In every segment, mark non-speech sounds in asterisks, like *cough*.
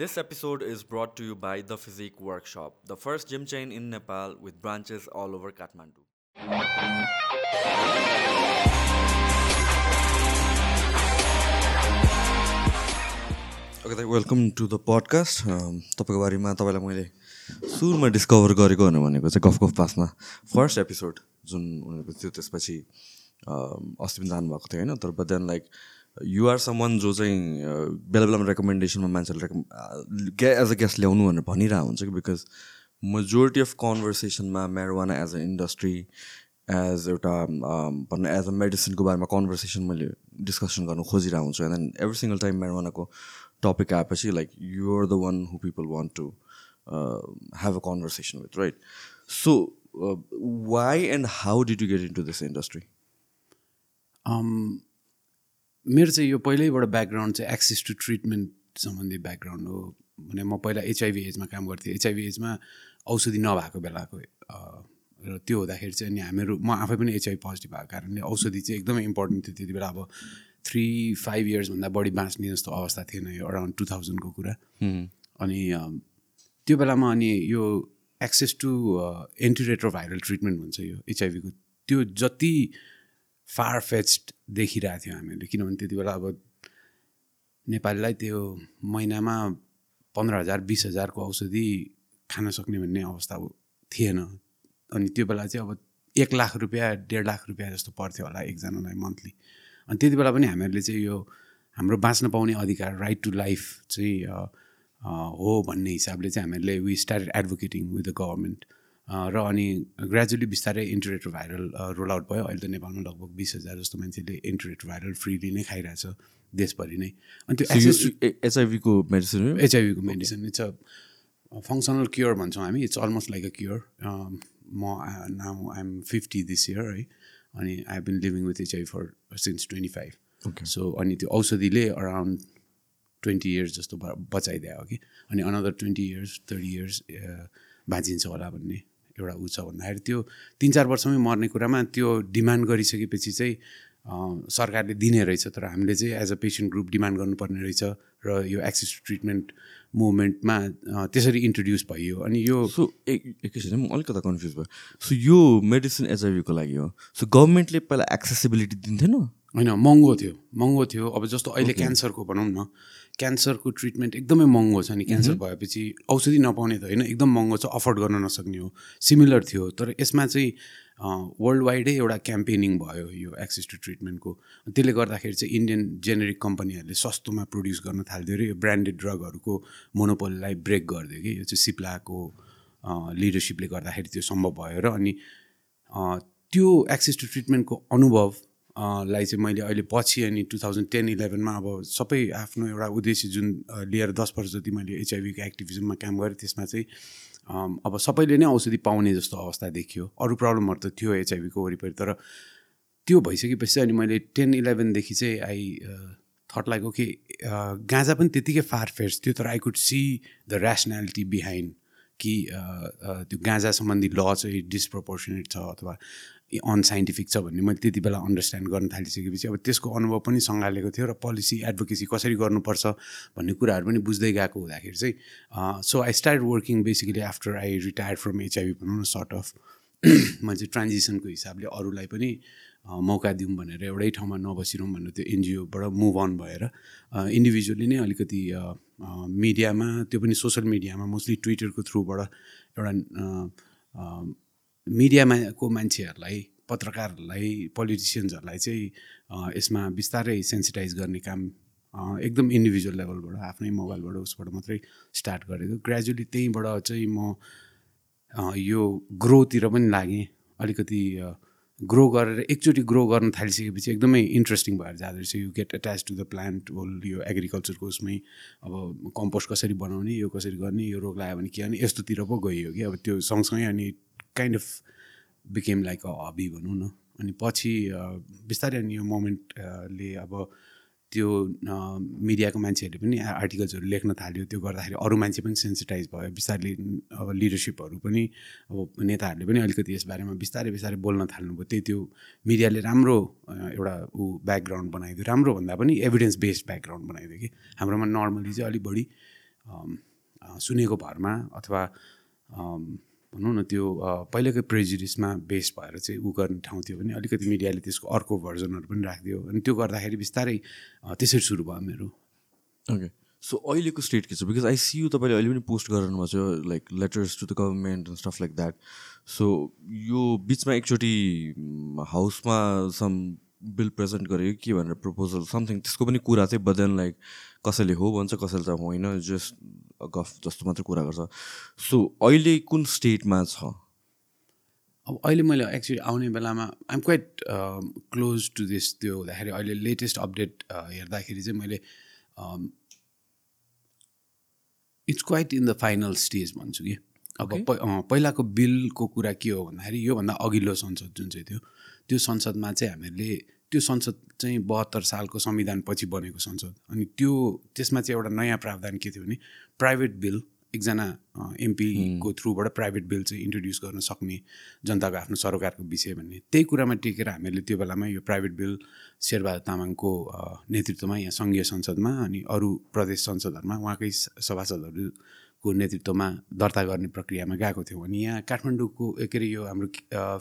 This episode is brought to you by The Physique Workshop, the first gym chain in Nepal with branches all over Kathmandu. Okay दाइ welcome to the podcast तपाईँको बारेमा तपाईँलाई मैले सुरुमा discover गरेको भनेको चाहिँ गफ गफ पासमा फर्स्ट एपिसोड जुन उनीहरूको थियो त्यसपछि um, अस्ति पनि जानुभएको थियो होइन तर but then like you're some one जो चाहिँ बेला बेलामा रेकमेन्डेसनमा मान्छेले रेकम गे एज अ गेस्ट ल्याउनु भनेर भनिरहेको हुन्छ कि? Because majority of कन्भर्सेसनमा marijuana as a industry as एउटा um, भनौँ एज अ मेडिसिनको बारेमा कन्भर्सेसन मैले डिस्कसन गर्नु खोजिरहेको हुन्छु। And then every single time मेरोवानाको topic आएपछि like you're the one who people want to have a conversation with right so why and how did you get into this industry मेरो चाहिँ यो पहिल्यैबाट background चाहिँ access to treatment सम्बन्धी background हो। भने म पहिला एचआइभी एजमा काम गर्थेँ। एचआइभी एजमा औषधि नभएको बेलाको र त्यो हुँदाखेरि चाहिँ अनि हामीहरू म आफै पनि एचआइभी पोजिटिभ भएको कारणले औषधि चाहिँ एकदमै इम्पोर्टेन्ट थियो त्यति बेला। अब थ्री फाइभ इयर्सभन्दा बढी बाँच्ने जस्तो अवस्था थिएन यो अराउन्ड टु थाउजन्डको कुरा। अनि त्यो बेलामा अनि यो access to antiretroviral treatment भन्छ यो एचआइभीको त्यो जति फार फेच्ड देखिरहेको थियो हामीले। किनभने त्यति बेला अब नेपालीलाई त्यो महिनामा पन्ध्र हजार बिस हजारको औषधि खान सक्ने भन्ने अवस्था थिएन। अनि त्यो बेला चाहिँ अब एक लाख रुपियाँ डेढ लाख रुपियाँ जस्तो पर्थ्यो होला एकजनालाई मन्थली। अनि त्यति बेला पनि हामीहरूले चाहिँ यो हाम्रो बाँच्न पाउने अधिकार राइट टु लाइफ चाहिँ हो भन्ने हिसाबले चाहिँ हामीहरूले we start advocating with the government. र अनि ग्रेजुअली बिस्तारै इन्टरनेट भाइरल रोल आउट भयो। अहिले त नेपालमा लगभग बिस हजार जस्तो मान्छेले इन्टरनेट भाइरल फ्रीली नै खाइरहेछ देशभरि नै। अनि त्यो एचआइभीको medicine एचआइभीको medicine it's a functional cure भन्छौँ हामी। It's almost like a cure म now I'm fifty this year है। अनि I been living with HIV for since twenty five okay so अनि त्यो औषधिले अराउन्ड ट्वेन्टी इयर्स जस्तो बचाइदियो कि अनि another twenty years thirty years बाँचिन्छ होला भन्ने। एउटा ऊ छ भन्दाखेरि त्यो तिन चार वर्षमै मर्ने कुरामा त्यो डिमान्ड गरिसकेपछि चाहिँ सरकारले दिने रहेछ तर हामीले चाहिँ as a patient group demand गर्नुपर्ने रहेछ र यो एक्सेस टु ट्रिटमेन्ट मुभमेन्टमा त्यसरी इन्ट्रोड्युस भयो अनि यो सो एक एकैछिन म अलिकता कन्फ्युज भयो। सो यो मेडिसिन एचआइभीको लागि हो। सो गभर्मेन्टले पहिला एक्सेसिबिलिटी दिन्थेन? होइन महँगो थियो। महँगो थियो। अब जस्तो अहिले क्यान्सरको भनौँ न क्यान्सरको ट्रिटमेन्ट एकदमै महँगो छ नि क्यान्सर भएपछि औषधि नपाउने त होइन एकदम महँगो छ अफोर्ड गर्न नसक्ने हो। सिमिलर थियो तर यसमा चाहिँ वर्ल्ड वाइडै एउटा क्याम्पेनिङ भयो यो एक्सेस टु ट्रिटमेन्टको त्यसले गर्दाखेरि चाहिँ इन्डियन जेनेरिक कम्पनीहरूले सस्तोमा प्रड्युस गर्न थालिदियो र यो ब्रान्डेड ड्रगहरूको मोनोपोललाई ब्रेक गरिदियो कि। यो चाहिँ सिप्लाको लिडरसिपले गर्दाखेरि त्यो सम्भव भयो र अनि त्यो एक्सेस टु ट्रिटमेन्टको अनुभव लाई चाहिँ मैले अहिले पछि अनि टु थाउजन्ड टेन इलेभेनमा अब सबै आफ्नो एउटा उद्देश्य जुन लिएर दस वर्ष जति मैले एचआइभीको एक्टिभिजममा काम गरेँ त्यसमा चाहिँ अब सबैले नै औषधि पाउने जस्तो अवस्था देखियो। अरू प्रब्लमहरू त थियो एचआइभीको वरिपरि तर त्यो भइसकेपछि अनि मैले टेन इलेभेनदेखि चाहिँ आई थट लाइक ओके गाँजा पनि त्यतिकै फार फेर्स थियो तर I could see the rationality behind कि त्यो गाँजा सम्बन्धी ल चाहिँ डिसप्रपोर्सनेट छ अथवा अनसाइन्टिफिक छ भन्ने मैले त्यति बेला अन्डरस्ट्यान्ड गर्न थालिसकेपछि अब त्यसको अनुभव पनि सँगालेको थियो र पोलिसी एडभोकेसी कसरी गर्नुपर्छ भन्ने कुराहरू पनि बुझ्दै गएको हुँदाखेरि चाहिँ so I start working basically after I retire from HIV भनौँ न सर्ट अफ *clears throat* मैले चाहिँ ट्रान्जिसनको हिसाबले अरूलाई पनि मौका दिउँ भनेर एउटै ठाउँमा नबसिरौँ भनेर त्यो एनजिओबाट मुभ अन भएर इन्डिभिजुअली नै अलिकति मिडियामा त्यो पनि सोसियल मिडियामा मोस्टली ट्विटरको थ्रुबाट एउटा मिडियामा को मान्छेहरूलाई पत्रकारहरूलाई पोलिटिसियन्सहरूलाई चाहिँ यसमा बिस्तारै सेन्सिटाइज गर्ने काम एकदम इन्डिभिजुअल लेभलबाट आफ्नै मोबाइलबाट उसबाट मात्रै स्टार्ट गरेको। ग्रेजुअली त्यहीँबाट चाहिँ म यो ग्रोतिर पनि लागेँ। अलिकति ग्रो गरेर एकचोटि ग्रो गर्न थालिसकेपछि एकदमै इन्ट्रेस्टिङ भएर जाँदो रहेछ। You get attach to the plant whole यो एग्रिकल्चरको उसमै अब कम्पोस्ट कसरी बनाउने यो कसरी गर्ने यो रोग लाग्यो भने के गर्ने यस्तोतिर पो गइयो कि। अब त्यो सँगसँगै अनि kind of became like a hobby भनौँ न। अनि पछि बिस्तारै अनि यो मोमेन्टले अब त्यो मिडियाको मान्छेहरूले पनि आर्टिकल्सहरू लेख्न थाल्यो। त्यो गर्दाखेरि अरू मान्छे पनि सेन्सिटाइज भयो। बिस्तारै अब लिडरसिपहरू पनि अब नेताहरूले पनि अलिकति यसबारेमा बिस्तारै बिस्तारै बोल्न थाल्नुभयो। त्यही त्यो मिडियाले राम्रो एउटा ऊ ब्याकग्राउन्ड बनाइदियो। राम्रो भन्दा पनि एभिडेन्स बेस्ड ब्याकग्राउन्ड बनाइदियो कि। हाम्रोमा नर्मली चाहिँ अलिक बढी सुनेको भरमा अथवा भनौँ न त्यो पहिलाकै प्रेजुडिसमा बेस भएर चाहिँ ऊ गर्ने ठाउँ थियो भने अलिकति मिडियाले त्यसको अर्को भर्जनहरू पनि राखिदियो अनि त्यो गर्दाखेरि बिस्तारै त्यसरी सुरु भयो मेरो। ओके सो अहिलेको स्टेट के छ? बिकज आई सी यु तपाईँले अहिले पनि पोस्ट गरेर भएको छ like letters to the government and stuff like that so यो बिचमा एकचोटि हाउसमा सम बिल प्रेजेन्ट गरेको के भनेर प्रपोजल समथिङ त्यसको पनि कुरा चाहिँ बदेन लाइक कसैले हो भन्छ कसैले चाहिँ होइन जस्ट गफ जस्तो मात्रै कुरा गर्छ। सो अहिले कुन स्टेटमा छ? अब अहिले मैले एक्चुली आउने बेलामा I'm quite close to this त्यो हुँदाखेरि अहिले लेटेस्ट अपडेट हेर्दाखेरि चाहिँ मैले it's quite in the final stage भन्छु कि। अब पहिलाको बिलको कुरा के हो भन्दाखेरि योभन्दा अघिल्लो संसद जुन चाहिँ थियो त्यो संसदमा चाहिँ हामीहरूले त्यो संसद चाहिँ बहत्तर सालको संविधान पछि बनेको संसद। अनि त्यो त्यसमा चाहिँ एउटा नयाँ प्रावधान के थियो भने प्राइभेट बिल एकजना एमपीको थ्रुबाट प्राइभेट बिल चाहिँ इन्ट्रोड्युस गर्न सक्ने जनताको आफ्नो सरकारको विषय भन्ने त्यही कुरामा टेकेर हामीहरूले त्यो बेलामा यो प्राइभेट बिल शेरबहादुर तामाङको नेतृत्वमा यहाँ सङ्घीय संसदमा अनि अरू प्रदेश संसदहरूमा उहाँकै सभासदहरूको नेतृत्वमा दर्ता गर्ने प्रक्रियामा गएको थियौँ अनि यहाँ काठमाडौँको के अरे यो हाम्रो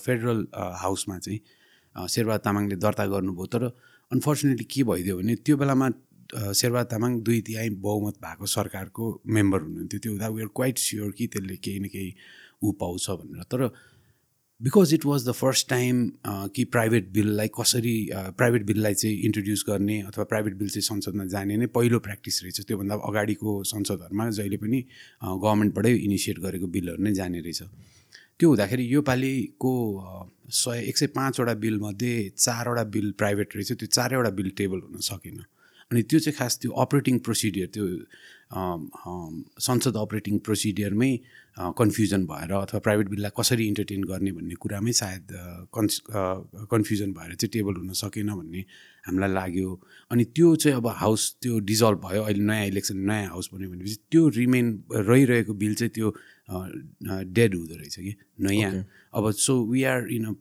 फेडरल हाउसमा चाहिँ शेरबहादुर तामाङले दर्ता गर्नुभयो। तर अनफर्चुनेटली के भइदियो भने त्यो बेलामा शेरबहादुर तामाङ दुई तिहाई बहुमत भएको सरकारको मेम्बर हुनुहुन्थ्यो। त्यो हुँदा वेआर क्वाइट स्योर कि त्यसले केही न केही ऊ पाउँछ भनेर। तर because it was the first time कि प्राइभेट बिललाई कसरी प्राइभेट बिललाई चाहिँ इन्ट्रोड्युस गर्ने अथवा प्राइभेट बिल चाहिँ संसदमा जाने नै पहिलो प्र्याक्टिस रहेछ। त्योभन्दा अगाडिको संसदहरूमा जहिले पनि गभर्मेन्टबाटै इनिसिएट गरेको बिलहरू नै जाने रहेछ। त्यो हुँदाखेरि योपालिको सय एक सय पाँचवटा बिलमध्ये चारवटा बिल प्राइभेट रहेछ। त्यो चारैवटा बिल टेबल हुन सकेन। अनि त्यो चाहिँ खास त्यो अपरेटिङ प्रोसिडियर त्यो संसद अपरेटिङ प्रोसिडियरमै कन्फ्युजन भएर अथवा प्राइभेट बिललाई कसरी इन्टरटेन गर्ने भन्ने कुरामै सायद कन्स कन्फ्युजन भएर चाहिँ टेबल हुन सकेन भन्ने हामीलाई लाग्यो अनि त्यो चाहिँ अब हाउस त्यो डिजल्भ भयो अहिले नयाँ इलेक्सन नयाँ हाउस बन्यो भनेपछि त्यो रिमेन रहिरहेको बिल चाहिँ त्यो डेड हुँदो रहेछ कि नयाँ. अब so we are in a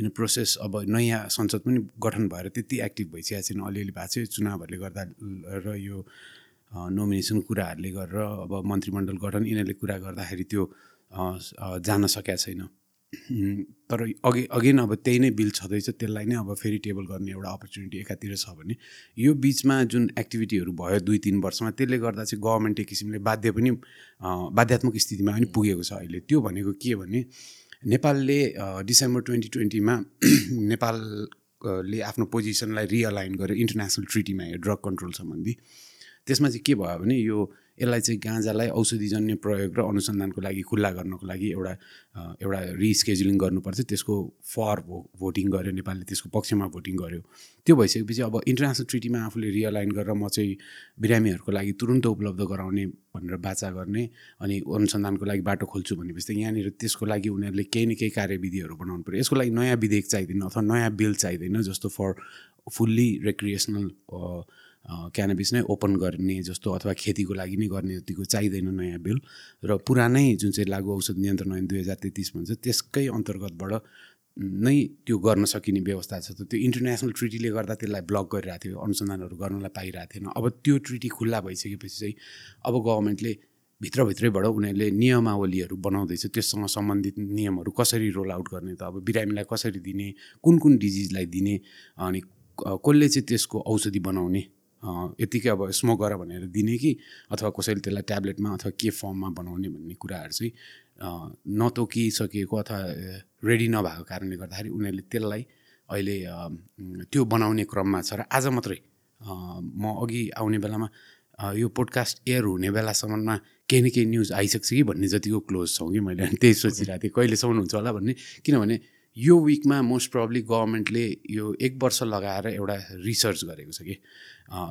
in process अब नयाँ संसद पनि गठन भएर त्यति एक्टिभ भइसकेको छैन। अलिअलि भएको छ चुनावहरूले गर्दा र यो नोमिनेसन कुराहरूले गरेर अब मन्त्रीमण्डल गठन यिनीहरूले कुरा गर्दाखेरि त्यो जान सकेका छैन। तर अघि अघि अब त्यही नै बिल छँदैछ त्यसलाई नै अब फेरि टेबल गर्ने एउटा अपर्च्युनिटी एकातिर छ भने यो बिचमा जुन एक्टिभिटीहरू भयो दुई तिन वर्षमा त्यसले गर्दा चाहिँ गभर्मेन्ट एक किसिमले बाध्य पनि बाध्यात्मक स्थितिमा पनि पुगेको छ अहिले। त्यो भनेको के भने नेपालले डिसेम्बर ट्वेन्टी ट्वेन्टीमा *clears throat* नेपालले आफ्नो पोजिसनलाई रिअलाइन गरेर इन्टरनेसनल ट्रिटीमा यो ड्रग कन्ट्रोल सम्बन्धी त्यसमा चाहिँ के भयो भने यो यसलाई चाहिँ गाँजालाई औषधिजन्य प्रयोग र अनुसन्धानको लागि खुल्ला गर्नको लागि एउटा एउटा रिस्केड्युलिङ गर्नुपर्छ त्यसको फर भो भोटिङ गर्यो नेपालले त्यसको पक्षमा भोटिङ गर्यो। त्यो भइसकेपछि अब इन्टरनेसनल ट्रिटीमा आफूले रिअलाइन गरेर म चाहिँ बिरामीहरूको लागि तुरन्त उपलब्ध गराउने भनेर बाचा गर्ने अनि अनुसन्धानको लागि बाटो खोल्छु भनेपछि त यहाँनिर त्यसको लागि उनीहरूले केही न केही कार्यविधिहरू बनाउनु पऱ्यो। यसको लागि नयाँ विधेयक चाहिँदैन अथवा नयाँ बिल चाहिँदैन जस्तो फर फुल्ली रेक्रिएसनल क्यानाबिस नै ओपन गर्ने जस्तो अथवा खेतीको लागि नै गर्ने जतिको चाहिँदैन नयाँ बिल। र पुरानै जुन चाहिँ लागु औषध नियन्त्रण ऐन दुई हजार तेत्तिस भन्छ त्यसकै अन्तर्गतबाट नै त्यो गर्न सकिने व्यवस्था छ। त त्यो इन्टरनेसनल ट्रिटीले गर्दा त्यसलाई ब्लक गरिरहेको थियो अनुसन्धानहरू गर्नलाई पाइरहेको थिएन। अब त्यो ट्रिटी खुल्ला भइसकेपछि चाहिँ अब गभर्मेन्टले भित्रभित्रैबाट उनीहरूले नियमावलीहरू बनाउँदैछ। त्यससँग सम्बन्धित नियमहरू कसरी रोल आउट गर्ने त? अब बिरामीलाई कसरी दिने? कुन कुन डिजिजलाई दिने? अनि कसले चाहिँ त्यसको औषधि बनाउने? यत्तिकै अब स्मोक गर भनेर दिने कि? अथवा कसैले त्यसलाई ट्याब्लेटमा अथवा के फर्ममा बनाउने भन्ने कुराहरू चाहिँ नतोकिसकिएको अथवा रेडी नभएको कारणले गर्दाखेरि उनीहरूले त्यसलाई अहिले त्यो बनाउने क्रममा छ र आज मात्रै म अघि आउने बेलामा यो पोडकास्ट एयर हुने बेलासम्ममा केही न केही न्युज आइसक्छ कि भन्ने जतिको क्लोज छौँ कि मैले? त्यही सोचिरहेको थिएँ। कहिलेसम्म हुन्छ होला भन्ने? किनभने यो विकमा मोस्ट प्रब्ली गभर्मेन्टले यो एक वर्ष लगाएर एउटा रिसर्च गरेको छ कि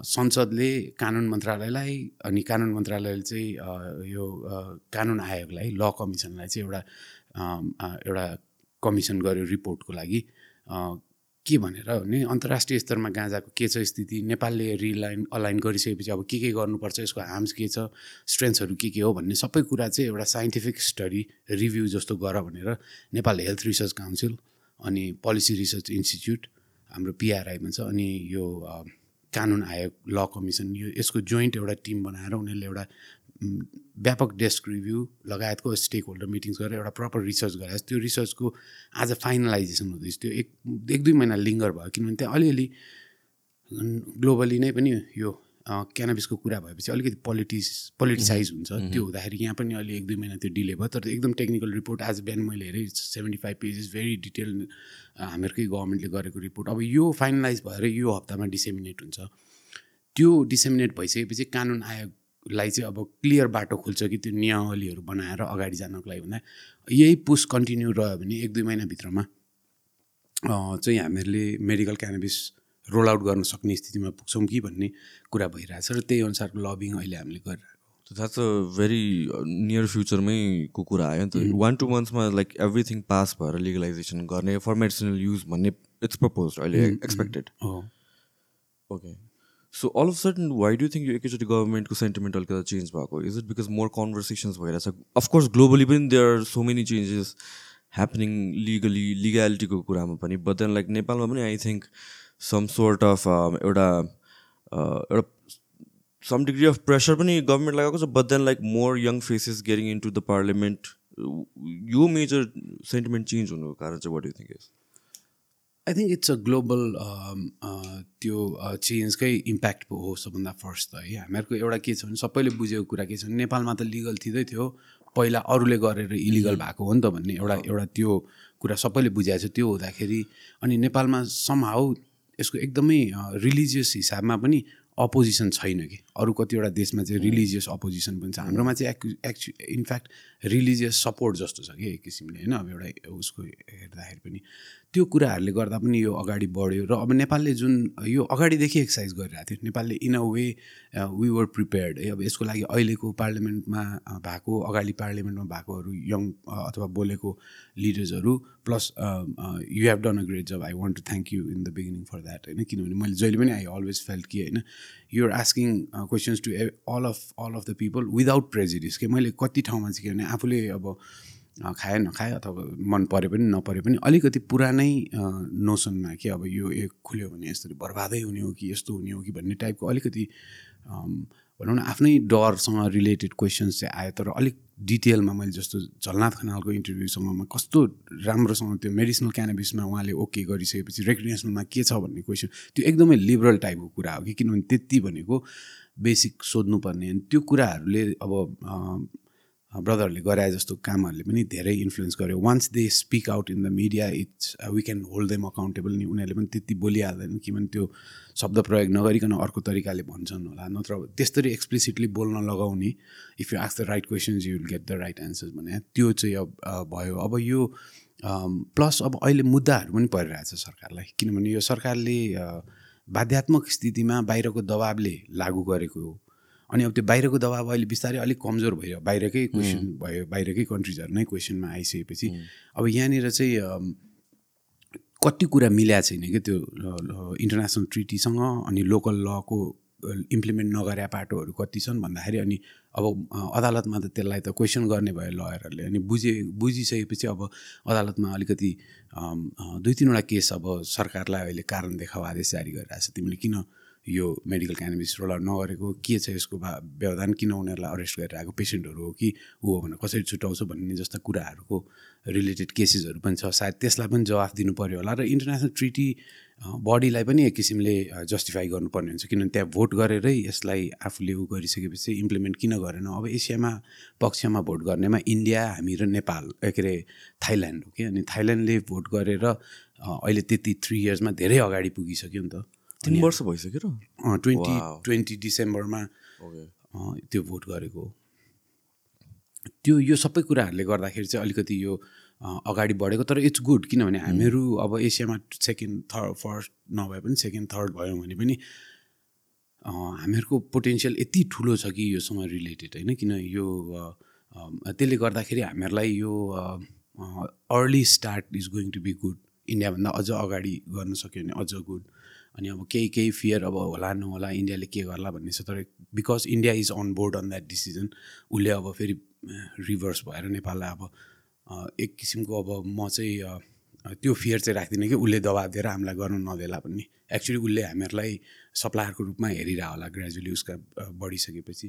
संसदले कानुन मन्त्रालयलाई अनि कानुन मन्त्रालयले चाहिँ यो कानुन आयोगलाई ल कमिसनलाई चाहिँ एउटा एउटा कमिसन गर्यो रिपोर्टको लागि। के भनेर भने अन्तर्राष्ट्रिय स्तरमा गाँजाको के छ स्थिति नेपालले रिलाइन अलाइन गरिसकेपछि अब के के गर्नुपर्छ यसको हार्म्स के छ स्ट्रेन्थ्सहरू के के हो भन्ने सबै कुरा चाहिँ एउटा साइन्टिफिक स्टडी रिभ्यू जस्तो गर भनेर नेपाल हेल्थ रिसर्च काउन्सिल अनि पोलिसी रिसर्च इन्स्टिच्युट हाम्रो पिआरआई भन्छ अनि यो कानुन आयोग ल कमिसन यो यसको जोइन्ट एउटा टिम बनाएर उनीहरूले एउटा व्यापक डेस्क रिभ्यू लगायतको स्टेक होल्डर मिटिङ्स गरेर एउटा प्रपर रिसर्च गराएछ त्यो रिसर्चको आज फाइनलाइजेसन हुँदैछ त्यो एक एक दुई महिना लिङ्गर भयो। किनभने त्यहाँ अलिअलि ग्लोबली नै पनि यो क्यानाबिसको कुरा भएपछि अलिकति पोलिटिस पोलिटिसाइज हुन्छ। त्यो हुँदाखेरि यहाँ पनि अलि एक दुई महिना त्यो डिले भयो। तर एकदम टेक्निकल रिपोर्ट आज बिहान मैले हेरेँ। Seventy five pages very detail हामीहरूकै गभर्मेन्टले गरेको रिपोर्ट। अब यो फाइनलाइज भएर यो हप्तामा डिसेमिनेट हुन्छ। त्यो डिसेमिनेट भइसकेपछि कानुन आयोगलाई चाहिँ अब क्लियर बाटो खुल्छ कि त्यो नियमावलीहरू बनाएर अगाडि जानको लागि भन्दा यही पुस कन्टिन्यू रह्यो भने एक दुई महिनाभित्रमा चाहिँ हामीहरूले मेडिकल क्यानाबिस रोल आउट गर्न सक्ने स्थितिमा पुग्छौँ कि भन्ने कुरा भइरहेछ र त्यही अनुसारको लबिङ अहिले हामीले गरिरहेको द्याट्स अ भेरी नियर फ्युचरमै को कुरा आयो नि त। वान टू मन्थ्समा लाइक एभ्रिथिङ पास भएर लिगलाइजेसन गर्ने फर मेडिसिनल युज भन्ने इट्स प्रपोज अहिले expected okay so all of sudden why do think यो एकैचोटि गभर्मेन्टको सेन्टिमेन्ट अलिकति चेन्ज भएको is it because more conversations भइरहेछ अफकोर्स ग्लोबली पनि there are so many changes happening legally लिगालिटीको कुरामा पनि बट देन लाइक नेपालमा पनि I think some sort of एउटा एउटा सम डिग्री अफ प्रेसर पनि गभर्मेन्ट लगाएको छ but then like more young faces getting into the parliament यो मेजर सेन्टिमेन्ट चेन्ज हुनुको कारण चाहिँ what you think is I think it's a global त्यो चेन्जकै इम्प्याक्ट हो सबभन्दा फर्स्ट त है। हामीहरूको एउटा के छ भने सबैले बुझेको कुरा के छ भने नेपालमा त लिगल थिँदै थियो। पहिला अरूले गरेर इलिगल भएको हो नि त भन्ने एउटा एउटा त्यो कुरा सबैले बुझाएको छ त्यो हुँदाखेरि। अनि नेपालमा समहाउ यसको एकदमै रिलिजियस हिसाबमा पनि अपोजिसन छैन कि। अरू कतिवटा देशमा चाहिँ रिलिजियस अपोजिसन पनि छ। हाम्रोमा चाहिँ एक्चु एक्चु इनफ्याक्ट रिलिजियस सपोर्ट जस्तो छ कि एक किसिमले होइन? अब एउटा उसको हेर्दाखेरि पनि। त्यो कुराहरूले गर्दा पनि यो अगाडि बढ्यो र अब नेपालले जुन यो अगाडिदेखि एक्सर्साइज गरिरहेको थियो। नेपालले in a way we were prepared है अब यसको लागि अहिलेको पार्लियामेन्टमा भएको अगाडि पार्लियामेन्टमा भएकोहरू यङ अथवा बोलेको लिडर्सहरू plus you have done a great job I want to thank you in the beginning for that होइन? किनभने मैले जहिले पनि आई अलवेज फेल्ट कि होइन? You're asking questions to all of all of the people without prejudice कि मैले कति ठाउँमा चाहिँ के भने आफूले अब खाए नखाए अथवा मन परे पनि नपरे पनि अलिकति पुरानै नोसनमा कि अब यो एक खुल्यो भने यसरी बर्बादै हुने हो कि यस्तो हुने हो कि भन्ने टाइपको अलिकति भनौँ न आफ्नै डरसँग रिलेटेड क्वेसन्स चाहिँ आयो तर अलिक डिटेलमा मैले जस्तो झलनाथ खनालको इन्टरभ्यूसँगमा कस्तो राम्रोसँग त्यो मेडिसिनल क्यानाबिसमा उहाँले ओके गरिसकेपछि रेकग्नेसनमा के छ भन्ने क्वेसन त्यो एकदमै लिबरल टाइपको कुरा हो कि किनभने त्यति भनेको बेसिक सोध्नुपर्ने त्यो कुराहरूले अब ब्रदरहरूले गराए जस्तो कामहरूले पनि धेरै इन्फ्लुएन्स गर्यो। Once they speak out in the media it's we can hold them accountable नि। उनीहरूले पनि त्यति बोलिहाल्दैन किनभने त्यो शब्द प्रयोग नगरिकन अर्को तरिकाले भन्छन् होला। नत्र त्यस्तरी एक्सप्लिसिटली बोल्न लगाउने। If you ask the right questions you will get the right answers भने। त्यो चाहिँ अब भयो। अब यो प्लस अब अहिले मुद्दाहरू पनि परिरहेछ सरकारलाई। किनभने यो सरकारले बाध्यात्मक स्थितिमा बाहिरको दबाबले लागू गरेको हो। अनि अब त्यो बाहिरको दबाब अहिले बिस्तारै अलिक कमजोर भयो बाहिरकै क्वेसन भयो बाहिरकै कन्ट्रिजहरू नै क्वेसनमा आइसकेपछि अब यहाँनिर चाहिँ कति कुरा मिल्या छैन क्या त्यो इन्टरनेसनल ट्रिटीसँग अनि लोकल लको इम्प्लिमेन्ट नगरे पाटोहरू कति छन् भन्दाखेरि अनि अब अदालतमा त त्यसलाई त क्वेसन गर्ने भयो लयरहरूले अनि बुझे बुझिसकेपछि अब अदालतमा अलिकति दुई तिनवटा केस अब सरकारलाई अहिले कारण देखाउ आदेश जारी गरिरहेको छ तिमीले किन यो मेडिकल क्यानाबिस रोल आउट नगरेको के छ यसको व्यवधान किन उनीहरूलाई अरेस्ट गरिरहेको पेसेन्टहरू हो कि ऊ हो भने कसरी छुट्याउँछ भन्ने जस्ता कुराहरूको रिलेटेड केसेसहरू पनि छ। सायद त्यसलाई पनि जवाफ दिनु पऱ्यो होला र इन्टरनेसनल ट्रिटी बडीलाई पनि एक किसिमले जस्टिफाई गर्नुपर्ने हुन्छ। किनभने त्यहाँ भोट गरेरै यसलाई आफूले ऊ गरिसकेपछि इम्प्लिमेन्ट किन गरेन? अब एसियामा पक्षमा भोट गर्नेमा इन्डिया हामी र नेपाल के अरे थाइल्यान्ड हो कि? अनि थाइल्यान्डले भोट गरेर अहिले त्यति थ्री इयर्समा धेरै अगाडि पुगिसक्यो नि त। तिन वर्ष भइसक्यो र? ट्वेन्टी ट्वेन्टी डिसेम्बरमा त्यो भोट गरेको। त्यो यो सबै कुराहरूले गर्दाखेरि चाहिँ अलिकति यो अगाडि बढेको तर इट्स गुड किनभने हामीहरू अब एसियामा सेकेन्ड थर्ड फर्स्ट नभए पनि सेकेन्ड थर्ड भयौँ भने पनि हामीहरूको पोटेन्सियल यति ठुलो छ कि योसँग रिलेटेड होइन? किन यो त्यसले गर्दाखेरि हामीहरूलाई यो early start is going to be good इन्डियाभन्दा अझ अगाडि गर्न सक्यो भने अझ गुड अनि अब केही केही फियर अब होला नहोला इन्डियाले के गर्ला भन्ने छ तर because India is on board on that decision उसले अब फेरि रिभर्स भएर नेपाललाई अब एक किसिमको अब म चाहिँ त्यो फियर चाहिँ राख्दिनँ कि उसले दबाब दिएर हामीलाई गर्नु नदेला भन्ने। एक्चुली उसले हामीहरूलाई सप्लायरको रूपमा हेरिरह होला ग्रेजुअली उसका बढिसकेपछि।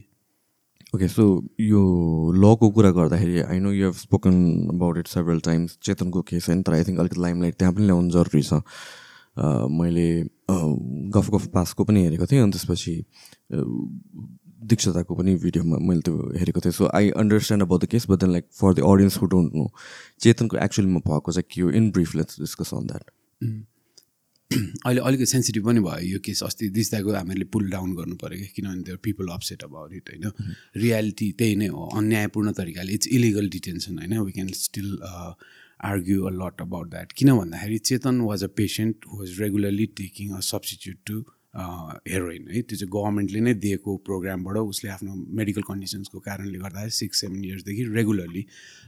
ओके सो यो लको कुरा गर्दाखेरि I know you have spoken about it several times चेतनको case होइन तर आई थिङ्क अलिकति लाइमलाइट त्यहाँ पनि ल्याउनु जरुरी छ। मैले गफ गफ पासको पनि हेरेको थिएँ अनि त्यसपछि दीक्षताको पनि भिडियोमा मैले त्यो हेरेको थिएँ। So I understand about the case but then like for the audience who don't know चेतनको एक्चुअलीमा भएको चाहिँ के हो? In brief let's discuss on that अहिले अलिकति सेन्सिटिभ पनि भयो यो केस अस्ति दिस्दाको हामीहरूले पुल डाउन गर्नु पऱ्यो कि किनभने त्यो पिपल अपसेट अबाउट इट होइन? रियालिटी त्यही नै हो अन्यायपूर्ण तरिकाले इट्स इलिगल डिटेन्सन होइन? We can still argue a lot about that किन भन्दाखेरि Chetan was a patient was regularly taking a substitute to heroin है त्यो चाहिँ गभर्मेन्टले नै दिएको प्रोग्रामबाट उसले आफ्नो मेडिकल कन्डिसन्सको कारणले गर्दाखेरि six seven इयर्सदेखि regularly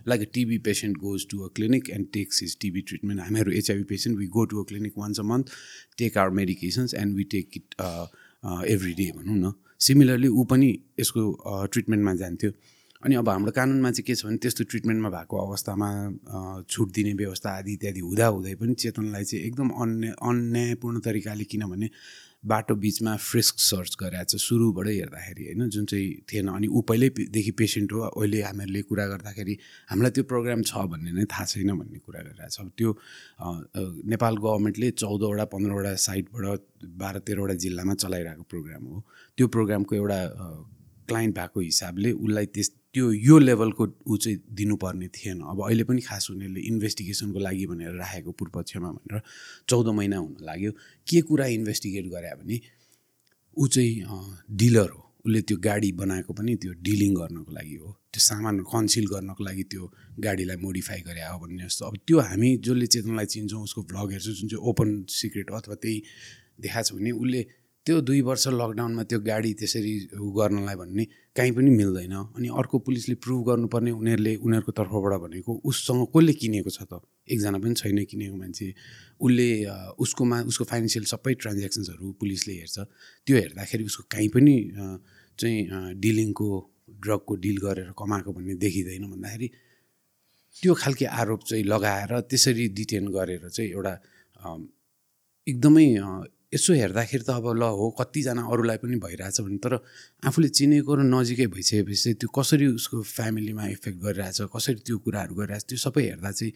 like a TB patient goes to a clinic and takes his TB treatment हामीहरू HIV patient we go to a clinic once a month take our medications and we take it every day भनौँ न similarly ऊ पनि यसको ट्रिटमेन्टमा जान्थ्यो अनि अब हाम्रो कानुनमा चाहिँ के छ भने त्यस्तो ट्रिटमेन्टमा भएको अवस्थामा छुट दिने व्यवस्था आदि इत्यादि हुँदा हुँदै पनि चेतनलाई चाहिँ एकदम अन्याय अन्यायपूर्ण तरिकाले किनभने बाटो बिचमा फ्रिस्क सर्च गरेर छ सुरुबाटै हेर्दाखेरि होइन? जुन चाहिँ थिएन। अनि ऊ पहिल्यैदेखि पेसेन्ट हो अहिले हामीहरूले कुरा गर्दाखेरि हामीलाई त्यो प्रोग्राम छ भन्ने नै थाहा छैन भन्ने कुरा गरिरहेको छ। त्यो नेपाल गभर्मेन्टले चौधवटा पन्ध्रवटा साइटबाट बाह्र तेह्रवटा जिल्लामा चलाइरहेको प्रोग्राम हो। त्यो प्रोग्रामको एउटा क्लाइन्ट भएको हिसाबले उसलाई त्यस त्यो यो लेभलको ऊ चाहिँ दिनुपर्ने थिएन। अब अहिले पनि खास उनीहरूले इन्भेस्टिगेसनको लागि भनेर राखेको पूर्वपक्षमा भनेर चौध महिना हुन लाग्यो। के कुरा इन्भेस्टिगेट गरे भने ऊ चाहिँ डिलर हो। उसले त्यो गाडी बनाएको पनि त्यो डिलिङ गर्नको लागि हो। त्यो सामान कन्सिल गर्नको लागि त्यो गाडीलाई मोडिफाई गरे हो भन्ने जस्तो। अब त्यो हामी जसले चेतनलाई चिन्छौँ उसको भ्लग हेर्छौँ जुन चाहिँ ओपन सिक्रेट हो अथवा त्यही देखाएको छ भने उसले त्यो दुई वर्ष लकडाउनमा त्यो गाडी त्यसरी उ गर्नलाई भन्ने काहीँ पनि मिल्दैन। अनि अर्को पुलिसले प्रुभ गर्नुपर्ने उनीहरूले उनीहरूको तर्फबाट भनेको उससँग कसले किनेको छ त? एकजना पनि छैन किनेको मान्छे। उसले उसकोमा उसको फाइनेन्सियल सबै ट्रान्ज्याक्सन्सहरू पुलिसले हेर्छ। त्यो हेर्दाखेरि उसको काहीँ पनि चाहिँ डिलिङको ड्रगको डिल गरेर कमाएको भन्ने देखिँदैन भन्दाखेरि त्यो खालके आरोप चाहिँ लगाएर त्यसरी डिटेन गरेर चाहिँ एउटा एकदमै यसो हेर्दाखेरि त अब ल हो कतिजना अरूलाई पनि भइरहेछ भने तर आफूले चिनेको र नजिकै भइसकेपछि त्यो कसरी उसको फ्यामिलीमा इफेक्ट गरिरहेछ कसरी त्यो कुराहरू गरिरहेछ त्यो सबै हेर्दा चाहिँ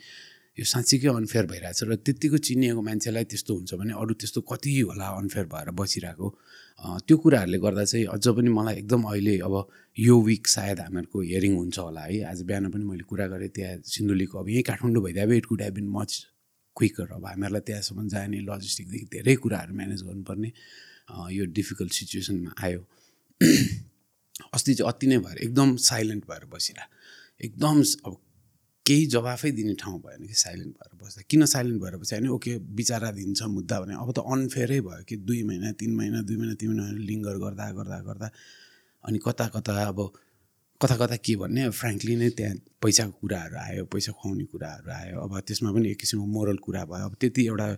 यो साँच्चीकै अनफेयर भइरहेछ र त्यत्तिको चिनिएको मान्छेलाई त्यस्तो हुन्छ भने अरू त्यस्तो कति होला अनफेयर भएर बसिरहेको त्यो कुराहरूले गर्दा चाहिँ अझ पनि मलाई एकदम अहिले अब यो विक सायद हामीहरूको हियरिङ हुन्छ होला है। आज बिहान पनि मैले कुरा गरेँ त्यहाँ सिन्धुलीको अब यहीँ काठमाडौँ भइदियो it could have been much quicker अब हामीहरूलाई त्यहाँसम्म जाने लजिस्टिकदेखि धेरै कुराहरू म्यानेज गर्नुपर्ने यो डिफिकल्ट सिचुएसनमा आयो। अस्ति चाहिँ अति नै भएर एकदम साइलेन्ट भएर बसिरह। एकदम अब केही जवाफै दिने ठाउँ भएन कि साइलेन्ट भएर बस्दा। किन साइलेन्ट भएर बस्यो भने ओके बिचारा दिन्छ मुद्दा भने अब त अनफेयरै भयो कि दुई महिना तिन महिना दुई महिना तिन महिना लिङ्गर गर्दा गर्दा गर्दा अनि कता कता अब कता कता के भन्ने? फ्रेङ्कली नै त्यहाँ पैसाको कुराहरू आयो पैसा खुवाउने कुराहरू आयो। अब त्यसमा पनि एक किसिमको मोरल कुरा भयो। अब त्यति एउटा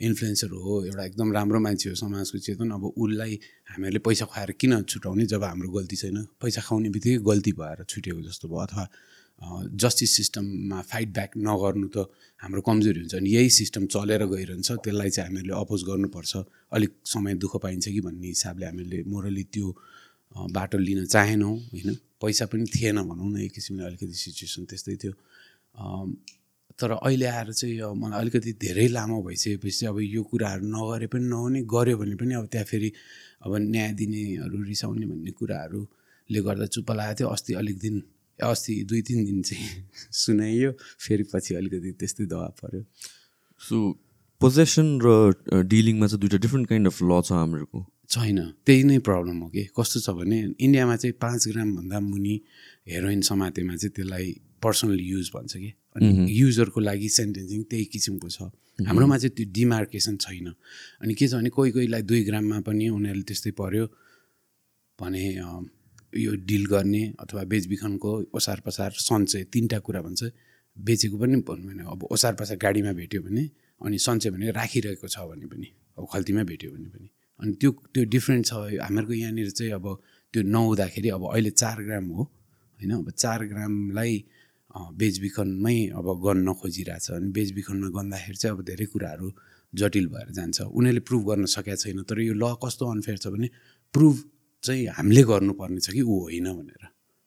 इन्फ्लुएन्सर हो एउटा एकदम राम्रो मान्छे हो समाजको चेतन। अब उसलाई हामीहरूले पैसा खुवाएर किन छुट्याउने जब हाम्रो गल्ती छैन? पैसा खुवाउने बित्तिकै गल्ती भएर छुट्याएको जस्तो भयो। अथवा जस्टिस सिस्टममा फाइट ब्याक नगर्नु त हाम्रो कमजोरी हुन्छ अनि यही सिस्टम चलेर गइरहन्छ। त्यसलाई चाहिँ हामीहरूले अपोज गर्नुपर्छ। अलिक समय दुःख पाइन्छ कि भन्ने हिसाबले हामीले मोरली त्यो बाटो लिन चाहेनौँ होइन? पैसा पनि थिएन भनौँ न एक किसिमले अलिकति सिचुएसन त्यस्तै थियो। तर अहिले आएर चाहिँ मलाई अलिकति धेरै लामो भइसकेपछि अब यो कुराहरू नगरे पनि नहुने गऱ्यो भने पनि अब त्यहाँ फेरि अब न्याय दिनेहरू रिसाउने भन्ने कुराहरूले गर्दा चुप्प लागेको थियो। अस्ति अलिक दिन अस्ति दुई तिन दिन चाहिँ *laughs* सुनाइयो फेरि पछि अलिकति त्यस्तै दबाब पऱ्यो सो पोजेसन र डिलिङमा चाहिँ दुइटा डिफ्रेन्ट काइन्ड अफ ल छ हाम्रो छैन। त्यही नै प्रब्लम हो कि? कस्तो छ भने इन्डियामा चाहिँ पाँच ग्रामभन्दा मुनि हेरोइन समातेमा चाहिँ त्यसलाई पर्सनल युज भन्छ कि? अनि युजरको लागि सेन्टेन्सिङ त्यही किसिमको छ। हाम्रोमा चाहिँ त्यो डिमार्केसन छैन। अनि के छ भने कोही कोहीलाई दुई ग्राममा पनि उनीहरूले त्यस्तै पऱ्यो भने यो डिल गर्ने अथवा बेचबिखनको ओसार पसार सन्चय तिनवटा कुरा भन्छ। बेचेको पनि भन्नु भने अब ओसार पसार गाडीमा भेट्यो भने अनि सन्चय भने राखिरहेको छ भने पनि अब खल्तीमा भेट्यो भने पनि। अनि त्यो त्यो डिफ्रेन्ट छ। हामीहरूको यहाँनिर चाहिँ अब त्यो नहुँदाखेरि अब अहिले चार ग्राम हो होइन? अब चार ग्रामलाई बेचबिखनमै अब गर्न खोजिरहेछ। अनि बेचबिखनमा गन्दाखेरि चाहिँ अब धेरै कुराहरू जटिल भएर जान्छ। उनीहरूले प्रुभ गर्न सकेका छैन तर यो ल कस्तो अनफेयर छ भने प्रुभ चाहिँ हामीले गर्नुपर्ने छ कि ऊ होइन भनेर।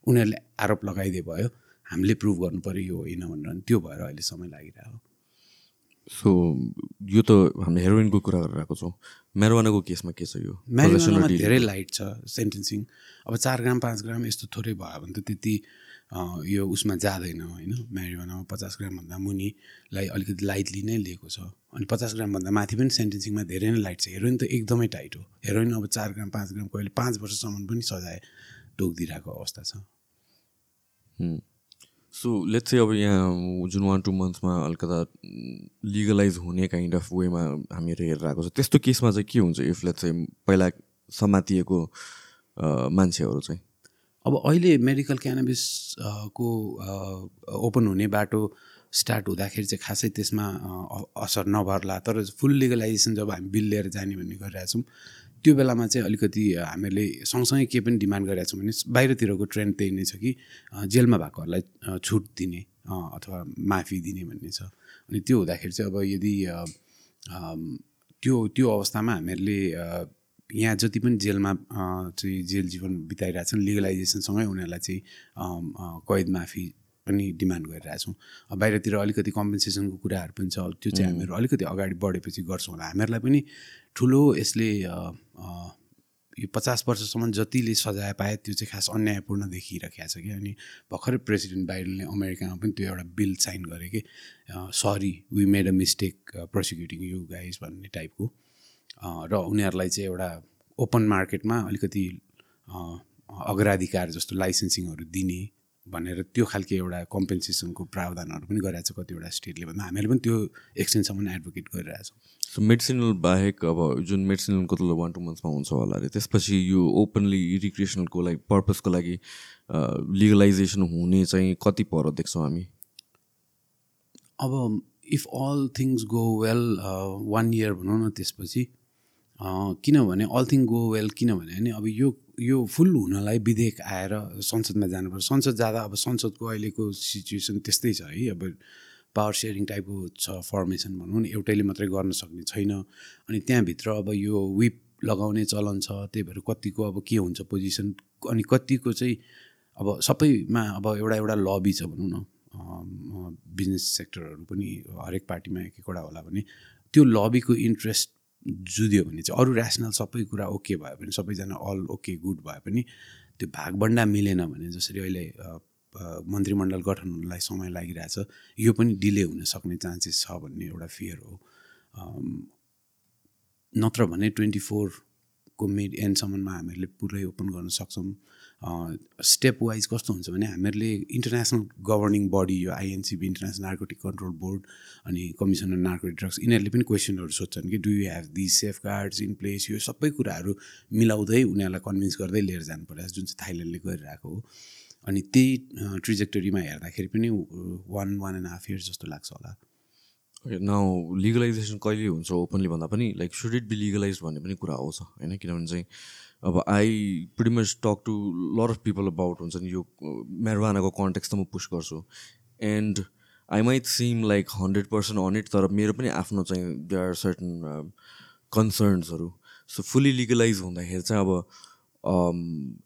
उनीहरूले आरोप लगाइदिए भयो हामीले प्रुभ गर्नु पऱ्यो यो होइन भनेर। अनि त्यो भएर अहिले समय लागिरहेको सो यो त हामीले हेरोइनको कुरा गरेर आएको छौँ। म्यारोवानाको केसमा के छ यो? म्यारिजुनामा धेरै लाइट छ सेन्टेन्सिङ अब चार ग्राम पाँच ग्राम यस्तो थोरै भयो भने त त्यति यो उसमा जाँदैन होइन? म्यारिजुनामा पचास ग्रामभन्दा मुनिलाई अलिकति लाइटली नै लिएको छ। अनि पचास ग्रामभन्दा माथि पनि सेन्टेन्सिङमा धेरै नै लाइट छ। हेरोइन त एकदमै टाइट हो। हेरोइन अब चार ग्राम पाँच ग्राम कहिले पाँच वर्षसम्म पनि सजाय टोकिदिरहेको अवस्था छ। सो लेट्स चाहिँ अब यहाँ जुन वान टू मन्थ्समा अलिकता लिगलाइज हुने काइन्ड अफ वेमा हामीहरू हेरेर आएको छ त्यस्तो केसमा चाहिँ के हुन्छ इफ लेट्स चाहिँ पहिला समातिएको मान्छेहरू चाहिँ? अब अहिले मेडिकल क्यानाबिस को ओपन हुने बाटो स्टार्ट हुँदाखेरि चाहिँ खासै त्यसमा असर नभर्ला तर फुल लिगलाइजेसन जब हामी बिल लिएर जाने भन्ने गरिरहेछौँ त्यो बेलामा चाहिँ अलिकति हामीले सँगसँगै के पनि डिमान्ड गरिरहेको छौँ भने बाहिरतिरको ट्रेन्ड त्यही नै छ कि जेलमा भएकोहरूलाई छुट दिने अथवा माफी दिने भन्ने छ। अनि त्यो हुँदाखेरि चाहिँ अब यदि त्यो त्यो अवस्थामा हामीहरूले यहाँ जति पनि जेलमा चाहिँ जेल जीवन बिताइरहेछन् लिगलाइजेसनसँगै उनीहरूलाई चाहिँ कैद माफी पनि डिमान्ड गरिरहेछौँ बाहिरतिर अलिकति कम्पेन्सेसनको कुराहरू पनि छ त्यो चाहिँ हामीहरू अलिकति अगाडि बढेपछि गर्छौँ होला। हामीहरूलाई पनि ठुलो यसले यो पचास वर्षसम्म जतिले सजाय पाए त्यो चाहिँ खास अन्यायपूर्ण देखिरहेको छ कि? अनि भर्खरै प्रेसिडेन्ट बाइडनले अमेरिकामा पनि त्यो एउटा बिल साइन गरे कि sorry we made a mistake prosecuting you guys भन्ने टाइपको। र उनीहरूलाई चाहिँ एउटा ओपन मार्केटमा अलिकति अग्राधिकार जस्तो लाइसेन्सिङहरू दिने भनेर त्यो खालको एउटा कम्पेन्सेसनको प्रावधानहरू पनि गरिरहेको छ कतिवटा स्टेटले भन्दा हामीले पनि त्यो एक्सटेन्सम्म एडभोकेट गरिरहेछौँ सो मेडिसिनल बाहेक अब जुन मेडिसिनलको त वान टू मन्थ्समा हुन्छ होला अरे त्यसपछि यो ओपनली रिक्रिएसनलको लागि पर्पजको लागि लिगलाइजेसन हुने चाहिँ कति पर देख्छौँ हामी? अब if all things go well one year भनौँ न त्यसपछि किनभने अल थिङ गो वेल किनभने अब यो यो फुल हुनलाई विधेयक आएर संसदमा जानुपर्छ। संसद जाँदा अब संसदको अहिलेको सिचुएसन त्यस्तै छ है। अब पावर सेयरिङ टाइपको छ फर्मेसन भनौँ न एउटैले मात्रै गर्न सक्ने छैन। अनि त्यहाँभित्र अब यो विप लगाउने चलन छ त्यही भएर कतिको अब के हुन्छ पोजिसन अनि कतिको चाहिँ अब सबैमा अब एउटा एउटा लबी छ भनौँ न। बिजनेस सेक्टरहरू पनि हरेक पार्टीमा एक एकवटा होला भने त्यो लबीको इन्ट्रेस्ट जुदियो भने चाहिँ अरू ऱ्यासनल सबै कुरा ओके भयो भने सबैजना अल ओके गुड भए पनि त्यो भागभन्डा मिलेन भने जसरी अहिले मन्त्रीमण्डल गठन हुनलाई समय लागिरहेछ यो पनि डिले हुन सक्ने चान्सेस छ भन्ने एउटा फियर हो। नत्र भने ट्वेन्टी फोरको मिड एन्डसम्ममा हामीहरूले पुरै ओपन गर्न सक्छौँ। स्टेप वाइज कस्तो हुन्छ भने हामीहरूले इन्टरनेसनल गभर्निङ बडी यो INCB international narcotic control board अनि कमिसन अन नार्कोटिक ड्रग्स यिनीहरूले पनि क्वेसनहरू सोध्छन् कि do you have these safeguards in place यो सबै कुराहरू मिलाउँदै उनीहरूलाई कन्भिन्स गर्दै लिएर जानु पर्छ जुन चाहिँ थाइल्यान्डले गरिरहेको हो। अनि त्यही ट्रिजेक्टरीमा हेर्दाखेरि पनि one one and half years जस्तो लाग्छ होला। नाउ लिगलाइजेसन कहिले हुन्छ ओपनली भन्दा पनि like should it be legalize भन्ने पनि कुरा आउँछ होइन? किनभने चाहिँ अब I pretty much talk to lot of people about हुन्छ नि यो मेरवानाको कन्टेक्स त म पुस गर्छु. And I might seem like hundred percent on it तर मेरो पनि आफ्नो चाहिँ दे आर सर्टन कन्सर्न्सहरू सो फुल्ली लिगलाइज हुँदाखेरि चाहिँ अब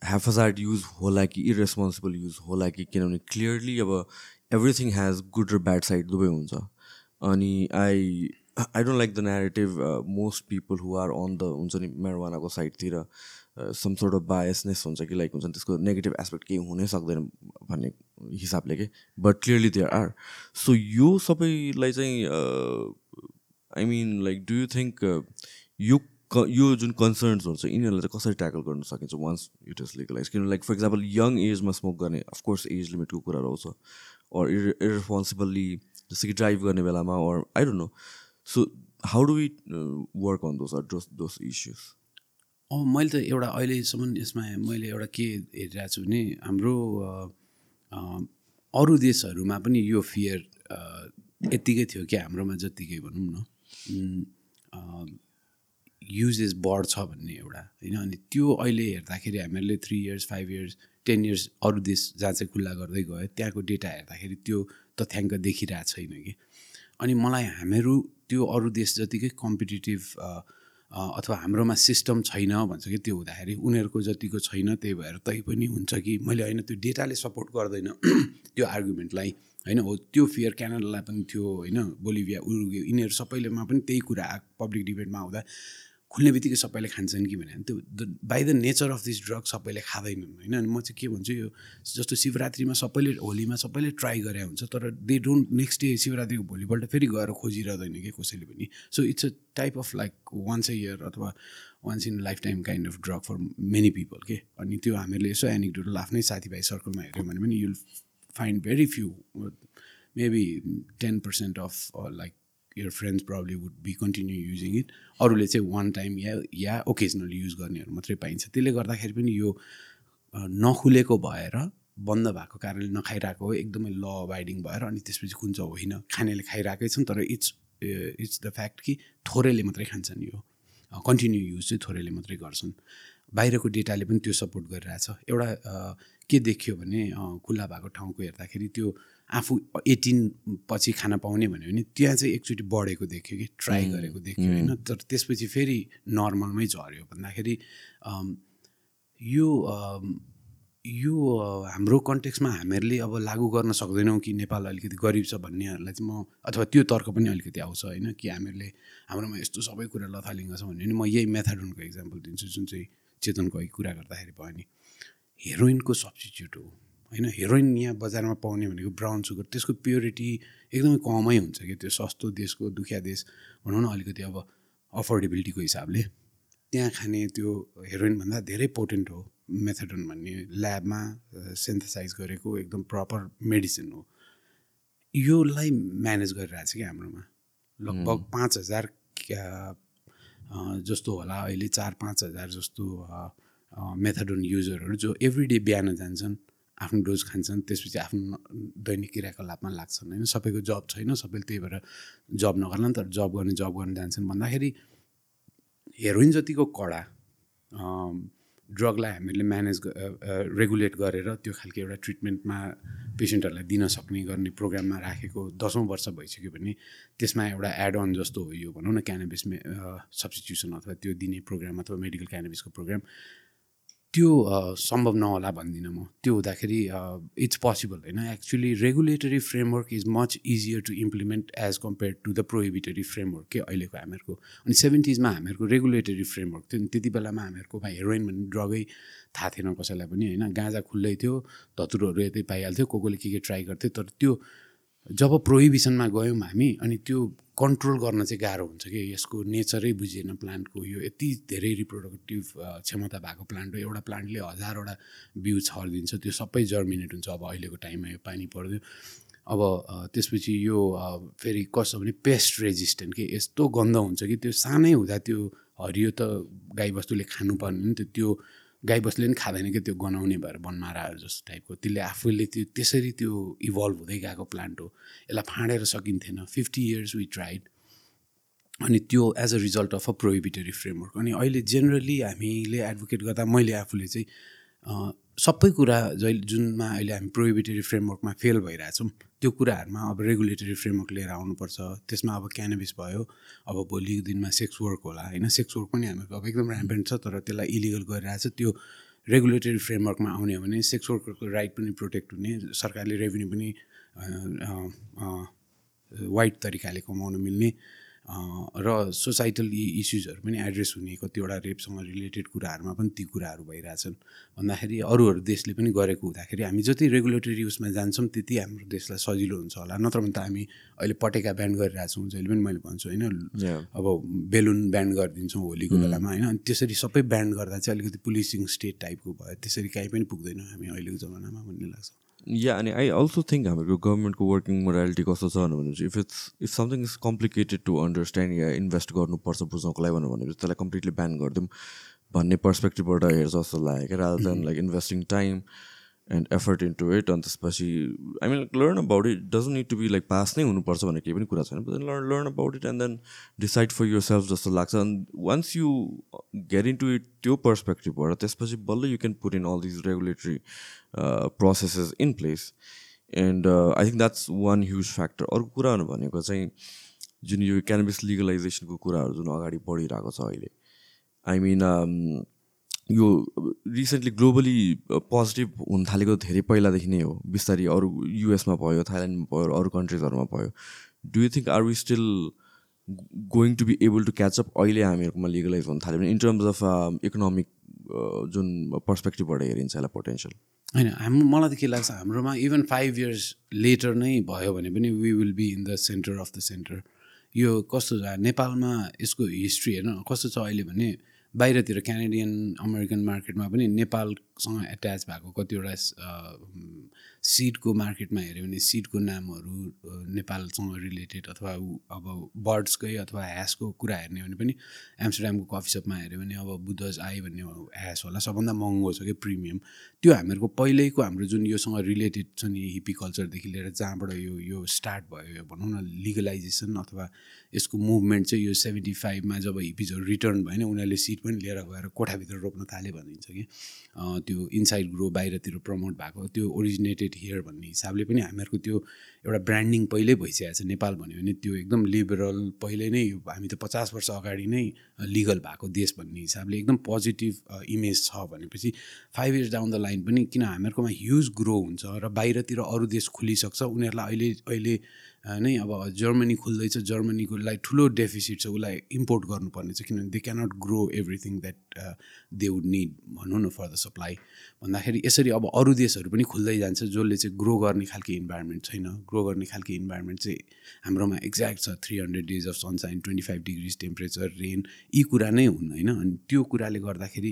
हेफाजार्ड युज होला कि इरेस्पोन्सिबल युज होला कि किनभने क्लियरली अब एभ्रिथिङ हेज गुड र ब्याड साइड दुवै हुन्छ. अनि I I don't like the narrative most people who are on the हुन्छ नि मेरवानाको साइडतिर सम सोर्ट अफ बायसनेस हुन्छ कि लाइक हुन्छ नि त्यसको नेगेटिभ एस्पेक्ट केही हुनै सक्दैन भन्ने हिसाबले के? But clearly there are so यो सबैलाई चाहिँ I mean like do you think यो क यो जुन कन्सर्न्स हुन्छ यिनीहरूलाई चाहिँ कसरी ट्याकल गर्न सकिन्छ वान्स इट इज लिगलाइज किनभने लाइक फर इक्जाम्पल यङ एजमा स्मोक गर्ने अफकोर्स एज लिमिटको कुराहरू आउँछ अर इर इरेस्पोन्सिबली जस्तो कि ड्राइभ गर्ने बेलामा or I don't know so how do we work on those those those issues अँ मैले त एउटा अहिलेसम्म यसमा मैले एउटा के हेरिरहेको छु भने हाम्रो अरू देशहरूमा पनि यो फियर यत्तिकै थियो कि हाम्रोमा जत्तिकै भनौँ न। युजेस बढ्छ भन्ने एउटा होइन? अनि त्यो अहिले हेर्दाखेरि हामीहरूले three years five years ten years अरू देश जहाँ चाहिँ खुल्ला गर्दै गयो त्यहाँको डेटा हेर्दाखेरि त्यो तथ्याङ्क देखिरहेको छैन कि। अनि मलाई हामीहरू त्यो अरू देश जतिकै कम्पिटिटिभ अथवा हाम्रोमा सिस्टम छैन भन्छ कि त्यो हुँदाखेरि उनीहरूको जतिको छैन त्यही भएर तै पनि हुन्छ कि मैले होइन त्यो डेटाले सपोर्ट गर्दैन। *clears throat* त्यो आर्गुमेन्टलाई होइन हो त्यो फियर क्यानाडालाई पनि थियो होइन बोलिभिया उरुगे यिनीहरू सबैलेमा पनि त्यही कुरा पब्लिक डिबेटमा आउँदा। खुल्ने बित्तिकै सबैले खान्छन् कि भने त्यो by the nature of this drug सबैले खाँदैनन् होइन? अनि म चाहिँ के भन्छु यो जस्तो शिवरात्रिमा सबैले होलीमा सबैले ट्राई गरे हुन्छ तर दे डोन्ट नेक्स्ट डे शिवरात्रिको भोलिपल्ट फेरि गएर खोजिरहँदैन कि कसैले पनि। So it's a type of like once a year अथवा once in lifetime kind of drug for many people के अनि त्यो हामीहरूले यसो एनिक्डोटल आफ्नै साथीभाइ सर्कलमा हेऱ्यौँ भने पनि you'll find very few maybe ten percent of like your friends probably would be continue using it अरूले चाहिँ वान टाइम या या ओकेजनली युज गर्नेहरू मात्रै पाइन्छ। त्यसले गर्दाखेरि पनि यो नखुलेको भएर बन्द भएको कारणले नखाइरहेको हो एकदमै ल अबाइडिङ भएर अनि त्यसपछि कुन चाहिँ होइन खानेले खाइरहेकै छन् तर इट्स इट्स द फ्याक्ट कि थोरैले मात्रै खान्छन् यो। कन्टिन्यू युज चाहिँ थोरैले मात्रै गर्छन्। बाहिरको डेटाले पनि त्यो सपोर्ट गरिरहेछ। एउटा के देखियो भने खुल्ला भएको ठाउँको हेर्दाखेरि त्यो आफू एटिन पछि खान पाउने भन्यो भने त्यहाँ चाहिँ एकचोटि बढेको देख्यो कि ट्राई गरेको देख्यो होइन। तर त्यसपछि फेरि नर्मलमै झऱ्यो। भन्दाखेरि यो यो हाम्रो कन्टेक्समा हामीहरूले अब लागु गर्न सक्दैनौँ कि नेपाल अलिकति गरिब छ भन्नेहरूलाई चाहिँ म अथवा त्यो तर्क पनि अलिकति आउँछ होइन कि हामीहरूले हाम्रोमा यस्तो सबै कुरा लथालिङ्ग छ भन्यो भने म यही मेथाडोनको इक्जाम्पल दिन्छु जुन चाहिँ चेतनको कुरा गर्दाखेरि भयो नि। हेरोइनको सब्सिट्युट हो। होइन हेरोइन यहाँ बजारमा पाउने भनेको ब्राउन सुगर त्यसको प्योरिटी एकदमै कमै हुन्छ कि त्यो सस्तो देशको दुखिया देश भनौँ न अलिकति अब अफोर्डेबिलिटीको हिसाबले। त्यहाँ खाने त्यो हेरोइनभन्दा धेरै पोटेन्ट हो मेथडोन भन्ने ल्याबमा सेन्थेसाइज गरेको एकदम प्रपर मेडिसिन हो। योलाई म्यानेज गरिरहेको छ कि हाम्रोमा। लगभग पाँच हजार जस्तो होला अहिले चार पाँच हजार जस्तो मेथडोन युजरहरू जो एभ्री डे बिहान जान्छन्। आफ्नो डोज खान्छन् त्यसपछि आफ्नो दैनिक क्रियाकलापमा लाग्छन् होइन? सबैको जब छैन सबैले त्यही भएर जब नगर्ला तर जब गर्ने जब गर्न जान्छन् भन्दाखेरि हेरोइन जतिको कडा ड्रगलाई हामीले म्यानेज रेगुलेट गरेर त्यो खालको एउटा ट्रिटमेन्टमा पेसेन्टहरूलाई दिन सक्ने गर्ने प्रोग्राममा राखेको दसौँ वर्ष भइसक्यो भने त्यसमा एउटा एड अन जस्तो हो यो भनौँ न क्यानाबिस सब्सटिट्युसन अथवा त्यो दिने प्रोग्राम अथवा मेडिकल क्यानाबिसको प्रोग्राम। त्यो सम्भव नहोला भन्दिनँ म। त्यो हुँदाखेरि इट्स पोसिबल होइन? Actually regulatory framework is much easier to implement as compare to the prohibitory framework के अहिलेको हामीहरूको। अनि सेभेन्टिजमा हामीहरूको रेगुलेटरी फ्रेमवर्क थियो। नि त्यति बेलामा हामीहरूकोमा हेरोइन भन्ने ड्रगै थाहा थिएन कसैलाई पनि होइन? गाँजा खुल्लै थियो धतुरोहरू यतै पाइहाल्थ्यो को कोले के के ट्राई गर्थ्यो तर त्यो जब प्रोहिबिसनमा गयौँ हामी अनि त्यो कन्ट्रोल गर्न चाहिँ गाह्रो हुन्छ कि यसको नेचरै बुझिएन प्लान्टको यो यति धेरै रिप्रोडक्टिभ क्षमता भएको प्लान्ट हो एउटा प्लान्टले हजारवटा बिउ छरिदिन्छ त्यो सबै जर्मिनेट हुन्छ। अब अहिलेको टाइममा यो पानी परिदियो अब त्यसपछि यो फेरि कस्तो भने पेस्ट रेजिस्टेन्ट कि यस्तो गन्ध हुन्छ कि त्यो सानै हुँदा त्यो हरियो त गाईबस्तुले खानुपर्ने नि त त्यो गाईबस्तुले पनि खाँदैन कि त्यो गनाउने भएर बनमाराहरू जस्तो टाइपको। त्यसले आफूले त्यो त्यसरी त्यो इभल्भ हुँदै गएको प्लान्ट हो। यसलाई फाँडेर सकिन्थेन। फिफ्टी इयर्स वी ट्राइड अनि त्यो as a result of a prohibitory framework अनि अहिले जेनरली हामीले एडभोकेट गर्दा मैले आफूले चाहिँ सबै कुरा जहिले जुनमा अहिले हामी प्रोहिबिटरी फ्रेमवर्कमा फेल भइरहेछौँ त्यो कुराहरूमा अब रेगुलेटरी फ्रेमवर्क लिएर आउनुपर्छ। त्यसमा अब क्यानबिस भयो अब भोलिको दिनमा सेक्स वर्क होला होइन? सेक्स वर्क पनि हामीहरूको अब एकदम ऱ्याम्पेन्ट छ तर त्यसलाई इलिगल गरिरहेछ। त्यो रेगुलेटरी फ्रेमवर्कमा आउने हो भने सेक्स वर्करको राइट पनि प्रोटेक्ट हुने सरकारले रेभेन्यू पनि वाइड तरिकाले कमाउनु मिल्ने। र सोसाइटल इस्युजहरू पनि एड्रेस हुने कतिवटा रेपसँग रिलेटेड कुराहरूमा पनि ती कुराहरू भइरहेछन्। भन्दाखेरि अरूहरू देशले पनि गरेको हुँदाखेरि हामी जति रेगुलेटरी उसमा जान्छौँ त्यति हाम्रो देशलाई सजिलो हुन्छ होला। नत्र भने त हामी अहिले पटेका ब्यान्ड गरिरहेछौँ जहिले पनि मैले भन्छु होइन? अब बेलुन ब्यान्ड गरिदिन्छौँ होलीको बेलामा होइन? अनि त्यसरी सबै ब्यान्ड गर्दा चाहिँ अलिकति पुलिसिङ स्टेट टाइपको भयो। त्यसरी काहीँ पनि पुग्दैन हामी अहिलेको जमानामा भन्ने लाग्छ। या अनि आई अल्सो थिङ्क हाम्रो गभर्मेन्टको वर्किङ मोरालिटी कस्तो छ भनेपछि if it's if something is complicated to understand yeah invest गर्नुपर्छ बुझ्नको लागि भनेपछि त्यसलाई कम्प्लिटली ब्यान गरिदिउँ भन्ने पर्सपेक्टिभबाट हेर्छ जस्तो लाग्यो क्या rather than like investing time and effort into it अनि त्यसपछि I mean learn about it doesn't need to be like pass नै हुनुपर्छ भन्ने केही पनि कुरा छैन learn learn about it and then decide for yourself जस्तो लाग्छ. अनि once you get into it त्यो पर्सपेक्टिभबाट त्यसपछि बल्ल you can put in all these regulatory processes in place and I think that's one huge factor अर्को कुराहरू भनेको चाहिँ जुन यो क्यानबिस लिगलाइजेसनको कुराहरू जुन अगाडि बढिरहेको छ अहिले. आई मिन यो रिसेन्टली ग्लोबली पोजिटिभ हुन थालेको धेरै पहिलादेखि नै हो। बिस्तारै अरू युएसमा भयो थाइल्यान्डमा भयो अरू कन्ट्रिजहरूमा भयो। Do you think are we still going to be able to catch up अहिले हामीहरूकोमा लिगलाइज हुन थाल्यो भने इन टर्म्स अफ इकोनोमिक जुन पर्सपेक्टिभबाट हेरिन्छ यसलाई पोटेन्सियल। होइन हाम्रो मलाई त के लाग्छ हाम्रोमा इभन फाइभ इयर्स लेटर नै भयो भने पनि we will be in the centre of the centre यो कस्तो छ नेपालमा यसको हिस्ट्री हेर्नु कस्तो छ अहिले भने बाहिरतिर क्यानेडियन अमेरिकन मार्केटमा पनि नेपालसँग एट्याच भएको कतिवटा सिडको मार्केटमा हेऱ्यो भने सिडको नामहरू नेपालसँग रिलेटेड अथवा अब बर्ड्सकै अथवा ह्यासको कुरा हेर्ने भने पनि एम्स्टरड्यामको कफी सपमा हेऱ्यो भने अब बुद्धज आई भन्ने ह्यास होला सबभन्दा महँगो छ क्या प्रिमियम। त्यो हामीहरूको पहिल्यैको हाम्रो जुन योसँग रिलेटेड छ नि हिप्पी कल्चरदेखि लिएर जहाँबाट यो यो स्टार्ट भयो भनौँ न लिगलाइजेसन अथवा यसको मुभमेन्ट चाहिँ यो सेभेन्टी फाइभमा जब हिप्पिजहरू रिटर्न भयो नि उनीहरूले सिट पनि लिएर गएर कोठाभित्र रोप्न थाले भनिन्छ कि। त्यो इनसाइड ग्रो बाहिरतिर प्रमोट भएको त्यो ओरिजिनेटेड हियर भन्ने हिसाबले पनि हामीहरूको त्यो एउटा ब्रान्डिङ पहिल्यै भइसकेको छ। नेपाल भन्यो भने त्यो एकदम लिबरल पहिले नै हामी त पचास वर्ष अगाडि नै लिगल भएको देश भन्ने हिसाबले एकदम पोजिटिभ इमेज छ भनेपछि five years down the line पनि किन हामीहरूकोमा ह्युज ग्रो हुन्छ र बाहिरतिर अरू देश खुलिसक्छ उनीहरूलाई अहिले अहिले नै अब जर्मनी खुल्दैछ जर्मनीको लागि ठुलो डेफिसिट छ उसलाई इम्पोर्ट गर्नुपर्ने छ किनभने they cannot grow everything that they would need भनौँ न फर द सप्लाई भन्दाखेरि यसरी अब अरू देशहरू पनि खुल्दै जान्छ जसले चाहिँ ग्रो गर्ने खालको इन्भाइरोमेन्ट छैन। ग्रो गर्ने खालको इन्भाइरोमेन्ट चाहिँ हाम्रोमा एक्ज्याक्ट छ three hundred days of sunshine twenty five degrees temperature rain यी कुरा नै हुन् होइन? अनि त्यो कुराले गर्दाखेरि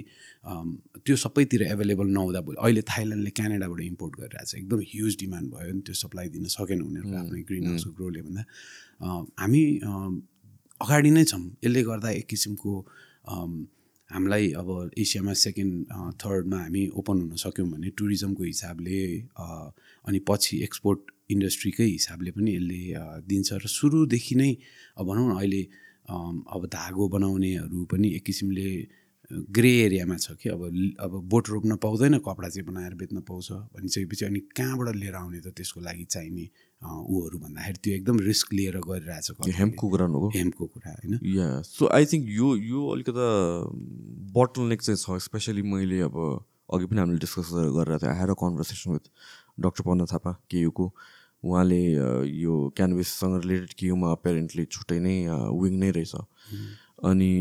त्यो सबैतिर एभाइलेबल नहुँदा अहिले थाइल्यान्डले क्यानाडाबाट इम्पोर्ट गरिरहेको छ। एकदम ह्युज डिमान्ड भयो नि त्यो सप्लाई दिन सकेन उनीहरूको आफ्नै ग्रिन हाउसको ग्रोले भन्दा। हामी अगाडि नै छौँ। यसले गर्दा एक किसिमको हामीलाई अब एसियामा सेकेन्ड थर्डमा हामी ओपन हुन सक्यौँ भने टुरिज्मको हिसाबले अनि पछि एक्सपोर्ट इन्डस्ट्रीकै हिसाबले पनि यसले दिन्छ र सुरुदेखि नै अब भनौँ न अहिले अब धागो बनाउनेहरू पनि एक किसिमले ग्रे एरियामा छ कि अब अब बोट रोप्न पाउँदैन कपडा चाहिँ बनाएर बेच्न पाउँछ भनिसकेपछि अनि कहाँबाट लिएर आउने त त्यसको लागि चाहिने ऊहरू भन्दाखेरि त्यो एकदम रिस्क लिएर गरिरहेछ हेम्पको कुरा हो। हेम्पको कुरा होइन? या सो आई थिङ्क यो यो अलिकता बटल नेक चाहिँ छ स्पेसली मैले अब अघि पनि हामीले डिस्कस गरेर थियो। I had a conversation with doctor Panna Thapa केयुको उहाँले यो क्यानभिससँग रिलेटेड केयुमा अपेरेन्टली छुट्टै नै विङ नै रहेछ। अनि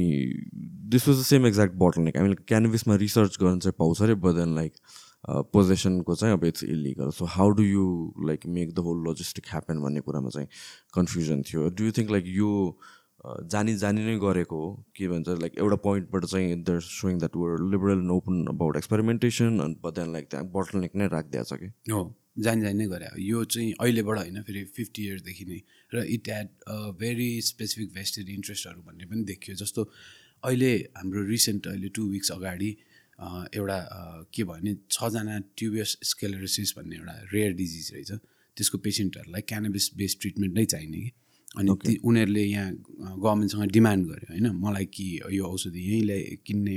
this was the same exact bottleneck हामीले क्यानभिसमा रिसर्च गर्न चाहिँ पाउँछ अरे बट देन लाइक पोजेसनको चाहिँ अब it's illegal so how do you like make the whole logistic happen भन्ने कुरामा चाहिँ कन्फ्युजन थियो. डु यु थिङ्क लाइक यो जानी जानी नै गरेको हो? के भन्छ लाइक एउटा पोइन्टबाट चाहिँ there showing that were liberal and open about experimentation अनि बट लाइक त्यहाँ बटल नेक नै राखिदिएको छ कि? हो जानी जानी नै गरे। यो चाहिँ अहिलेबाट होइन फेरि फिफ्टी इयर्सदेखि नै र it had a very specific vested इन्ट्रेस्टहरू भन्ने पनि देखियो। जस्तो अहिले हाम्रो रिसेन्ट अहिले टु विक्स अगाडि एउटा के भयो भने छजना ट्युबियस स्केलरोसिस भन्ने एउटा रेयर डिजिज रहेछ। त्यसको पेसेन्टहरूलाई क्यानाबिस बेस्ड ट्रिटमेन्ट नै चाहिने कि। अनि उनीहरूले यहाँ गभर्मेन्टसँग डिमान्ड गर्यो होइन मलाई कि यो औषधि यहीँ ल्याइ किन्ने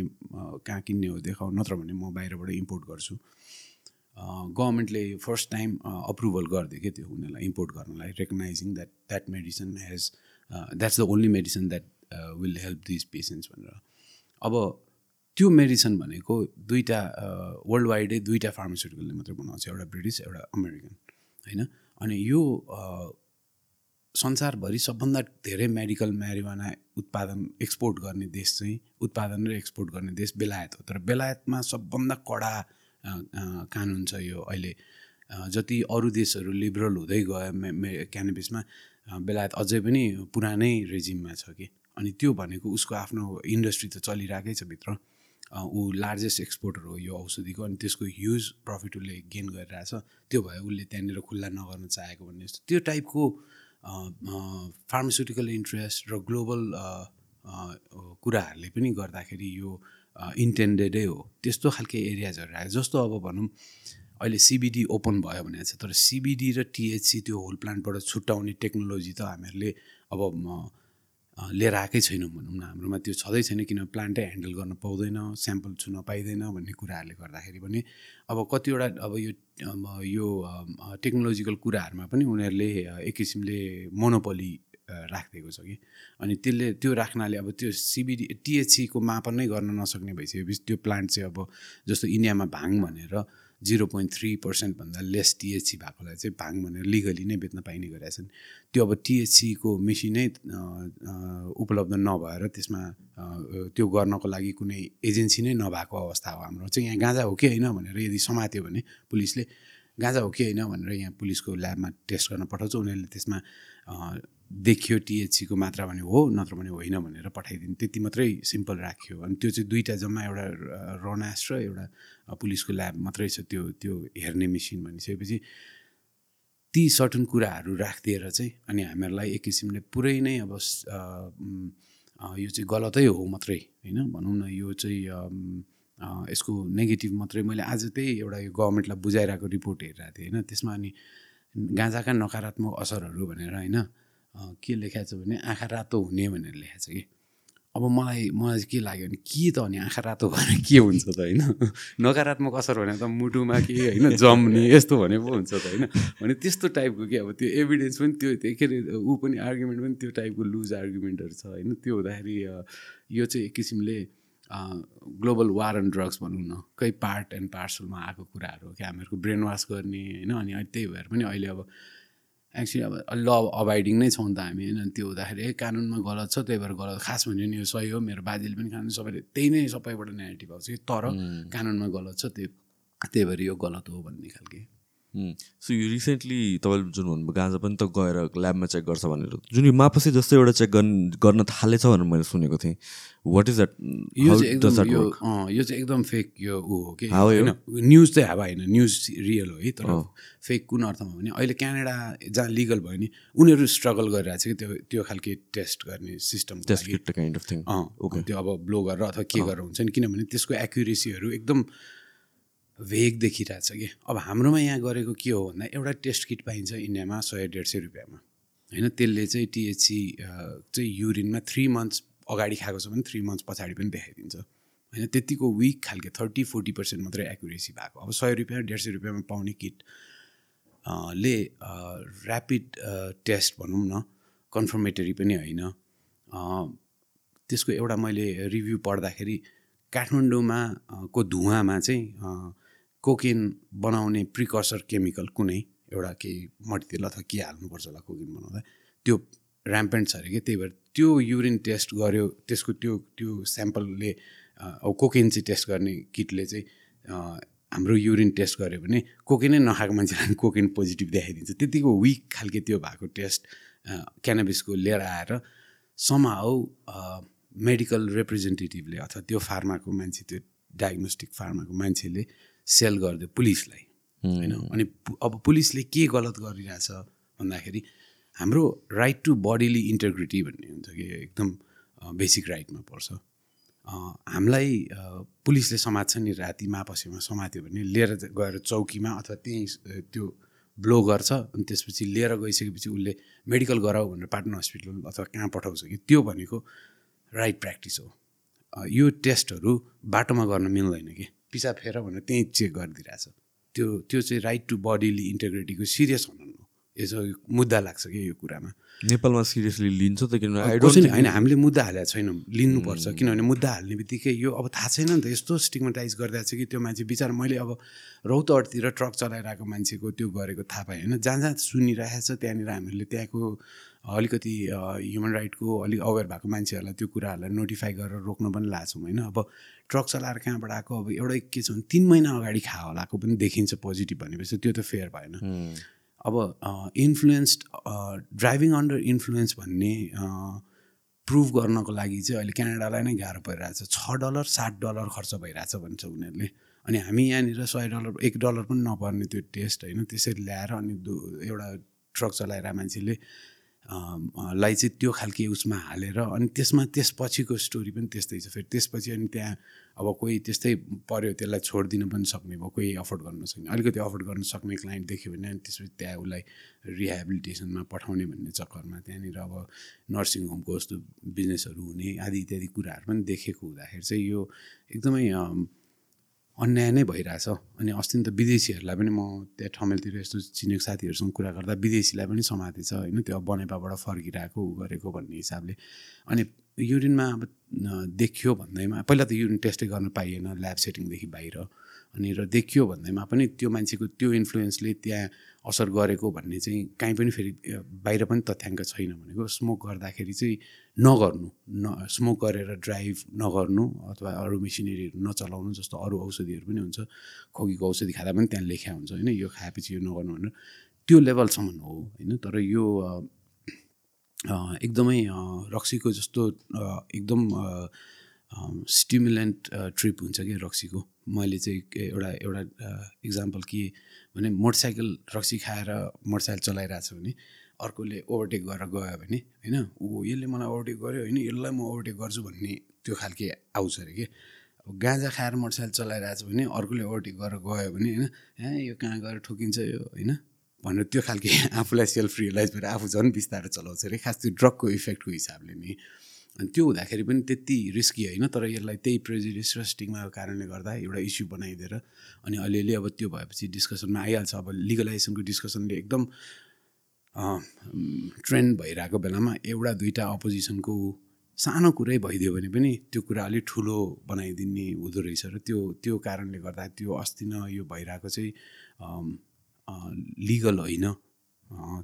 कहाँ किन्ने हो देखाऊ नत्र भने म बाहिरबाट इम्पोर्ट गर्छु। गभर्मेन्टले फर्स्ट टाइम अप्रुभल गरिदियो क्या त्यो उनीहरूलाई इम्पोर्ट गर्नलाई recognising that that medicine has that's the only medicine that will help these patients भनेर। अब त्यो मेडिसिन भनेको दुईवटा वर्ल्ड वाइडै दुईवटा फार्मास्युटिकलले मात्रै बनाउँछ एउटा ब्रिटिस एउटा अमेरिकन होइन? अनि यो संसारभरि सबभन्दा धेरै मेडिकल म्यारिवाना उत्पादन एक्सपोर्ट गर्ने देश चाहिँ उत्पादन र एक्सपोर्ट गर्ने देश बेलायत हो। तर बेलायतमा सबभन्दा कडा कानुन छ यो अहिले? जति अरू देशहरू लिबरल हुँदै गयो मे, मे बेलायत अझै पनि पुरानै रेजिममा छ कि? अनि त्यो भनेको उसको आफ्नो इन्डस्ट्री त चलिरहेकै छ भित्र। ऊ लार्जेस्ट एक्सपोर्टर हो यो औषधिको अनि त्यसको ह्युज प्रफिट उसले गेन गरिरहेछ। त्यो भयो उसले त्यहाँनिर खुल्ला नगर्न चाहेको भन्ने जस्तो। त्यो टाइपको फार्मास्युटिकल इन्ट्रेस्ट र ग्लोबल कुराहरूले पनि गर्दाखेरि यो इन्टेन्डेडै हो। त्यस्तो खालके एरियाजहरू आयो। जस्तो अब भनौँ अहिले सिबिडी ओपन भयो भनेको छ तर सिबिडी र टिएचसी त्यो होल प्लान्टबाट छुट्याउने टेक्नोलोजी त हामीहरूले अब लिएर आएकै छैनौँ भनौँ न। हाम्रोमा त्यो छँदै छैन किन प्लान्टै ह्यान्डल गर्न पाउँदैन स्याम्पल छुन पाइँदैन भन्ने कुराहरूले गर्दाखेरि पनि अब कतिवटा अब यो यो टेक्नोलोजिकल कुराहरूमा पनि उनीहरूले एक किसिमले मोनोपोली राखिदिएको छ कि? अनि त्यसले त्यो राख्नाले अब त्यो सिबिडी टिएचसीको मापन नै गर्न नसक्ने भइसकेपछि त्यो प्लान्ट चाहिँ अब जस्तो इन्डियामा भाङ भनेर जिरो पोइन्ट थ्री पर्सेन्टभन्दा लेस टिएचसी भएकोलाई चाहिँ भाङ भनेर लिगली नै बेच्न पाइने गरेका छन्। त्यो अब टिएचसीको मेसिनै उपलब्ध नभएर त्यसमा त्यो गर्नको लागि कुनै एजेन्सी नै नभएको अवस्था हो हाम्रो। चाहिँ यहाँ गाँजा हो कि होइन भनेर यदि समात्यो भने पुलिसले गाँजा हो कि होइन? भनेर यहाँ पुलिसको ल्याबमा टेस्ट गर्न पठाउँछ। उनीहरूले त्यसमा देखियो टिएचसीको मात्रा भने हो नत्र भने होइन भनेर पठाइदिनु। त्यति मात्रै सिम्पल राख्यो। अनि त्यो चाहिँ दुइटा जम्मा एउटा रनास र एउटा पुलिसको ल्याब मात्रै छ त्यो त्यो हेर्ने मेसिन भनिसकेपछि ती सर्टन कुराहरू राखिदिएर चाहिँ अनि हामीहरूलाई एक किसिमले पुरै नै अब यो चाहिँ गलतै हो मात्रै होइन? भनौँ न यो चाहिँ यसको नेगेटिभ मात्रै मैले आज त्यही एउटा यो गभर्मेन्टलाई बुझाइरहेको रिपोर्ट हेरिरहेको थिएँ होइन? त्यसमा अनि गाँजाका नकारात्मक असरहरू भनेर होइन? के लेखाएको छ भने आँखा रातो हुने भनेर लेखाएको छ कि? अब मलाई मलाई के लाग्यो भने के त अनि आँखा रातो भएर के हुन्छ त होइन? नकारात्मक असर भने त मुटुमा के होइन जम्ने यस्तो भने पो हुन्छ त होइन? भने त्यस्तो टाइपको के अब त्यो एभिडेन्स पनि त्यो के अरे ऊ पनि आर्गुमेन्ट पनि त्यो टाइपको लुज आर्गुमेन्टहरू छ होइन? त्यो हुँदाखेरि यो चाहिँ एक किसिमले ग्लोबल वार एन्ड ड्रग्स भनौँ न कै पार्ट एन्ड पार्सलमा आएको कुराहरू हो कि हामीहरूको ब्रेन वास गर्ने होइन? अनि त्यही भएर पनि अहिले अब एक्चुली अब ल अभाइडिङ नै छौँ त हामी होइन? त्यो हुँदाखेरि ए कानुनमा गलत छ त्यही भएर गलत। खास भन्यो नि यो सही हो मेरो बाजेले पनि कानुन सबैले त्यही नै सबैबाट नेगेटिभ आउँछ कि तर कानुनमा गलत छ त्यही त्यही भएर यो गलत हो भन्ने खालके। सो यो रिसेन्टली तपाईँले जुन भन्नुभयो गाँजा पनि त गएर ल्याबमा चेक गर्छ भनेर। जुन यो मापसी जस्तो एउटा चेक गर्न गर्न थालेछ भनेर मैले सुनेको थिएँ। वाट इज द्याट यो चाहिँ यो यो चाहिँ एकदम फेक यो ऊ हो कि? होइन न्युज चाहिँ हावा होइन न्युज रियल हो है तर फेक कुन अर्थमा भने अहिले क्यानाडा जहाँ लिगल भयो नि उनीहरू स्ट्रगल गरिरहेको छ कि त्यो त्यो खालके टेस्ट गर्ने सिस्टम काइन्ड अफ थिङ त्यो अब ब्लो गरेर अथवा के गरेर हुन्छ नि किनभने त्यसको एक्युरेसीहरू एकदम भेग देखिरहेछ कि? अब हाम्रोमा यहाँ गरेको के हो भन्दा एउटा टेस्ट किट पाइन्छ इन्डियामा सय डेढ सय रुपियाँमा। होइन त्यसले चाहिँ टिएचसी चाहिँ युरिनमा थ्री मन्थ्स अगाडि खाएको छ भने थ्री मन्थ्स पछाडि पनि देखाइदिन्छ। होइन त्यतिको विक खालके थर्टी फोर्टी पर्सेन्ट मात्रै एक्युरेसी भएको। अब सय रुपियाँ डेढ सय रुपियाँमा पाउने किट ले ऱ्यापिड टेस्ट भनौँ न कन्फर्मेटरी पनि होइन। त्यसको एउटा मैले रिभ्यू पढ्दाखेरि काठमाडौँमा को धुवामा चाहिँ कोकेन बनाउने प्रिकर्सर केमिकल कुनै एउटा केही मट्टितेल अथवा के हाल्नुपर्छ होला कोकेन बनाउँदा त्यो ऱ्याम्पेन्ट छ अरे कि? त्यही भएर त्यो युरिन टेस्ट गर्यो त्यसको त्यो त्यो स्याम्पलले अब कोकेन चाहिँ टेस्ट गर्ने किटले चाहिँ हाम्रो युरिन टेस्ट गऱ्यो भने कोकेनै नखाएको मान्छेलाई कोकेन पोजिटिभ देखाइदिन्छ। त्यतिको विक खालके त्यो भएको टेस्ट क्यानाबिसको लिएर आएर समाउ मेडिकल रिप्रेजेन्टेटिभले अथवा त्यो फार्माको मान्छे त्यो डायग्नोस्टिक फार्माको मान्छेले सेल गरिदियो पुलिसलाई होइन? अनि अब पुलिसले के गलत गरिरहेछ भन्दाखेरि हाम्रो राइट टु बडीली इन्टेग्रिटी भन्ने हुन्छ कि एकदम बेसिक राइटमा पर्छ। हामीलाई पुलिसले समात्छ नि राति मापसीमा समात्यो भने लिएर गएर चौकीमा अथवा त्यहीँ त्यो ब्लो गर्छ अनि त्यसपछि लिएर गइसकेपछि उसले मेडिकल गराऊ भनेर पाटना हस्पिटल अथवा कहाँ पठाउँछ कि त्यो भनेको राइट प्र्याक्टिस हो। यो टेस्टहरू बाटोमा गर्न मिल्दैन कि। पिसा फेर भनेर त्यहीँ चेक गरिदिइरहेछ। त्यो त्यो चाहिँ राइट टु बडीली इन्टेग्रिटीको सिरियस हुनु यसो मुद्दा लाग्छ कि यो कुरामा। नेपालमा सिरियसली लिन्छ त किनभने होइन हामीले मुद्दा हालेको छैनौँ। लिनुपर्छ। किनभने मुद्दा हाल्ने बित्तिकै यो अब थाहा छैन नि त यस्तो स्टिगमेटाइज गरिरहेको छ कि त्यो मान्छे बिचरा मैले अब रौतहटतिर ट्रक चलाइरहेको मान्छेको त्यो गरेको थाहा पाएँ होइन? जहाँ जहाँ सुनिरहेको छ त्यहाँनिर हामीले त्यहाँको अलिकति ह्युमन राइटको अलिक अवेर भएको मान्छेहरूलाई त्यो कुराहरूलाई नोटिफाई गरेर रोक्न पनि लाछौँ होइन? अब ट्रक चलाएर कहाँबाट आएको? अब एउटै के छ भने तिन महिना अगाडि खा होलाको पनि देखिन्छ पोजिटिभ भनेपछि त्यो त फेयर भएन। अब इन्फ्लुएन्स्ड ड्राइभिङ अन्डर इन्फ्लुएन्स भन्ने प्रुभ गर्नको लागि चाहिँ अहिले क्यानाडालाई नै गाह्रो परिरहेछ। छ डलर सात डलर खर्च भइरहेछ भन्छ उनीहरूले। अनि हामी यहाँनिर सय डलर एक डलर पनि नपर्ने त्यो टेस्ट होइन? त्यसरी ल्याएर अनि एउटा ट्रक चलाएर मान्छेले लाई चाहिँ त्यो खालके उसमा हालेर अनि त्यसमा त्यसपछिको स्टोरी पनि त्यस्तै छ। फेरि त्यसपछि अनि त्यहाँ अब कोही त्यस्तै पऱ्यो त्यसलाई छोडिदिनु पनि सक्ने भयो कोही अफोर्ड गर्न सक्ने अलिकति अफोर्ड गर्न सक्ने क्लाइन्ट देख्यो भने अनि त्यसपछि त्यहाँ उसलाई रिहेबिलिटेसनमा पठाउने भन्ने चक्करमा त्यहाँनिर अब नर्सिङ होमको जस्तो बिजनेसहरू हुने आदि इत्यादि कुराहरू पनि देखेको हुँदाखेरि चाहिँ यो एकदमै अन्याय नै भइरहेछ अनि अस्ति त विदेशीहरूलाई पनि म त्यहाँ ठमेलतिर यस्तो चिनेको साथीहरूसँग कुरा गर्दा विदेशीलाई पनि समाति छ होइन त्यो बनेपाबाट फर्किरहेको ऊ गरेको भन्ने हिसाबले। अनि युरिनमा अब देखियो भन्दैमा पहिला त युरिन टेस्टै गर्न पाइएन ल्याब सेटिङदेखि बाहिर। अनि र देखियो भन्दैमा पनि त्यो मान्छेको त्यो इन्फ्लुएन्सले त्यहाँ असर गरेको भन्ने चाहिँ कहीँ पनि फेरि बाहिर पनि तथ्याङ्क छैन भनेको स्मोक गर्दाखेरि चाहिँ नगर्नु न स्मोक गरेर ड्राइभ नगर्नु अथवा अरू मेसिनेरीहरू नचलाउनु जस्तो अरू औषधिहरू पनि हुन्छ खोकीको औषधि खाँदा पनि त्यहाँ लेखा हुन्छ होइन? यो खाएपछि यो नगर्नु भनेर। त्यो लेभलसम्म हो होइन? तर यो एकदमै रक्सीको जस्तो एकदम स्टिमुलेन्ट ट्रिप हुन्छ कि रक्सीको। मैले चाहिँ एउटा एउटा इक्जाम्पल के भने मोटरसाइकल रक्सी खाएर मोटरसाइकल चलाइरहेको छ भने अर्कोले ओभरटेक गरेर गयो भने होइन? ऊ यसले मलाई ओभरटेक गर्यो होइन यसलाई म ओभरटेक गर्छु भन्ने त्यो खालके आउँछ अरे कि? अब गाँजा खाएर मोटरसाइकल चलाइरहेको छ भने अर्कोले ओभरटेक गरेर गयो भने होइन? ए यो कहाँ गएर ठोकिन्छ यो? होइन? भनेर त्यो खालके *laughs* आफूलाई सेल्फ रियलाइज भएर आफू झन् बिस्तारै चलाउँछ अरे। खास त्यो ड्रगको इफेक्टको हिसाबले नि। अनि त्यो हुँदाखेरि पनि त्यति रिस्की होइन तर यसलाई त्यही प्रेजिडिस र स्टिङमाको कारणले गर्दा एउटा इस्यु बनाइदिएर अनि अलिअलि अब त्यो भएपछि डिस्कसनमा आइहाल्छ। अब लिगलाइजेसनको डिस्कसनले एकदम ट्रेन्ड भइरहेको बेलामा एउटा दुइटा अपोजिसनको सानो कुरै भइदियो भने पनि त्यो कुरा अलिक ठुलो बनाइदिने हुँदो रहेछ र त्यो त्यो कारणले गर्दा त्यो अस्ति न यो भइरहेको चाहिँ लिगल होइन।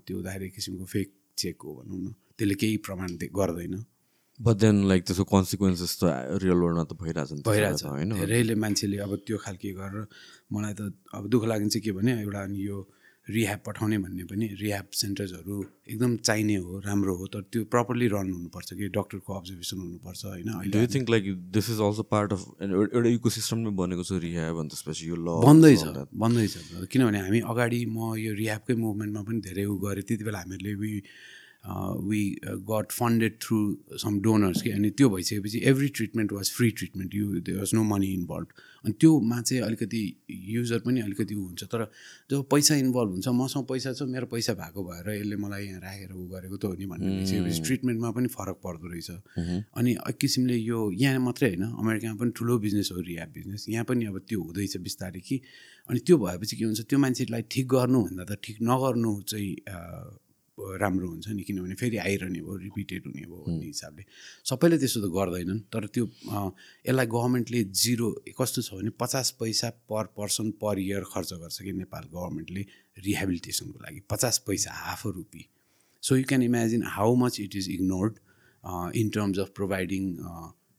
त्यो उदाहरण किसिमको फेक चेक हो भनौँ न। त्यसले केही प्रमाण गर्दैन। बट देन लाइक त्यसको कन्सिक्वेन्सेस त रियल वर्ल्डमा त भइरहेछ नि भइरहेछ। होइन? धेरैले मान्छेले अब त्यो खालके गरेर मलाई त अब दुःख लाग्ने चाहिँ के भने एउटा अनि यो रिह्याब पठाउने भन्ने पनि रिह्याब सेन्टर्सहरू एकदम चाहिने हो राम्रो हो तर त्यो प्रपरली रन हुनुपर्छ कि डक्टरको अब्जर्भेसन हुनुपर्छ होइन? You think like this is also part of एउटा इको सिस्टममै बनेको छ रिह्याब अनि त्यसपछि यो ल बन्दैछ बन्दैछ किनभने हामी अगाडि म यो रिह्याबकै मुभमेन्टमा पनि धेरै उ गरेँ त्यति बेला हामीहरूले we got funded through some donors कि अनि त्यो भइसकेपछि every treatment was free treatment you they was no money involve अनि त्योमा चाहिँ अलिकति युजर पनि अलिकति ऊ हुन्छ. तर जब पैसा इन्भल्भ हुन्छ मसँग पैसा छ मेरो पैसा भएको भएर यसले मलाई यहाँ राखेर ऊ गरेको त हो नि भन्ने भइसकेपछि ट्रिटमेन्टमा पनि फरक पर्दो रहेछ। अनि एक किसिमले यो यहाँ मात्रै होइन अमेरिकामा पनि ठुलो बिजनेस हो रिया बिजनेस यहाँ पनि अब त्यो हुँदैछ बिस्तारै कि अनि त्यो भएपछि के हुन्छ त्यो मान्छेलाई ठिक गर्नुभन्दा त ठिक नगर्नु चाहिँ राम्रो हुन्छ नि किनभने फेरि आइरहने भयो रिपिटेड हुने भयो भन्ने हिसाबले। सबैले त्यसो त गर्दैनन् तर त्यो यसलाई गभर्मेन्टले जिरो कस्तो छ भने पचास पैसा पर पर्सन पर इयर खर्च गर्छ कि नेपाल गभर्मेन्टले रिहेबिलिटेसनको लागि पचास पैसा half rupee. So you can imagine how much it is ignored in terms of providing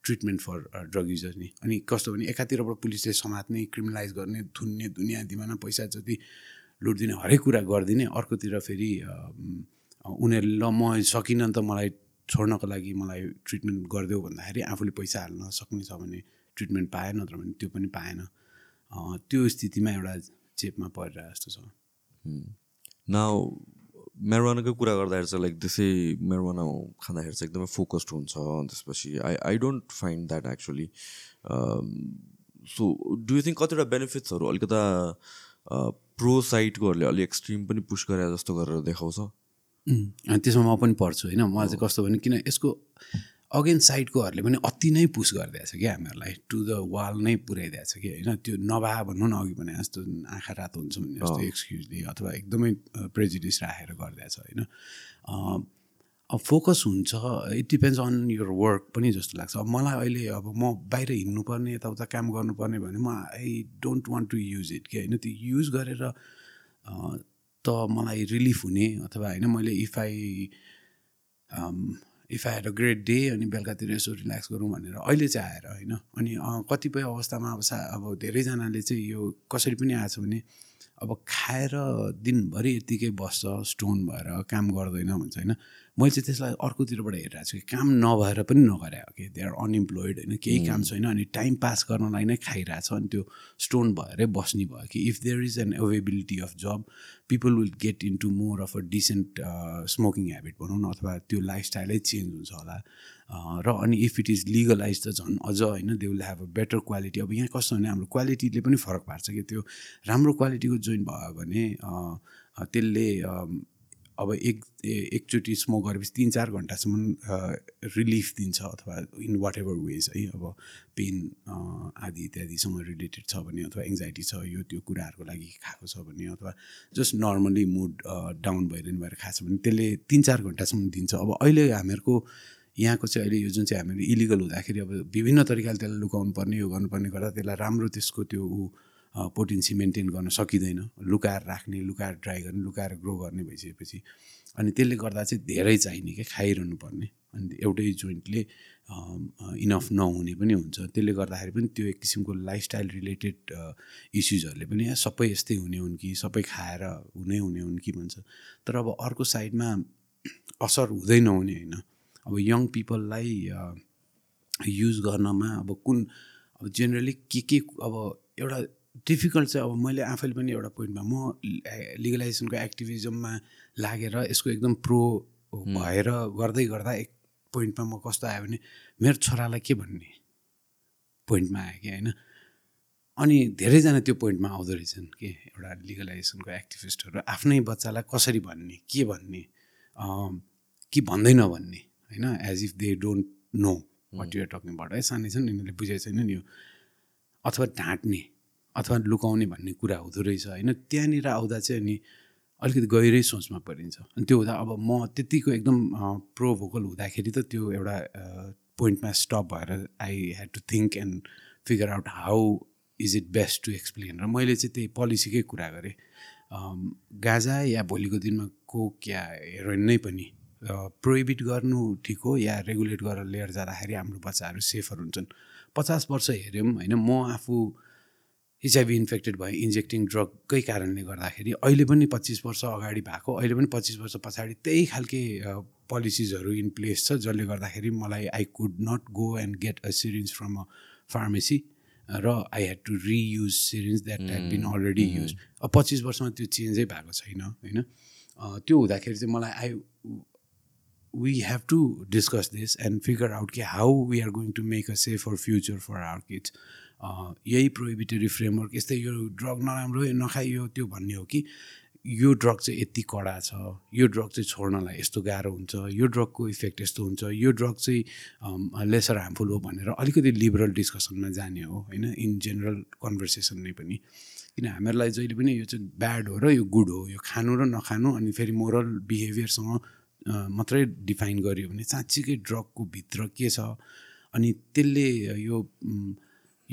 treatment for drug users नि। अनि कस्तो भने एकातिरबाट पुलिसले समात्ने क्रिमिनलाइज गर्ने थुन्ने दुनियाँ दिमाना पैसा जति लुटिदिने हरेक कुरा गरिदिने अर्कोतिर फेरि उनीहरूले ल म सकिनँ त मलाई छोड्नको लागि मलाई ट्रिटमेन्ट गरिदेऊ भन्दाखेरि आफूले पैसा हाल्न सक्ने छ भने ट्रिटमेन्ट पाए नत्र भने त्यो पनि पाएन। त्यो स्थितिमा एउटा चेपमा परिरहेको जस्तो छ। नाउ मेरोवानाको कुरा गर्दाखेरि चाहिँ लाइक त्यसै मेरोवाना खाँदाखेरि चाहिँ एकदमै फोकस्ड हुन्छ त्यसपछि I I don't find that actually so do you think कतिवटा बेनिफिट्सहरू अलिकता प्रो साइडकोहरूले अलिक एक्सट्रिम पनि पुस गरे जस्तो गरेर देखाउँछ। अनि त्यसमा म पनि पढ्छु होइन? म चाहिँ कस्तो भने किन यसको अगेन साइडकोहरूले पनि अति नै पुस गरिदिएको छ क्या हामीहरूलाई। टु द वाल नै पुऱ्याइदिएको छ कि होइन? त्यो नभए भन्नु न अघि भने जस्तो आँखा रातो हुन्छ भन्ने जस्तो एक्सक्युजले अथवा एकदमै प्रेजिडिस राखेर गरिदिएको छ होइन? अब फोकस हुन्छ it depends on your work पनि जस्तो लाग्छ। अब मलाई अहिले अब म बाहिर हिँड्नुपर्ने यताउता काम गर्नुपर्ने भने म I don't want to use it कि होइन? त्यो युज गरेर त मलाई रिलिफ हुने अथवा होइन मैले if I if I had a great day अनि बेलुकातिर यसो रिल्याक्स गरौँ भनेर अहिले चाहिँ आएर होइन? अनि कतिपय अवस्थामा अब सा अब धेरैजनाले चाहिँ यो कसरी पनि आएछ भने अब खाएर दिनभरि यत्तिकै बस्छ स्टोन भएर काम गर्दैन भन्छ होइन? मैले चाहिँ त्यसलाई अर्कोतिरबाट हेरिरहेको छु कि काम नभएर पनि नगरे हो कि दे आर अनइम्प्लोइड होइन केही काम छैन अनि टाइम पास गर्नलाई नै खाइरहेछ अनि त्यो स्टोन भएरै बस्ने भयो कि if there is an availability of job people will get into more of a decent smoking habit भनौँ न अथवा त्यो लाइफस्टाइलै चेन्ज हुन्छ होला। र अनि इफ इट इज लिगलाइज त झन् अझ होइन they will have a better quality अब यहाँ कस्तो भने हाम्रो क्वालिटीले पनि फरक पार्छ कि त्यो राम्रो क्वालिटीको जोइन भयो भने त्यसले अब एक एकचोटि स्मोक गरेपछि तिन चार घन्टासम्म रिलिफ दिन्छ अथवा इन वाट एभर वेज है अब पेन आदि इत्यादिसँग रिलेटेड छ भने अथवा एङ्जाइटी छ यो त्यो कुराहरूको लागि खाएको छ भने अथवा जस्ट नर्मली मुड डाउन भइरहनु भएर खाएको छ भने त्यसले तिन चार घन्टासम्म दिन्छ। अब अहिले हामीहरूको यहाँको चाहिँ अहिले यो जुन चाहिँ हामीले इलिगल हुँदाखेरि अब विभिन्न तरिकाले त्यसलाई लुकाउनु पर्ने यो गर्नुपर्ने गर्दा त्यसलाई राम्रो त्यसको त्यो ऊ पोटेन्सी मेन्टेन गर्न सकिँदैन। लुकाएर राख्ने लुकाएर ड्राई गर्ने लुकाएर ग्रो गर्ने भइसकेपछि अनि त्यसले गर्दा चाहिँ धेरै चाहिने क्या खाइरहनु पर्ने अनि एउटै जोइन्टले इनफ नहुने पनि हुन्छ। त्यसले गर्दाखेरि पनि त्यो एक किसिमको लाइफस्टाइल रिलेटेड इस्युजहरूले पनि "ए, सबै यस्तै हुने हुन् कि? सबै खाएर हुने हुने हुन् कि? भन्छ। तर अब अर्को साइडमा असर हुँदै नहुने होइन। अब यङ पिपललाई युज गर्नमा अब कुन अब जेनरली के के अब एउटा डिफिकल्ट चाहिँ अब मैले आफैले पनि एउटा पोइन्टमा म लिगलाइजेसनको एक्टिभिजममा लागेर यसको एकदम प्रो भएर गर्दै गर्दा एक पोइन्टमा म कस्तो आयो भने मेरो छोरालाई के भन्ने पोइन्टमा आयो कि होइन? अनि धेरैजना त्यो पोइन्टमा आउँदो रहेछन् कि एउटा लिगलाइजेसनको एक्टिभिस्टहरू। आफ्नै बच्चालाई कसरी भन्ने के भन्ने कि भन्दै नभन्ने होइन? As if they don't know what you're talking है सानै छन् यिनीहरूले बुझेको छैन नि यो। अथवा ढाँट्ने। अथवा लुकाउने भन्ने कुरा हुँदो रहेछ होइन? त्यहाँनिर आउँदा चाहिँ अनि अलिकति गहिरै सोचमा परिन्छ। अनि त्यो हुँदा अब म त्यतिको एकदम प्रो भोकल हुँदाखेरि त त्यो एउटा पोइन्टमा स्टप भएर I had to think and figure out how is it best to explain र मैले चाहिँ त्यही पोलिसीकै कुरा गरेँ। गाजा या भोलिको दिनमा कोक या हेरोइन नै पनि प्रोहिबिट गर्नु ठिक हो या रेगुलेट गरेर लिएर जाँदाखेरि हाम्रो बच्चाहरू सेफर हुन्छन्। पचास वर्ष हेऱ्यौँ होइन? म आफू एचआइभी इन्फेक्टेड भएँ इन्जेक्टिङ ड्रगकै कारणले गर्दाखेरि अहिले पनि पच्चिस वर्ष अगाडि भएको अहिले पनि पच्चिस वर्ष पछाडि त्यही खालके पोलिसिजहरू इन प्लेस छ जसले गर्दाखेरि मलाई I could not go and get a syringe from a pharmacy र I had to reuse syringe that had been already use अब पच्चिस वर्षमा त्यो चेन्जै भएको छैन होइन? अ, त्यो हुँदाखेरि चाहिँ मलाई I we have to discuss this and figure out कि how we are going to make a safer future for our kids. Uh, यही प्रोहिबिटरी फ्रेमवर्क यस्तै यो ड्रग नराम्रो नखाइयो त्यो भन्ने हो कि यो ड्रग चाहिँ यति कडा छ यो ड्रग चाहिँ छोड्नलाई यस्तो गाह्रो हुन्छ यो ड्रगको इफेक्ट यस्तो हुन्छ यो ड्रग चाहिँ लेसर हार्मफुल हो भनेर अलिकति लिबरल डिस्कसनमा जाने हो होइन? इन जेनरल कन्भर्सेसन नै पनि। किन हामीहरूलाई जहिले पनि यो चाहिँ ब्याड हो र यो गुड हो यो खानु र नखानु अनि फेरि मोरल बिहेभियरसँग मात्रै डिफाइन गरियो भने साँच्चीकै ड्रगको भित्र के छ? अनि त्यसले यो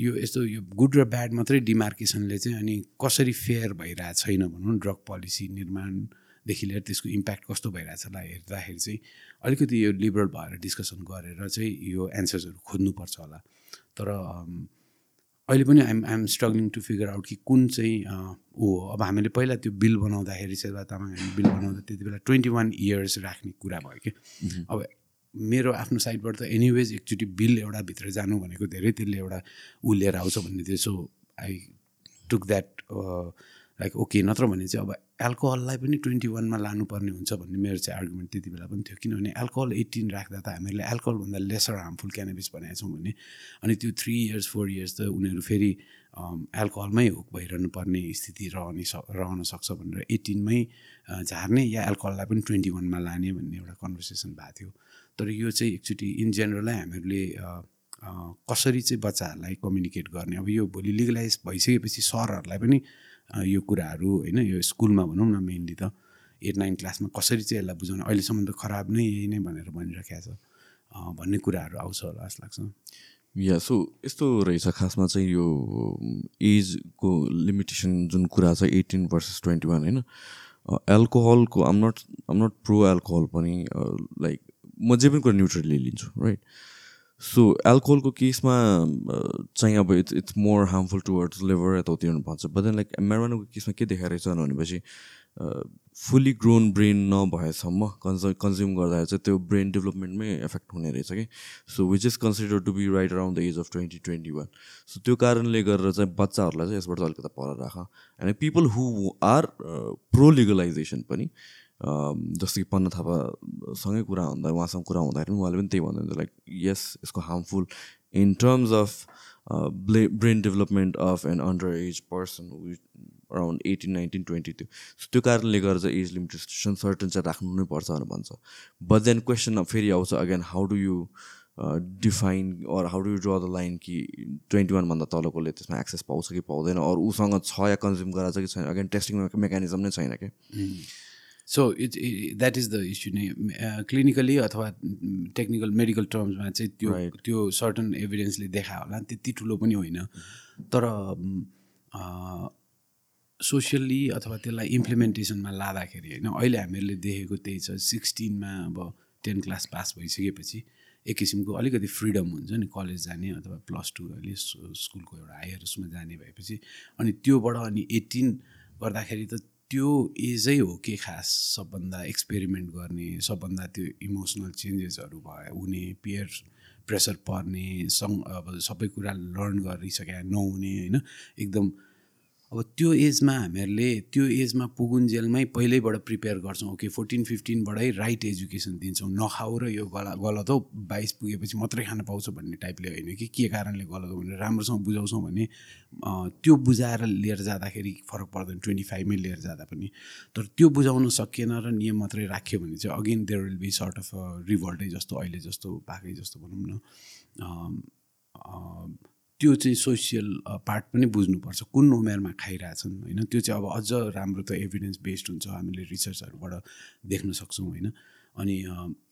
यो यस्तो यो गुड र ब्याड मात्रै डिमार्केसनले चाहिँ अनि कसरी फेयर भइरहेको छैन भनौँ ड्रग पोलिसी निर्माणदेखि लिएर त्यसको इम्प्याक्ट कस्तो भइरहेछलाई हेर्दाखेरि चाहिँ अलिकति यो लिबरल भएर डिस्कसन गरेर चाहिँ यो एन्सर्सहरू खोज्नुपर्छ होला। तर अहिले पनि I'm I'm struggling to figure out कि कुन चाहिँ ऊ हो। अब हामीले पहिला त्यो बिल बनाउँदाखेरि शेर्बा तामाङ हामी बिल बनाउँदा त्यति बेला ट्वेन्टी वान इयर्स राख्ने कुरा भयो कि। अब मेरो आफ्नो साइडबाट त एनिवेज एकचोटि बिल एउटा भित्र जानु भनेको धेरै त्यसले एउटा ऊ लिएर आउँछ भन्ने थियो। So I took that like okay नत्र भने चाहिँ अब एल्कोहललाई पनि ट्वेन्टी वानमा लानुपर्ने हुन्छ भन्ने मेरो चाहिँ आर्गुमेन्ट त्यति बेला पनि थियो। किनभने एल्कोहल एट्टिन राख्दा त हामीहरूले एल्कोहलभन्दा लेसर हार्मफुल क्यानाबिस भनेको छौँ भने अनि त्यो थ्री इयर्स फोर इयर्स त उनीहरू फेरि एल्कोहलमै हुक भइरहनु पर्ने स्थिति रहने रहन सक्छ भनेर एट्टिनमै झार्ने या एल्कोहललाई पनि ट्वेन्टी वानमा लाने भन्ने एउटा कन्भर्सेसन भएको थियो। तर यो चाहिँ एकचोटि इन जेनरलै हामीहरूले कसरी चाहिँ बच्चाहरूलाई कम्युनिकेट गर्ने? अब यो भोलि लिगलाइज भइसकेपछि सरहरूलाई पनि यो कुराहरू होइन यो स्कुलमा भनौँ न मेनली त एट नाइन क्लासमा कसरी चाहिँ यसलाई बुझाउने? अहिलेसम्म त खराब नै यही नै भनेर भनिराखेको छ। भन्ने कुराहरू आउँछ होला जस्तो लाग्छ। या सो यस्तो रहेछ खासमा चाहिँ यो एजको लिमिटेसन जुन कुरा छ एटिन भर्सेस ट्वेन्टी वान होइन एल्कोहलको I'm not I'm not pro alcohol पनि लाइक म जे पनि कुरा न्युट्रली लिन्छु राइट सो एल्कोहलको केसमा चाहिँ अब it's it's more harmful towards liver यताउति भन्छ। बट देन लाइक म्यारोनाको केसमा के देखाइरहेछ भनेपछि फुल्ली ग्रोन ब्रेन नभएसम्म कन्ज कन्ज्युम गर्दाखेरि चाहिँ त्यो ब्रेन डेभलपमेन्टमै एफेक्ट हुने रहेछ कि so which is consider to be right around the age of twenty twenty one so त्यो कारणले गरेर चाहिँ बच्चाहरूलाई चाहिँ यसबाट अलिकति पर राख। And people who are pro legalisation पनि जस्तो कि पन्न थापासँगै कुरा हुँदा उहाँसँग कुरा हुँदाखेरि उहाँले पनि त्यही भन्नुहुन्छ लाइक यस यसको harmful in terms of ब्ले brain development of an under age person around eighteen nineteen twenty थियो सो त्यो कारणले गर्दा चाहिँ एज लिमिट रिस्ट्रिक्सन सर्टन चाहिँ राख्नु नै पर्छ भनेर भन्छ। बट देन क्वेसन फेरि आउँछ again how do you define or how do you draw the line कि ट्वेन्टी वानभन्दा तलकोले त्यसमा एक्सेस पाउँछ कि पाउँदैन? अरू उसँग छ या कन्ज्युम गराएको छ कि छैन? अगेन टेस्टिङ मेकानिजम नै छैन क्या so it's that is the issue नै क्लिनिकली अथवा टेक्निकल मेडिकल टर्म्समा चाहिँ त्यो त्यो सर्टन एभिडेन्सले देखायो होला त्यति ठुलो पनि होइन। तर सोसियल्ली अथवा त्यसलाई इम्प्लिमेन्टेसनमा लाँदाखेरि होइन अहिले हामीहरूले देखेको त्यही छ सिक्सटिनमा अब टेन क्लास पास भइसकेपछि एक किसिमको अलिकति फ्रिडम हुन्छ नि कलेज जाने अथवा प्लस टू अहिले स्कुलको एउटा हायर उसमा जाने भएपछि। अनि त्योबाट अनि एट्टिन गर्दाखेरि त त्यो एजै हो के खास सबभन्दा एक्सपेरिमेन्ट गर्ने सबभन्दा त्यो इमोसनल चेन्जेसहरू भयो हुने पियर प्रेसर पर्ने सङ्ग अब सबै कुरा लर्न गरिसके नहुने होइन? एकदम अब त्यो एजमा हामीहरूले त्यो एजमा पुगुन्जेलमै पहिल्यैबाट प्रिपेयर गर्छौँ। ओके फोर्टिन फिफ्टिनबाटै राइट एजुकेसन दिन्छौँ। नखाऊ र यो गला गलत हो बाइस पुगेपछि मात्रै खान पाउँछ भन्ने टाइपले होइन कि के कारणले गलत हो भनेर राम्रोसँग बुझाउँछौँ भने त्यो बुझाएर लिएर जाँदाखेरि फरक पर्दैन ट्वेन्टी फाइभमै लिएर जाँदा पनि। तर त्यो बुझाउन सकिएन र नियम मात्रै राख्यो भने चाहिँ again there will be sort of रिभल्टै जस्तो अहिले जस्तो पाएकै जस्तो भनौँ न। त्यो चाहिँ सोसियल पार्ट पनि बुझ्नुपर्छ। कुन उमेरमा खाइरहेछन् होइन? त्यो चाहिँ अब अझ राम्रो त एभिडेन्स बेस्ड हुन्छ हामीले रिसर्चहरूबाट देख्न सक्छौँ होइन? अनि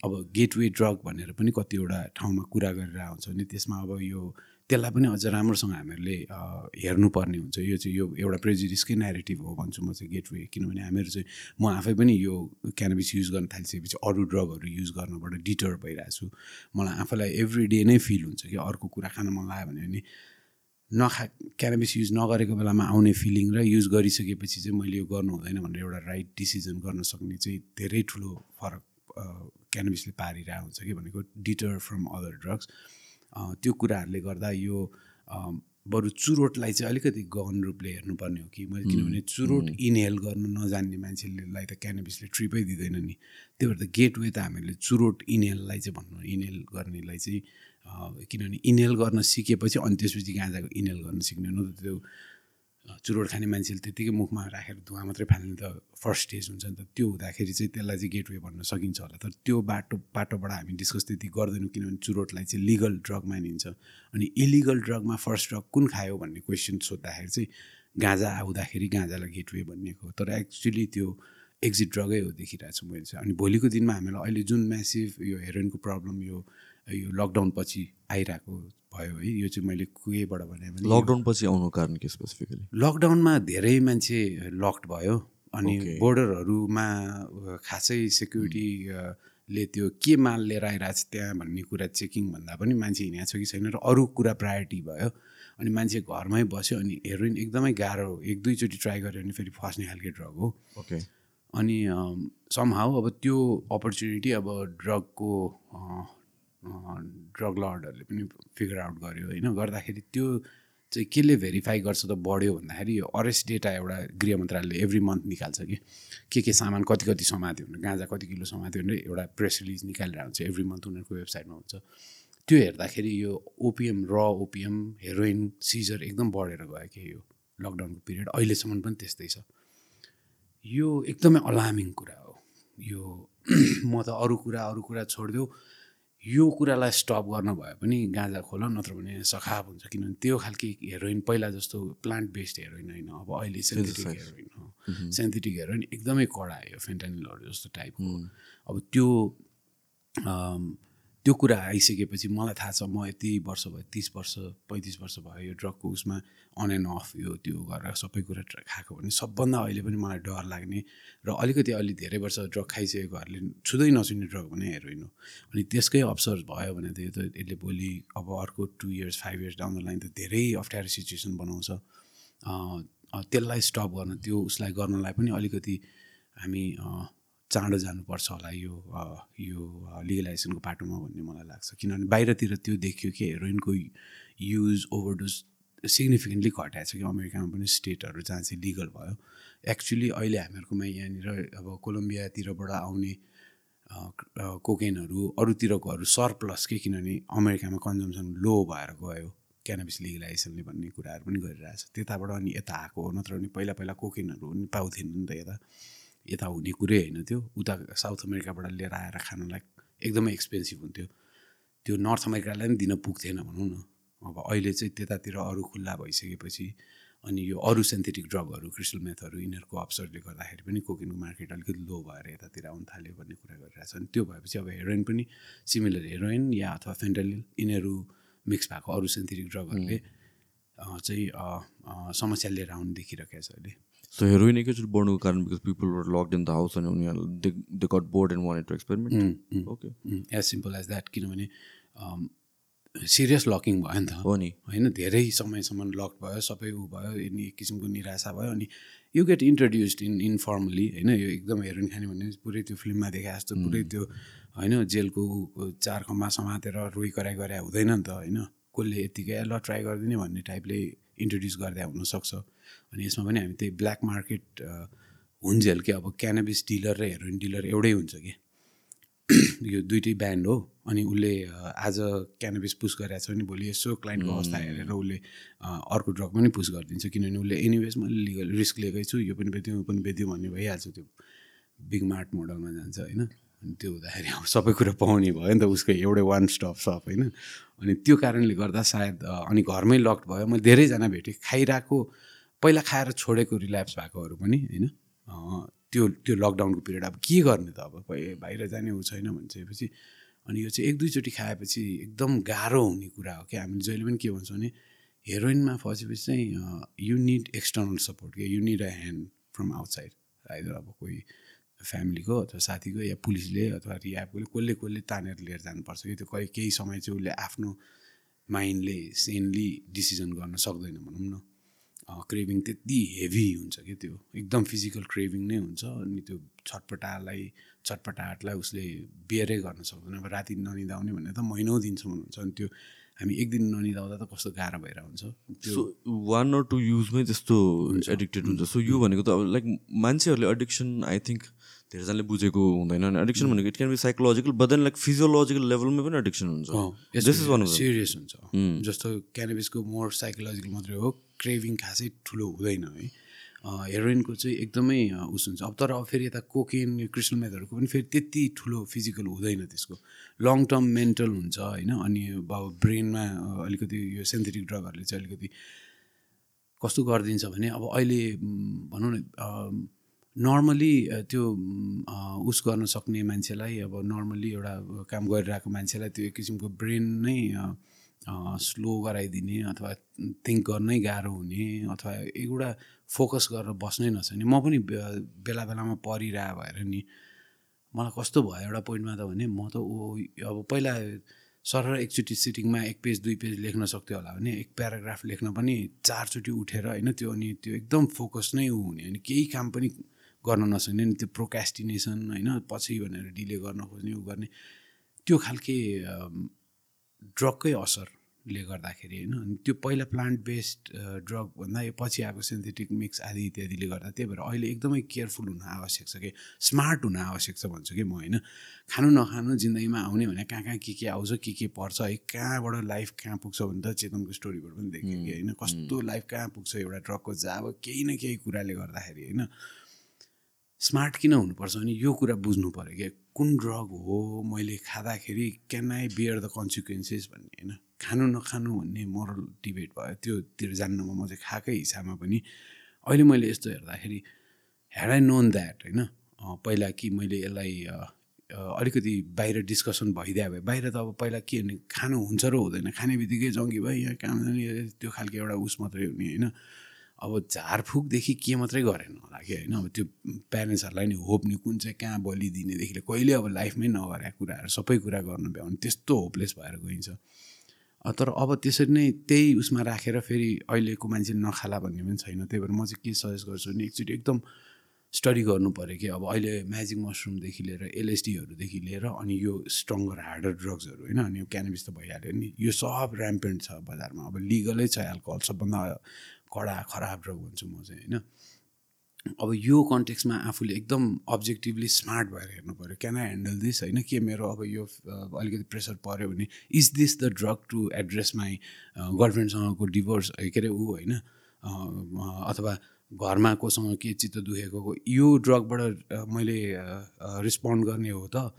अब गेटवे ड्रग भनेर पनि कतिवटा ठाउँमा कुरा गरेर हुन्छ भने त्यसमा अब यो त्यसलाई पनि अझ राम्रोसँग हामीहरूले हेर्नुपर्ने हुन्छ। यो चाहिँ यो एउटा प्रेजिडिसकै नेरेटिभ हो भन्छु म चाहिँ गेटवे किनभने हामीहरू चाहिँ म आफै पनि यो क्यानबिस युज गर्न थालिसकेपछि अरू ड्रगहरू युज गर्नबाट डिटर भइरहेको छु। मलाई आफैलाई एभ्री डे नै फिल हुन्छ कि अर्को कुरा खान मन लाग्यो भने नखा क्यानबिस युज नगरेको बेलामा आउने फिलिङ र युज गरिसकेपछि चाहिँ मैले यो गर्नु हुँदैन भनेर एउटा राइट डिसिजन गर्न सक्ने चाहिँ धेरै ठुलो फरक क्यानबिसले पारिरहेको हुन्छ कि भनेको डिटर फ्रम अदर ड्रग्स त्यो कुराहरूले गर्दा यो बरु चुरोटलाई चाहिँ अलिकति गहन रूपले हेर्नुपर्ने हो कि। मैले किनभने चुरोट इनहेल गर्न नजान्ने मान्छेलाई त क्यानबिसले ट्रिपै दिँदैन नि। त्यही भएर त गेटवे त हामीले चुरोट इनहेललाई चाहिँ भन्नु इनहेल गर्नेलाई चाहिँ किनभने इनहेल गर्न सिकेपछि अनि त्यसपछि गाँजाको इनहेल गर्न सिक्ने न त त्यो चुरोट खाने मान्छेले त्यत्तिकै मुखमा राखेर धुवा मात्रै फाल्ने त फर्स्ट स्टेज हुन्छ नि त। त्यो हुँदाखेरि चाहिँ त्यसलाई चाहिँ गेटवे भन्न सकिन्छ होला। तर त्यो बाटो बाटोबाट हामी डिस्कस त्यति गर्दैनौँ किनभने चुरोटलाई चाहिँ लिगल ड्रग मानिन्छ। अनि इलिगल ड्रगमा फर्स्ट ड्रग कुन खायो भन्ने क्वेसन सोद्धाखेरि चाहिँ गाँजा आउँदाखेरि गाँजालाई गेटवे भनिएको तर एक्चुली त्यो एक्जिट ड्रगै हो देखिरहेको छु मैले चाहिँ। अनि भोलिको दिनमा हामीलाई अहिले जुन म्यासिभ यो हेरोइनको प्रब्लम यो यो लकडाउन पछि आइरहेको भयो है। यो चाहिँ मैले कुएबाट भने लकडाउन पछि आउनु कारण के स्पेसिफिकली लकडाउनमा धेरै मान्छे लक्ड भयो अनि बोर्डरहरूमा खासै सेक्युरिटीले त्यो के माल लिएर आइरहेको छ त्यहाँ भन्ने कुरा चेकिङ भन्दा पनि मान्छे हिँडेको छ कि छैन र अरू कुरा प्रायोरिटी भयो अनि मान्छे घरमै बस्यो अनि हेरोइन एकदमै गाह्रो एक दुईचोटि ट्राई गऱ्यो भने फेरि फस्ने खालको ड्रग हो। ओके अनि समहाउ अब त्यो अपर्च्युनिटी अब ड्रगको ड्रग लर्डहरूले पनि फिगर आउट गर्यो होइन? गर्दाखेरि त्यो चाहिँ केले भेरिफाई गर्छ त बढ्यो भन्दाखेरि यो अरेस्ट डेटा एउटा गृह मन्त्रालयले एभ्री मन्थ निकाल्छ कि। के के सामान कति कति समात्यो भने गाँजा कति किलो समात्यो भने एउटा प्रेस रिलिज निकालेर हुन्छ एभ्री मन्थ उनीहरूको वेबसाइटमा हुन्छ। त्यो हेर्दाखेरि यो ओपिएम र ओपिएम हेरोइन सिजर एकदम बढेर गयो कि यो लकडाउनको पिरियड अहिलेसम्म पनि त्यस्तै छ। यो एकदमै अलार्मिङ कुरा हो। यो *clears throat* म त अरू कुरा अरू कुरा छोडिदेऊ यो कुरालाई स्टप गर्न भए पनि गाँजा खोल नत्र भने सखाप हुन्छ। किनभने त्यो खालको हेरोइन पहिला जस्तो प्लान्ट बेस्ड हेरोइन होइन। अब अहिले सेन्थेटिक हेरोइन हो। सेन्थेटिक हेरोइन एकदमै कडा आयो फेन्टानिलहरू जस्तो टाइपको अब त्यो त्यो कुरा आइसकेपछि मलाई थाहा छ म यति वर्ष भयो तिस वर्ष पैँतिस वर्ष भयो यो ड्रगको उसमा अन एन्ड अफ यो त्यो गरेर सबै कुरा खाएको भने सबभन्दा अहिले पनि मलाई डर लाग्ने र अलिकति अलि धेरै वर्ष ड्रग खाइसकेकोहरूले छुँदै नछुने ड्रग भने हेरोइन हो। अनि त्यसकै अवसर भयो भने त यो त यसले भोलि अब अर्को two years five years down the line त धेरै अप्ठ्यारो सिचुएसन बनाउँछ। त्यसलाई स्टप गर्न त्यो उसलाई गर्नलाई पनि अलिकति हामी चाँडो जानुपर्छ होला यो यो लिगलाइजेसनको बाटोमा भन्ने मलाई लाग्छ। किनभने बाहिरतिर त्यो देखियो कि हेरोइनको युज ओभरडोज सिग्निफिकेन्टली घटाएको छ कि अमेरिकामा पनि स्टेटहरू जहाँ चाहिँ लिगल भयो। एक्चुली अहिले हामीहरूकोमा यहाँनिर अब कोलम्बियातिरबाट आउने कोकेनहरू अरूतिरकोहरू सरप्लस के किनभने अमेरिकामा कन्जम्सन लो भएर गयो क्यानाबिस लिगलाइजेसनले भन्ने कुराहरू पनि गरिरहेछ त्यताबाट अनि यता आएको हो नत्र भने पहिला पहिला कोकेनहरू पनि पाउँथेन नि त यता। यता हुने कुरै होइन त्यो। उता साउथ अमेरिकाबाट लिएर आएर खानलाई एकदमै एक्सपेन्सिभ हुन्थ्यो। त्यो नर्थ अमेरिकालाई पनि दिन पुग्थेन भनौँ न। अब अहिले चाहिँ त्यतातिर अरू खुल्ला भइसकेपछि अनि यो अरू सेन्थेटिक ड्रगहरू क्रिस्टल मेथहरू यिनीहरूको अप्सरले गर्दाखेरि पनि कोकिनको मार्केट अलिकति लो भएर यतातिर आउनु थाल्यो भन्ने कुरा गरिरहेको छ। अनि त्यो भएपछि अब हेरोइन पनि सिमिलर हेरोइन या अथवा फेन्टालिल यिनीहरू मिक्स भएको अरू सेन्थेटिक ड्रगहरूले चाहिँ समस्या लिएर आउनु देखिरहेको छ अहिले। सो हेरोइन एकैचोटि बढ्नुको कारण because people were locked in the house अनि उनीहरू they they got bored and want to experiment okay as simple as that किनभने सिरियस लकिङ भयो नि त। हो नि। होइन धेरै समयसम्म लक भयो सबै ऊ भयो अनि एक किसिमको निराशा भयो अनि you get introduced in informally होइन यो एकदम हेरोइन खाने भने पुरै त्यो फिल्ममा देखाए जस्तो पुरै त्यो होइन जेलको चार खम्बा समातेर रोइ कराइ गरे हुँदैन नि त होइन कसले यत्तिकै ल ट्राई गरिदिने भन्ने टाइपले इन्ट्रोड्युस गर्दा हुनसक्छ। अनि यसमा पनि हामी त्यही ब्ल्याक मार्केट हुन्जेल कि अब क्यानाबिस डिलर र हेरोइन डिलर एउटै हुन्छ कि? *clears throat* यो दुइटै ब्यान्ड हो अनि उसले आज क्यानाबिस पुस गरेको छ भने भोलि यसो क्लाइन्टको अवस्था हेरेर उसले अर्को ड्रग पनि पुस गरिदिन्छ। किनभने उसले एनिवेज मैले लिगल रिस्क लिएकै छु यो पनि बेच्यो यो पनि बेच्यो भन्ने भइहाल्छ त्यो बिग मार्ट मोडलमा जान्छ होइन? अनि त्यो हुँदाखेरि अब सबै कुरो पाउने भयो नि त उसको एउटै वान स्टप सप होइन? अनि त्यो कारणले गर्दा सायद अनि घरमै लक्ड भयो। मैले धेरैजना भेटेँ खाइरहेको पहिला खाएर छोडेको रिल्याप्स भएकोहरू पनि होइन? त्यो त्यो लकडाउनको पिरियड अब के गर्ने त अब? बाहिर जाने ऊ छैन भनिसकेपछि अनि यो चाहिँ एक दुईचोटि खाएपछि एकदम गाह्रो हुने कुरा हो क्या। हामीले जहिले पनि के भन्छौँ भने हेरोइनमा फसेपछि चाहिँ यु निड एक्सटर्नल सपोर्ट क्या। You need a hand from outside either अब कोही फ्यामिलीको अथवा साथीको या पुलिसले अथवा रियाबकोले कसले कसले तानेर लिएर जानुपर्छ कि त्यो कहीँ केही समय चाहिँ उसले आफ्नो माइन्डले सेनली डिसिजन गर्न सक्दैन भनौँ न। क्रेभिङ त्यति हेभी हुन्छ कि त्यो? एकदम फिजिकल क्रेभिङ नै हुन्छ अनि त्यो छटपटालाई छटपटाहटलाई उसले बियरै गर्न सक्दैन। अब राति ननिदाउने भनेर त महिनौ दिनसम्म हुन्छ अनि त्यो हामी एक दिन ननिदाउँदा त कस्तो गाह्रो भएर हुन्छ। सो वान अर टू युजमै त्यस्तो एडिक्टेड हुन्छ। सो यो भनेको त अब लाइक मान्छेहरूले एडिक्सन आई थिङ्क धेरैजनाले बुझेको हुँदैन। अनि एडिक्सन भनेको it can be psychological but then like physiological लेभलमा पनि एडिक्सन हुन्छ। सिरियस हुन्छ। जस्तो क्यानाबिसको मोर साइकोलोजिकल मात्रै हो क्रेभिङ खासै ठुलो हुँदैन है। हेरोइनको चाहिँ एकदमै उस हुन्छ। अब तर अब फेरि यता कोकेन क्रिस्टल मेथहरूको पनि फेरि त्यति ठुलो फिजिकल हुँदैन त्यसको। लङ टर्म मेन्टल हुन्छ होइन? अनि अब ब्रेनमा अलिकति यो सेन्थेटिक ड्रगहरूले चाहिँ अलिकति कस्तो गरिदिन्छ भने अब अहिले भनौँ न नर्मली त्यो उस गर्न सक्ने मान्छेलाई अब नर्मली एउटा काम गरिरहेको मान्छेलाई त्यो एक किसिमको ब्रेन नै स्लो गराइदिने अथवा थिङ्क गर्नै गाह्रो हुने अथवा एउटा फोकस गरेर बस्नै नसक्ने। म पनि बेला बेलामा परिरह भएर नि मलाई कस्तो भयो एउटा पोइन्टमा त भने म त ओ अब पहिला सर एकचोटि सिटिङमा एक पेज दुई पेज लेख्न सक्थ्यो होला भने एक प्याराग्राफ लेख्न पनि चारचोटि उठेर होइन त्यो अनि त्यो एकदम फोकस नै हुने अनि केही काम पनि गर्न नसक्ने नि त्यो प्रोकास्टिनेसन होइन पछि भनेर डिले गर्न खोज्ने उ गर्ने। त्यो खालके ड्रगकै असरले गर्दाखेरि होइन अनि त्यो पहिला प्लान्ट बेस्ड ड्रग भन्दा यो पछि आएको सिन्थेटिक मिक्स आदि इत्यादिले गर्दा त्यही भएर अहिले एकदमै केयरफुल हुन आवश्यक छ कि स्मार्ट हुन आवश्यक छ भन्छु कि म होइन। खानु नखानु जिन्दगीमा आउने भने कहाँ कहाँ के के आउँछ के के पर्छ है कहाँबाट लाइफ कहाँ पुग्छ भने त चेतनको स्टोरीबाट पनि देखेँ कि होइन। कस्तो लाइफ कहाँ पुग्छ एउटा ड्रगको जाब केही न केही कुराले गर्दाखेरि होइन। स्मार्ट किन हुनुपर्छ भने यो कुरा बुझ्नु पऱ्यो क्या। कुन ड्रग हो मैले खाँदाखेरि can I bear the consequences भन्ने होइन? खानु नखानु भन्ने मोरल डिबेट भयो। त्योतिर जान्नुमा म चाहिँ खाएकै हिसाबमा पनि अहिले मैले यस्तो हेर्दाखेरि ह्याड आई नोन द्याट होइन? पहिला कि मैले यसलाई अलिकति बाहिर डिस्कसन भइदियो भए बाहिर त अब पहिला के भने खानु हुन्छ र हुँदैन। खाने बित्तिकै जङ्गी भयो यहाँ काम त्यो खालको एउटा उस मात्रै हुने होइन? अब झारफुकदेखि के मात्रै गरेन होला कि होइन? अब त्यो प्यारेन्ट्सहरूलाई नि होप नि कुन चाहिँ कहाँ बलिदिनेदेखि कहिले अब लाइफमै नगरेको कुराहरू सबै कुरा गर्नु भ्यायो भने त्यस्तो होपलेस भएर गइन्छ। तर अब त्यसरी नै त्यही उसमा राखेर फेरि अहिलेको मान्छे नखाला भन्ने पनि छैन। त्यही भएर म चाहिँ के सजेस्ट गर्छु भने एकचोटि एकदम स्टडी गर्नु पऱ्यो कि अब अहिले म्याजिक मसरुमदेखि लिएर एलएसडीहरूदेखि लिएर अनि यो स्ट्रङ्गर हार्डर ड्रग्सहरू होइन अनि यो क्यानबिस त भइहाल्यो नि। यो सब ऱ्याम्पेन्ट छ बजारमा। अब लिगलै छ एल्कोहल सबभन्दा कडा खराब ड्रग भन्छु म चाहिँ होइन? अब यो कन्टेक्समा आफूले एकदम अब्जेक्टिभली स्मार्ट भएर हेर्नु पऱ्यो क्यान आई ह्यान्डल दिस होइन के मेरो अब यो अलिकति प्रेसर पऱ्यो भने is this the drug to address my गर्लफ्रेन्डसँगको divorce के अरे ऊ होइन? अथवा घरमा कोसँग के चित्त दुखेको यो ड्रगबाट मैले रिस्पोन्ड गर्ने हो त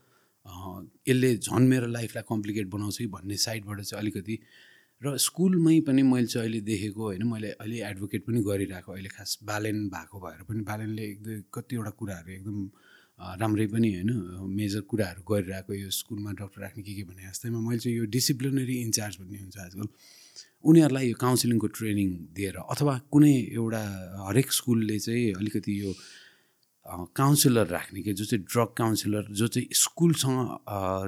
यसले झन् मेरो लाइफलाई कम्प्लिकेट बनाउँछ कि भन्ने साइडबाट चाहिँ अलिकति र स्कुलमै पनि मैले चाहिँ अहिले देखेको होइन मैले अहिले एडभोकेट पनि गरिरहेको अहिले खास बालेन भएको भएर पनि बालेनले एकदम कतिवटा कुराहरू एकदम राम्रै पनि होइन मेजर कुराहरू गरिरहेको यो स्कुलमा डक्टर राख्ने के के भने जस्तैमा मैले चाहिँ यो डिसिप्लिनरी इन्चार्ज भन्ने हुन्छ आजकल। उनीहरूलाई यो काउन्सिलिङको ट्रेनिङ दिएर अथवा कुनै एउटा हरेक स्कुलले चाहिँ अलिकति यो काउन्सिलर राख्ने कि जो चाहिँ ड्रग काउन्सिलर जो चाहिँ स्कुलसँग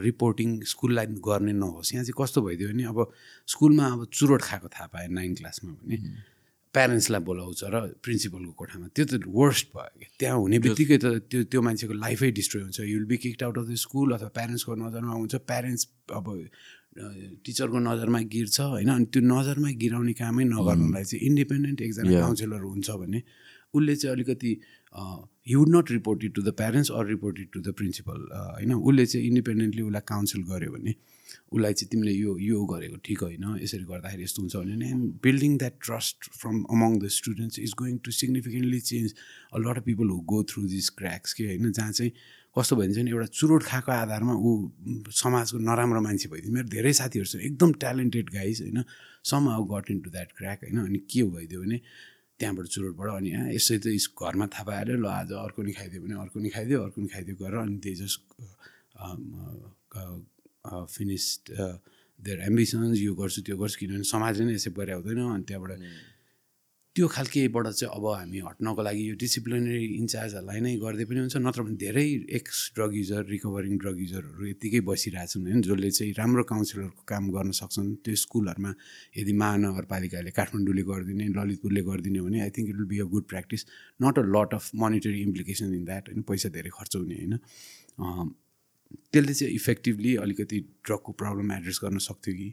रिपोर्टिङ स्कुललाई गर्ने नहोस्। यहाँ चाहिँ कस्तो भइदियो भने अब स्कुलमा अब चुरोट खाएको थाहा पाएँ नाइन क्लासमा भने। प्यारेन्ट्सलाई बोलाउँछ र प्रिन्सिपलको कोठामा। त्यो त वर्स्ट भयो कि त्यहाँ हुने बित्तिकै त त्यो त्यो मान्छेको लाइफै डिस्ट्रोय हुन्छ। You'll be kicked out of the school अथवा प्यारेन्ट्सको नजरमा हुन्छ। प्यारेन्ट्स अब टिचरको नजरमा गिर्छ होइन? अनि त्यो नजरमा गिराउने कामै नगर्नुलाई चाहिँ इन्डिपेन्डेन्ट एकजना काउन्सिलर हुन्छ भने उसले चाहिँ अलिकति he would not report it to the parents or report it to the principal होइन। उसले चाहिँ इन्डिपेन्डेन्टली उसलाई काउन्सिल गर्यो भने उसलाई चाहिँ तिमीले यो यो गरेको ठिक होइन यसरी गर्दाखेरि यस्तो हुन्छ भने and building that trust from among the students is going to significantly change a lot of people who go through this cracks के होइन जहाँ चाहिँ कस्तो भइदिन्छ भने एउटा चुरोट खाएको आधारमा ऊ समाजको नराम्रो मान्छे भइदिन्छ। मेरो धेरै साथीहरू छ एकदम ट्यालेन्टेड गाइज होइन। Somehow got into that crack होइन अनि के भइदियो भने त्यहाँबाट चुरोटबाट अनि यसै त घरमा थाहा पाएर ल आज अर्को नि खाइदियो भने अर्को नि खाइदियो अर्को नि खाइदियो गरेर अनि त्यही जस्ट फिनिस्ड देयर एम्बिसन्स यो गर्छु त्यो गर्छु किनभने समाजले नै यसै हुँदैन अनि त्यहाँबाट त्यो खालकेबाट चाहिँ अब हामी हट्नको लागि यो डिसिप्लिनरी इन्चार्जहरूलाई नै गर्दै पनि हुन्छ नत्र भने धेरै ex drug user recovering drug युजरहरू यत्तिकै बसिरहेछन् होइन जसले चाहिँ राम्रो काउन्सिलरको काम गर्न सक्छन्। त्यो स्कुलहरूमा यदि महानगरपालिकाले काठमाडौँले गरिदिने ललितपुरले गरिदिने भने I think it will be a good practice not a lot of monetary implication in that होइन पैसा धेरै खर्च हुने होइन। त्यसले चाहिँ इफेक्टिभली अलिकति ड्रगको प्रब्लम एड्रेस गर्न सक्थ्यो कि?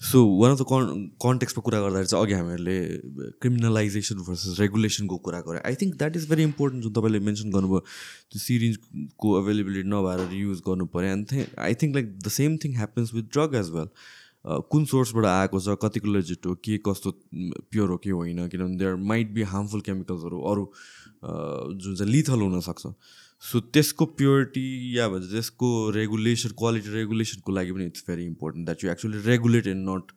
सो वान अफ द कन् कन्टेक्समा कुरा गर्दाखेरि चाहिँ अघि हामीहरूले क्रिमिनलाइजेसन भर्सेस रेगुलेसनको कुरा गऱ्यो I think that is very important जुन तपाईँले मेन्सन गर्नुभयो त्यो सिरिजको अभाइलेबिलिटी नभएर युज गर्नु पऱ्यो and think I think like the same thing happens with drug as well कुन सोर्सबाट आएको छ कतिको लेजिट हो के कस्तो प्योर हो कि होइन किनभने देयर माइट बी हार्मफुल केमिकल्सहरू अरू जुन चाहिँ लिथल हुनसक्छ सो त्यसको प्योरिटी या भन्छ त्यसको रेगुलेसन क्वालिटी रेगुलेसनको लागि पनि it's very important that you actually regulate and not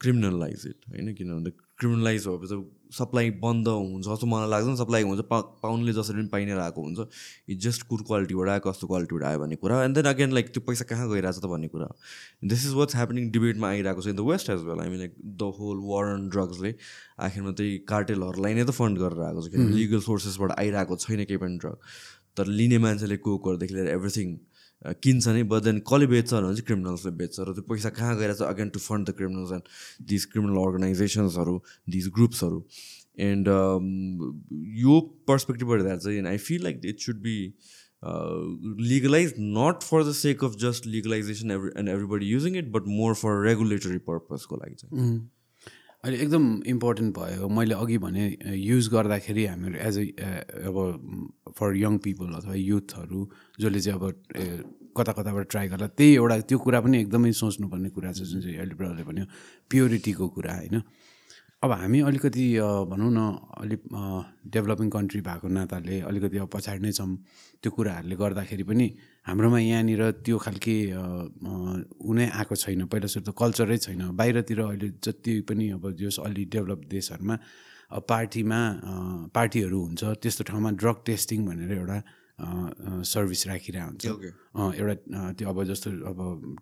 criminalise it होइन? किनभने क्रिमिनलाइज भएपछि सप्लाई बन्द हुन्छ जस्तो मलाई लाग्दैन सप्लाई हुन्छ पा पाउनुले जसरी पनि पाइ नै रहेको हुन्छ। इट जस्ट कुन क्वालिटीबाट आयो कस्तो क्वालिटीबाट आयो भन्ने कुरा। एन्ड देन अगेन लाइक त्यो पैसा कहाँ गइरहेको छ त भन्ने कुरा। दिस इज वाट्स ह्यापनिङ डिबेटमा आइरहेको छ in the west as well I mean like the whole war and ड्रग्सले आखिरमा त्यही कार्टेलहरूलाई नै त फन्ड गरेर आएको छ। किनभने लिगल सोर्सेसबाट आइरहेको छैन केही पनि ड्रग तर लिने मान्छेले कोकहरूदेखि लिएर एभ्रिथिङ किन्छ नै बट देन कसले बेच्छ भने चाहिँ क्रिमिनल्सले बेच्छ। र त्यो पैसा कहाँ गएर चाहिँ again to fund the criminals and these criminal अर्गनाइजेसन्सहरू these ग्रुप्सहरू एन्ड यो पर्सपेक्टिभबाट हेर्दा चाहिँ I feel like it should be legalise not for the sake of just legalisation every and everybody using it but more for regulatory पर्पजको लागि चाहिँ। अहिले एकदम important भयो। मैले अघि भने युज गर्दाखेरि हामीहरू एज अ अब फर यङ पिपल अथवा युथहरू जसले चाहिँ अब कता कताबाट ट्राई गर्दा त्यही एउटा त्यो कुरा पनि एकदमै सोच्नुपर्ने कुरा छ जुन चाहिँ अहिले ब्रदरले भन्यो प्योरिटीको कुरा होइन। अब हामी अलिकति भनौँ न अलिक डेभलपिङ कन्ट्री भएको नाताले अलिकति अब पछाडि नै छौँ। त्यो कुराहरूले गर्दाखेरि पनि हाम्रोमा यहाँनिर त्यो खालके उनै आएको छैन। पहिला सुरु त कल्चरै छैन। बाहिरतिर अहिले जति पनि अब जस अलि डेभलप देशहरूमा पार्टीमा पार्टीहरू हुन्छ त्यस्तो ठाउँमा ड्रग टेस्टिङ भनेर एउटा सर्भिस राखिरहेको हुन्छ। एउटा त्यो अब जस्तो अब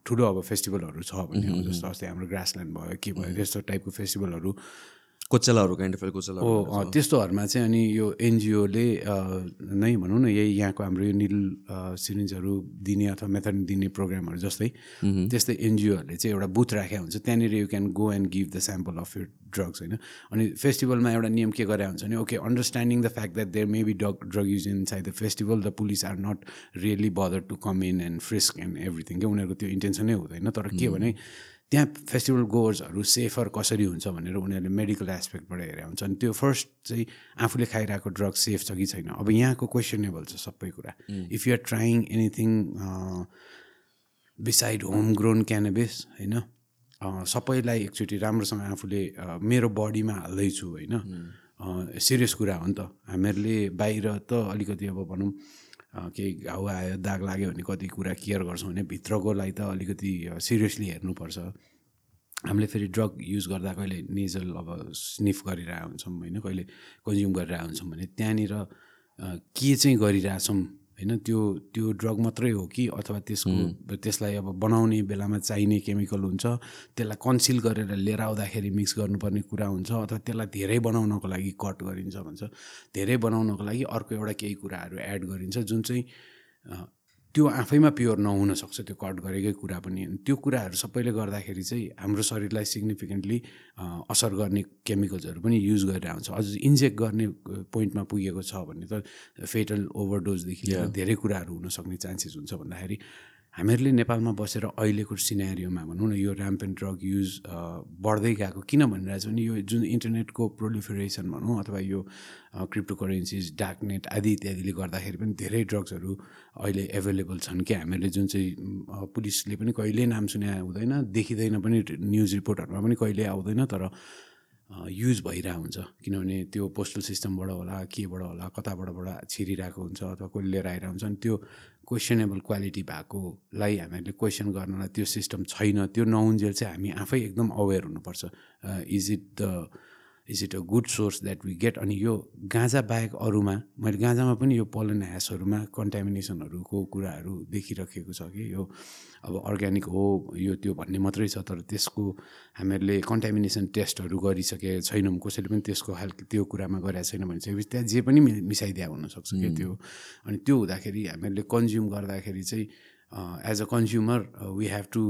ठुलो अब फेस्टिभलहरू छ भने जस्तो अस्ति हाम्रो ग्रासल्यान्ड भयो के भयो त्यस्तो टाइपको फेस्टिभलहरू कोचेलाहरू काइन्ड अफ कोचेला हो त्यस्तोहरूमा चाहिँ अनि यो एनजिओले नै भनौँ न यही यहाँको हाम्रो यो निल सिरिन्जहरू दिने अथवा मेथड दिने प्रोग्रामहरू जस्तै त्यस्तै एनजिओहरूले चाहिँ एउटा बुथ राखेको हुन्छ। त्यहाँनिर you can go and give the sample of your drugs होइन। अनि फेस्टिभलमा एउटा नियम के गरे हुन्छ भने okay understanding the fact that there may be drug drug use inside the festival the police are not really bother to come in and frisk and everything क्या? उनीहरूको त्यो इन्टेन्सनै हुँदैन। तर के भने त्यहाँ फेस्टिभल गोवर्सहरू सेफर कसरी हुन्छ भनेर उनीहरूले मेडिकल एस्पेक्टबाट हेरेर हुन्छ। अनि त्यो फर्स्ट चाहिँ आफूले खाइरहेको ड्रग सेफ छ कि छैन? अब यहाँको क्वेसनेबल छ सबै कुरा। If you are trying anything beside home grown cannabis होइन सबैलाई एकचोटि राम्रोसँग आफूले मेरो बडीमा हाल्दैछु होइन। सिरियस कुरा हो नि त। हामीहरूले बाहिर त अलिकति अब भनौँ केही घाउ आयो दाग लाग्यो भने कति कुरा केयर गर्छौँ भने भित्रकोलाई त अलिकति सिरियसली हेर्नुपर्छ। हामीले फेरि ड्रग युज गर्दा कहिले नेजल अब स्निफ गरिरहेको हुन्छौँ होइन? कहिले कन्ज्युम गरिरहेको हुन्छौँ भने त्यहाँनिर के चाहिँ गरिरहेछौँ होइन त्यो त्यो ड्रग मात्रै हो कि? अथवा त्यसको त्यसलाई अब बनाउने बेलामा चाहिने केमिकल हुन्छ त्यसलाई कन्सिल गरेर लिएर आउँदाखेरि मिक्स गर्नुपर्ने कुरा हुन्छ अथवा त्यसलाई धेरै बनाउनको लागि कट गरिन्छ भन्छ। धेरै बनाउनको लागि अर्को एउटा केही कुराहरू एड गरिन्छ जुन चाहिँ त्यो आफैमा प्योर नहुन सक्छ त्यो कट गरेकै कुरा पनि। त्यो कुराहरू सबैले गर्दाखेरि चाहिँ हाम्रो शरीरलाई सिग्निफिकेन्टली असर गर्ने केमिकल्सहरू पनि युज गरेर आउँछ। अझ इन्जेक्ट गर्ने पोइन्टमा पुगेको छ भने त फेटल ओभरडोजदेखि लिएर धेरै कुराहरू हुनसक्ने चान्सेस हुन्छ भन्दाखेरि हामीहरूले नेपालमा बसेर अहिलेको सिनेरियोमा भनौँ न यो ऱ्याम्पेन्ट ड्रग युज बढ्दै गएको किन भनिरहेको छ भने यो जुन इन्टरनेटको प्रोलिफरेसन भनौँ अथवा यो क्रिप्टो करेन्सिज डार्कनेट आदि इत्यादिले गर्दाखेरि पनि धेरै ड्रग्सहरू अहिले एभाइलेबल छन् क्या। हामीहरूले जुन चाहिँ पुलिसले पनि कहिल्यै नाम सुने हुँदैन देखिँदैन पनि न्युज रिपोर्टहरूमा पनि कहिले आउँदैन तर युज भइरहेको हुन्छ। किनभने त्यो पोस्टल सिस्टमबाट होला केबाट होला कताबाटबाट छिरिरहेको हुन्छ अथवा कसले लिएर आइरहेको हुन्छ अनि त्यो क्वेसनेबल क्वालिटी भएकोलाई हामीहरूले क्वेसन गर्नलाई त्यो सिस्टम छैन त्यो नहुन्जेल चाहिँ हामी आफै एकदम अवेर हुनुपर्छ। Is it the is it a good source that we get अनि यो गाँजा बाहेक अरूमा मैले गाँजामा पनि यो पलन ह्यासहरूमा कन्टामिनेसनहरूको कुराहरू देखिराखेको छ कि यो अब अर्ग्यानिक हो यो त्यो भन्ने मात्रै छ तर त्यसको हामीहरूले कन्टामिनेसन टेस्टहरू गरिसकेको छैनौँ कसैले पनि त्यसको खालको त्यो कुरामा गरेको छैन भने त्यहाँ जे पनि मिसाइदिया हुनसक्छ क्या त्यो। अनि त्यो हुँदाखेरि हामीहरूले कन्ज्युम गर्दाखेरि चाहिँ as a consumer we have to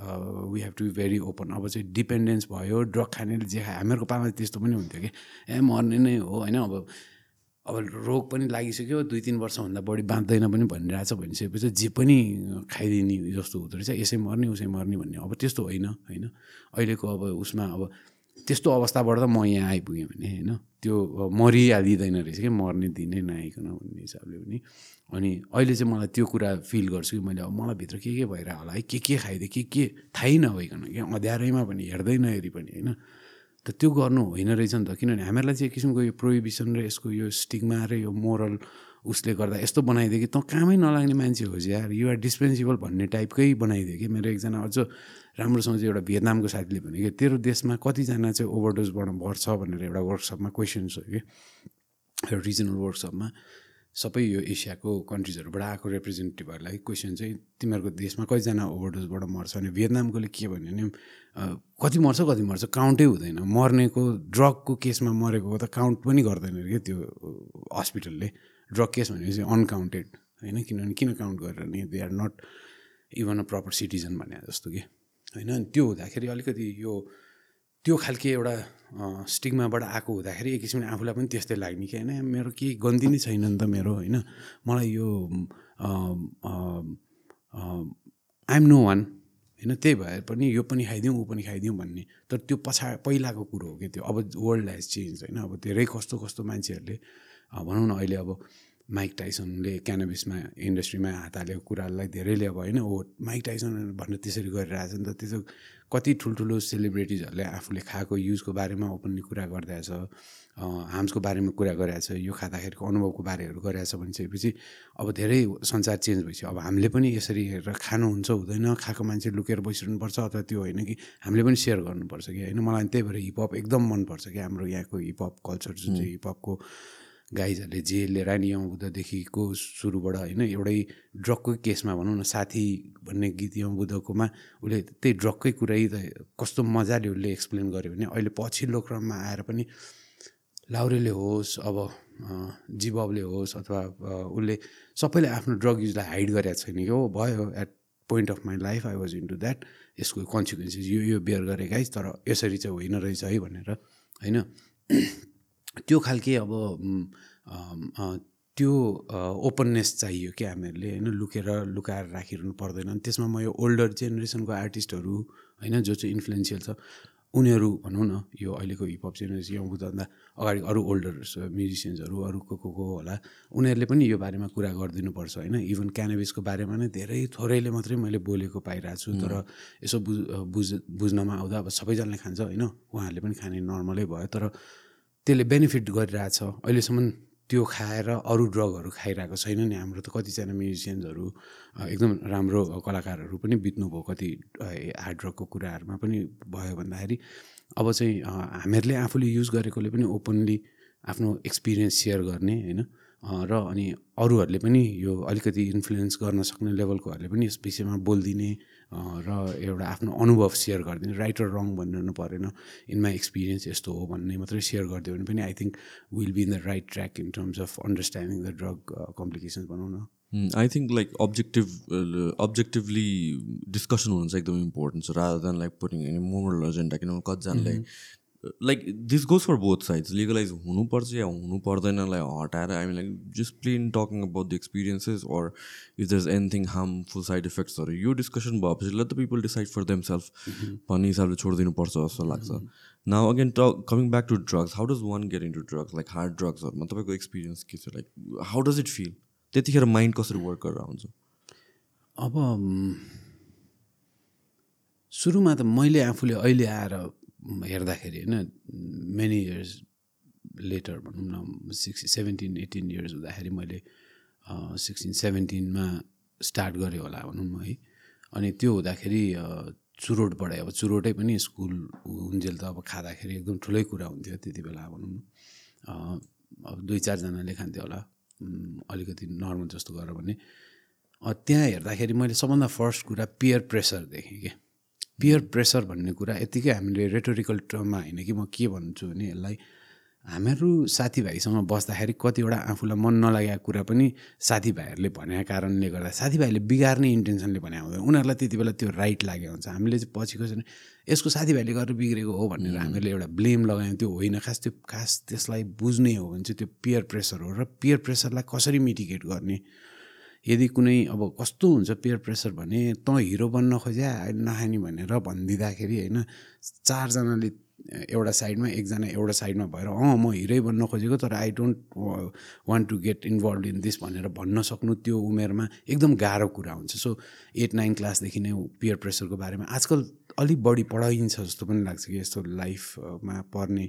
we have to be very open अब चाहिँ डिपेन्डेन्स भयो ड्रग खानेले जे खायो हामीहरूको पामा त्यस्तो पनि हुन्थ्यो कि। ए मर्ने नै हो होइन? अब अब रोग पनि लागिसक्यो दुई तिन वर्षभन्दा बढी बाँच्दैन पनि भनिरहेछ भनिसकेपछि जे पनि खाइदिने जस्तो हुँदो रहेछ यसै मर्ने उसै मर्ने भन्ने। अब त्यस्तो होइन होइन? अहिलेको अब उसमा अब त्यस्तो अवस्थाबाट त म यहाँ आइपुगेँ भने होइन? त्यो मरिहालिँदैन रहेछ कि मर्ने दिनै नआइकन भन्ने हिसाबले पनि। अनि अहिले चाहिँ मलाई त्यो कुरा फिल गर्छु कि मैले अब मलाई भित्र के के भइरहेको होला है के के खाइदिएँ के के थाहै नभइकन क्या अँध्यारैमा पनि हेर्दै नहेरी पनि होइन? त त्यो गर्नु होइन रहेछ नि त किनभने हामीहरूलाई चाहिँ एक किसिमको यो प्रोहिबिसन र यसको यो स्टिगमा र यो मोरल उसले गर्दा यस्तो बनाइदियो कि त कामै नलाग्ने मान्छे हो यार युआर डिस्पेन्सिबल भन्ने टाइपकै बनाइदियो कि? मेरो एकजना अझ राम्रोसँग चाहिँ एउटा भियतनामको साथीले भने कि तेरो देशमा कतिजना चाहिँ ओभरडोजबाट मर्छ भनेर एउटा वर्कसपमा क्वेसन छ कि रिजनल वर्कसपमा सबै यो एसियाको कन्ट्रिजहरूबाट आएको रिप्रेजेन्टेटिभहरूलाई क्वेसन चाहिँ तिमीहरूको देशमा कतिजना ओभरडोजबाट मर्छ भने भियतनामकोले के भन्यो भने कति मर्छ कति मर्छ काउन्टै हुँदैन। मर्नेको ड्रगको केसमा मरेको त काउन्ट पनि गर्दैन क्या त्यो हस्पिटलले ड्रग केस भनेपछि अनकाउन्टेड होइन? किनभने किन काउन्ट गरेर नि they are not even a proper citizen भने जस्तो कि। होइन? त्यो हुँदाखेरि अलिकति यो त्यो खालके एउटा स्टिगमाबाट आएको हुँदाखेरि एक किसिमले आफूलाई पनि त्यस्तै लाग्ने कि होइन? मेरो केही गन्ती नै छैन नि त मेरो होइन? मलाई यो आइएम नो वान होइन? त्यही भएर पनि यो पनि खाइदिउँ ऊ पनि खाइदिउँ भन्ने। तर त्यो पछा पहिलाको कुरो हो कि त्यो? अब वर्ल्ड हेज चेन्ज होइन? अब धेरै कस्तो कस्तो मान्छेहरूले भनौँ न अहिले अब माइक टाइसनले क्यानबिसमा इन्डस्ट्रीमा हात हालेको कुरालाई धेरैले अब होइन? ओ माइक टाइसन भनेर त्यसरी गरिरहेछ नि त। त्यसो कति ठुल्ठुलो सेलिब्रिटिजहरूले आफूले खाएको युजको बारेमा ओपनली कुरा गरिरहेछ हार्म्सको बारेमा कुरा गरिरहेछ यो खाँदाखेरिको अनुभवको बारेहरू गरिरहेछ भनिसकेपछि अब धेरै संसार चेन्ज भइसक्यो। अब हामीले पनि यसरी हेरेर खानुहुन्छ हुँदैन खाएको मान्छे लुकेर बसिरहनुपर्छ अथवा त्यो होइन कि हामीले पनि सेयर गर्नुपर्छ कि होइन? मलाई त्यही भएर हिपहप एकदम मनपर्छ कि हाम्रो यहाँको हिपहप कल्चर जुन चाहिँ हिपहपको गाइजहरूले जे लिएर नि यौँ बुद्धदेखिको सुरुबाट होइन एउटै ड्रगकै केसमा भनौँ न साथी भन्ने गीत बुद्धकोमा उसले त्यही ड्रगकै कुरै त कस्तो मजाले उसले एक्सप्लेन गर्यो भने अहिले पछिल्लो क्रममा आएर पनि लाउरेले होस् अब जिबबले होस् अथवा उसले सबैले आफ्नो ड्रग युजलाई हाइड गरेको छैन कि। हो भयो at point of my life I was into that. यसको कन्सिक्वेन्सेस यो यो बेयर गरे गाइज तर यसरी चाहिँ होइन रहेछ है भनेर होइन। त्यो खालके अब त्यो ओपननेस चाहियो क्या हामीहरूले होइन? लुकेर लुकाएर राखिरहनु पर्दैन। अनि त्यसमा म यो ओल्डर जेनेरेसनको आर्टिस्टहरू होइन जो चाहिँ इन्फ्लुएन्सियल छ उनीहरू भनौँ न यो अहिलेको हिपहप जेनेरेसन योभन्दा अगाडि अरू ओल्डर म्युजिसियन्सहरू अरू को को को होला उनीहरूले पनि यो बारेमा कुरा गरिदिनुपर्छ होइन? इभन क्यानाबिसको बारेमा नै धेरै थोरैले मात्रै मैले बोलेको पाइरहेको छु तर यसो बुझ बुझ बुझ्नमा आउँदा अब सबैजनाले खान्छ होइन? उहाँहरूले पनि खाने नर्मलै भयो तर त्यसले बेनिफिट गरिरहेछ। अहिलेसम्म त्यो खाएर अरू ड्रगहरू खाइरहेको छैन नि हाम्रो त कतिजना म्युजिसियन्सहरू एकदम राम्रो कलाकारहरू पनि बित्नुभयो कति हार्ड ड्रगको कुराहरूमा पनि भयो भन्दाखेरि। अब चाहिँ हामीहरूले आफूले युज गरेकोले पनि ओपनली आफ्नो एक्सपिरियन्स सेयर गर्ने होइन? र अनि अरूहरूले पनि यो अलिकति इन्फ्लुएन्स गर्न सक्ने लेभलकोहरूले पनि यस विषयमा बोलिदिने र एउटा आफ्नो अनुभव सेयर गरिदिने। राइट र रङ भनिरहनु परेन। इन माई एक्सपिरियन्स यस्तो हो भन्ने मात्रै सेयर गरिदियो भने पनि I think will be in the right track in terms of understanding the drug complications भनौँ न। I think like objective objectively discussion हुनु चाहिँ एकदम इम्पोर्टेन्ट छ। Rather than like putting moral agenda किनभने कतिजनाले like this goes for both sides legalise हुनुपर्छ या हुनु पर्दैनलाई हटाएर हामी like just plain talking about the experiences or if there is anything harmful side इफेक्ट्सहरू यो डिस्कसन भएपछि let the people decide for them self भन्ने हिसाबले छोडिदिनुपर्छ जस्तो लाग्छ. Now again talk coming back to drugs how does one get into drugs like hard ड्रग्सहरूमा तपाईँको experience के छ? Like how does it feel त्यतिखेर माइन्ड कसरी वर्क गरेर आउँछ? अब सुरुमा त मैले आफूले अहिले आएर हेर्दाखेरि होइन मेनी इयर्स लेटर भनौँ न सिक्स सेभेन्टिन एटिन इयर्स हुँदाखेरि मैले सिक्सटिन सेभेन्टिनमा स्टार्ट गरेँ होला भनौँ है। अनि त्यो हुँदाखेरि चुरोट पढाएँ अब चुरोटै पनि स्कुल हुन्जेल त अब खाँदाखेरि एकदम ठुलै कुरा हुन्थ्यो त्यति बेला भनौँ न। अब दुई चारजनाले खान्थ्यो होला अलिकति नर्मल जस्तो गरेर भने। त्यहाँ हेर्दाखेरि मैले सबभन्दा फर्स्ट कुरा पियर प्रेसर देखेँ कि पियर प्रेसर भन्ने कुरा यत्तिकै हामीले रेटोरिकल टर्ममा होइन कि म के भन्छु भने यसलाई हामीहरू साथीभाइसँग बस्दाखेरि कतिवटा आफूलाई मन नलागेको कुरा पनि साथीभाइहरूले भनेको कारणले गर्दा साथीभाइले बिगार्ने इन्टेन्सनले भने हुँदैन। उनीहरूलाई त्यति बेला त्यो राइट लागेको हुन्छ। हामीले चाहिँ पछिको चाहिँ यसको साथीभाइले गरेर बिग्रेको हो भनेर हामीहरूले एउटा ब्लेम लगायौँ। त्यो होइन। खास त्यो खास त्यसलाई बुझ्ने हो भने चाहिँ त्यो पियर प्रेसर हो। र पियर प्रेसरलाई कसरी मिटिगेट गर्ने यदि कुनै अब कस्तो हुन्छ पेयर प्रेसर भने तँ हिरो बन्न खोज्या अहिले नखाने भनेर भनिदिँदाखेरि होइन चारजनाले एउटा साइडमा एकजना एउटा साइडमा भएर अँ म हिरै बन्न खोजेको तर I don't want to get involve in this भनेर भन्न सक्नु त्यो उमेरमा एकदम गाह्रो कुरा हुन्छ। सो एट नाइन क्लासदेखि नै पियर प्रेसरको बारेमा आजकल अलिक बढी पढाइन्छ जस्तो पनि लाग्छ कि यस्तो लाइफमा पर्ने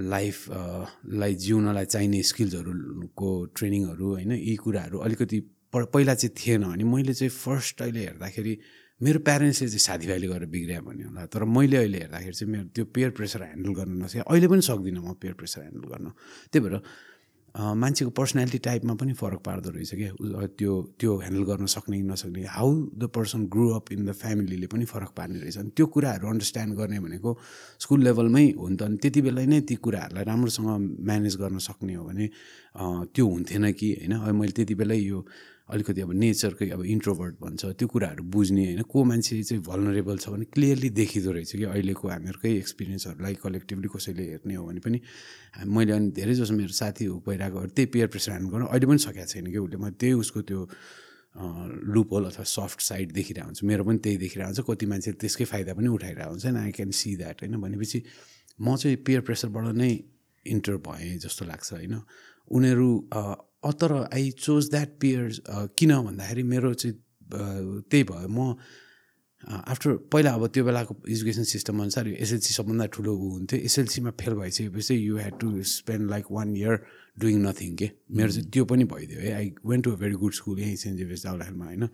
लाइफलाई जिउनलाई चाहिने स्किल्सहरूको ट्रेनिङहरू होइन यी कुराहरू अलिकति पहिला चाहिँ थिएन अनि मैले चाहिँ फर्स्ट अहिले हेर्दाखेरि मेरो प्यारेन्ट्सले चाहिँ साथीभाइले गरेर बिग्रियो भने होला। तर मैले अहिले हेर्दाखेरि चाहिँ मेरो त्यो पेयर प्रेसर ह्यान्डल गर्न नसके। अहिले पनि सक्दिनँ म पेयर प्रेसर ह्यान्डल गर्न। त्यही भएर मान्छेको पर्सनालिटी टाइपमा पनि फरक पार्दो रहेछ क्या। त्यो त्यो ह्यान्डल गर्न सक्ने कि नसक्ने how the person grow up in the फ्यामिलीले पनि फरक पार्ने रहेछ। अनि त्यो कुराहरू अन्डरस्ट्यान्ड गर्ने भनेको स्कुल लेभलमै हो नि त। अनि त्यति बेला नै ती कुराहरूलाई राम्रोसँग म्यानेज गर्न सक्ने हो भने त्यो हुन्थेन कि होइन? मैले त्यति बेलै यो अलिकति अब नेचरकै अब इन्ट्रोभर्ट भन्छ त्यो कुराहरू बुझ्ने होइन। को मान्छे चाहिँ भलनरेबल छ भने क्लियरली देखिँदो रहेछ कि अहिलेको हामीहरूकै एक्सपिरियन्सहरूलाई कलेक्टिभली कसैले हेर्ने हो भने पनि मैले अनि धेरै जसो मेरो साथी भइरहेको त्यही पेयर प्रेसर ह्यान्ड गर्नु अहिले पनि सकेको छैन कि उसले। मैले त्यही उसको त्यो लुप होल अथवा सफ्ट साइड देखिरहेको हुन्छ। मेरो पनि त्यही देखिरहेको हुन्छ। कति मान्छे त्यसकै फाइदा पनि उठाइरहेको हुन्छ and I can see that होइन। भनेपछि म चाहिँ पेयर प्रेसरबाट नै इन्टर भएँ जस्तो लाग्छ होइन। उनीहरू तर आई चोज द्याट पियर्स किन भन्दाखेरि मेरो चाहिँ त्यही भयो। म आफ्टर पहिला अब त्यो बेलाको एजुकेसन सिस्टम अनुसार यो एसएलसी सबभन्दा ठुलो ऊ हुन्थ्यो। एसएलसीमा फेल भइसकेपछि you had to spend like one year doing nothing के? मेरो चाहिँ त्यो पनि भइदियो है। I went to a very good school यहीँ सेन्ट जेभियस दाउलाखेलमा होइन।